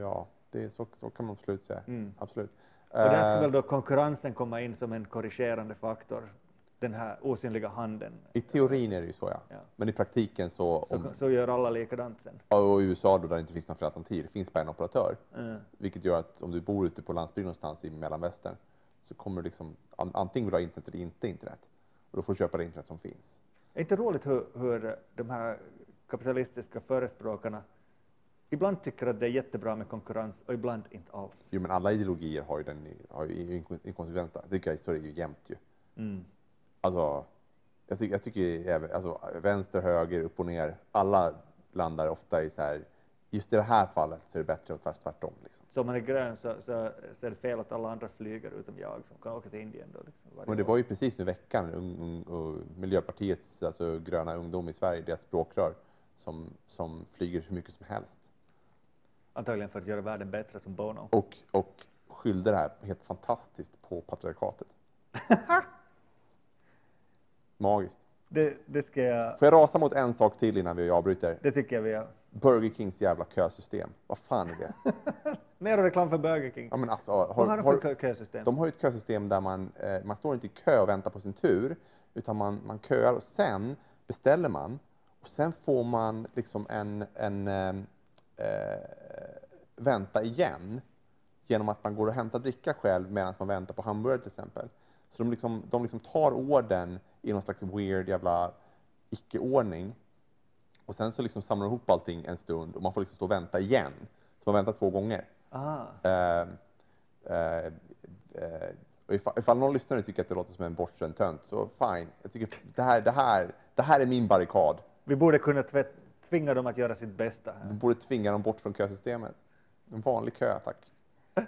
Ja, det så, så kan man absolut säga. Mm. Absolut. Och där Eh, ska väl då konkurrensen komma in som en korrigerande faktor. den här osynliga handen. I teorin är det ju så ja. Ja. Men i praktiken så, Så, om, så gör alla likadant sen. och i USA då där det inte finns några fler alternativ, det finns bara en operatör. Mm. Vilket gör att om du bor ute på landsbygden någonstans i mellanvästern så kommer du liksom an, antingen vill du ha internet eller inte internet. Och då får du köpa det internet som finns. Är inte roligt hur, hur de här kapitalistiska förespråkarna ibland tycker att det är jättebra med konkurrens och ibland inte alls. Jo men alla ideologier har ju den har ju inkon- inkonsekventa. Det tycker jag så är det ju jämt ju. Mm. Alltså, jag, tycker jag tycker även, alltså, vänster, höger, upp och ner, alla landar ofta i så här, just i det här fallet så är det bättre att tvärt- tvärtom. Liksom. Så om man är grön så, så, så är det fel att alla andra flyger utom jag som kan åka till Indien. Då, liksom, Men det år. var ju precis nu i veckan ung, och Miljöpartiets alltså, gröna ungdom i Sverige, deras språkrör, som, som flyger hur mycket som helst. Antagligen för att göra världen bättre som Bono. Och, och skyllde det här helt fantastiskt på patriarkatet. Magiskt. Det, det, ska jag, Får jag rasa mot en sak till innan vi avbryter? det tycker jag vi gör. Burger Kings jävla kösystem. Vad fan är det? Mer reklam för Burger King. Ja, men alltså, Vad har, har de har, för kö- kösystem? de har ju ett kösystem där man, eh, man står inte i kö och väntar på sin tur, utan man, man köar och sen beställer man och sen får man liksom en, en eh, eh, vänta igen genom att man går och hämtar dricka själv medan man väntar på hamburgare till exempel. Så de liksom, de liksom tar orden i någon slags weird jävla icke-ordning och sen så liksom samlar de ihop allting en stund och man får liksom stå och vänta igen. Så man väntar två gånger. Ah, Eh, eh, eh, och ifall, ifall någon lyssnare tycker att det låter som en bortskämd tönt, så fine. Jag tycker det här, det, här, det här är min barrikad. vi borde kunna tvätt, tvinga dem att göra sitt bästa. Här. borde tvinga dem bort från kösystemet. En vanlig kö, tack.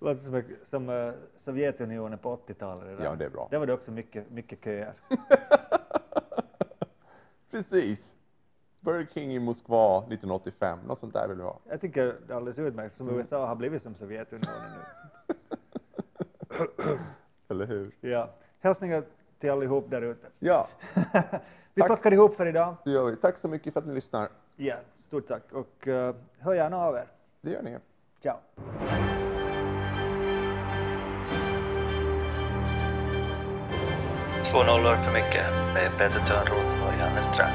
Låter som, som uh, Sovjetunionen på 80-talet. det där. Ja, det är bra. Där var det också mycket, mycket köer. Precis. Burger King i Moskva 1985, något sånt där vill vi ha. Jag tycker det är alldeles utmärkt, som Mm. USA har blivit som Sovjetunionen nu. Eller hur? Ja. Hälsningar till allihop där ute. Ja, Vi Tack. packar ihop för idag. det gör vi. Tack så mycket för att ni lyssnar. Ja, stort tack och uh, hör gärna av er. Det gör ni. Ciao! Två nollor för mycket med Peter Törnroth och Janne Ström.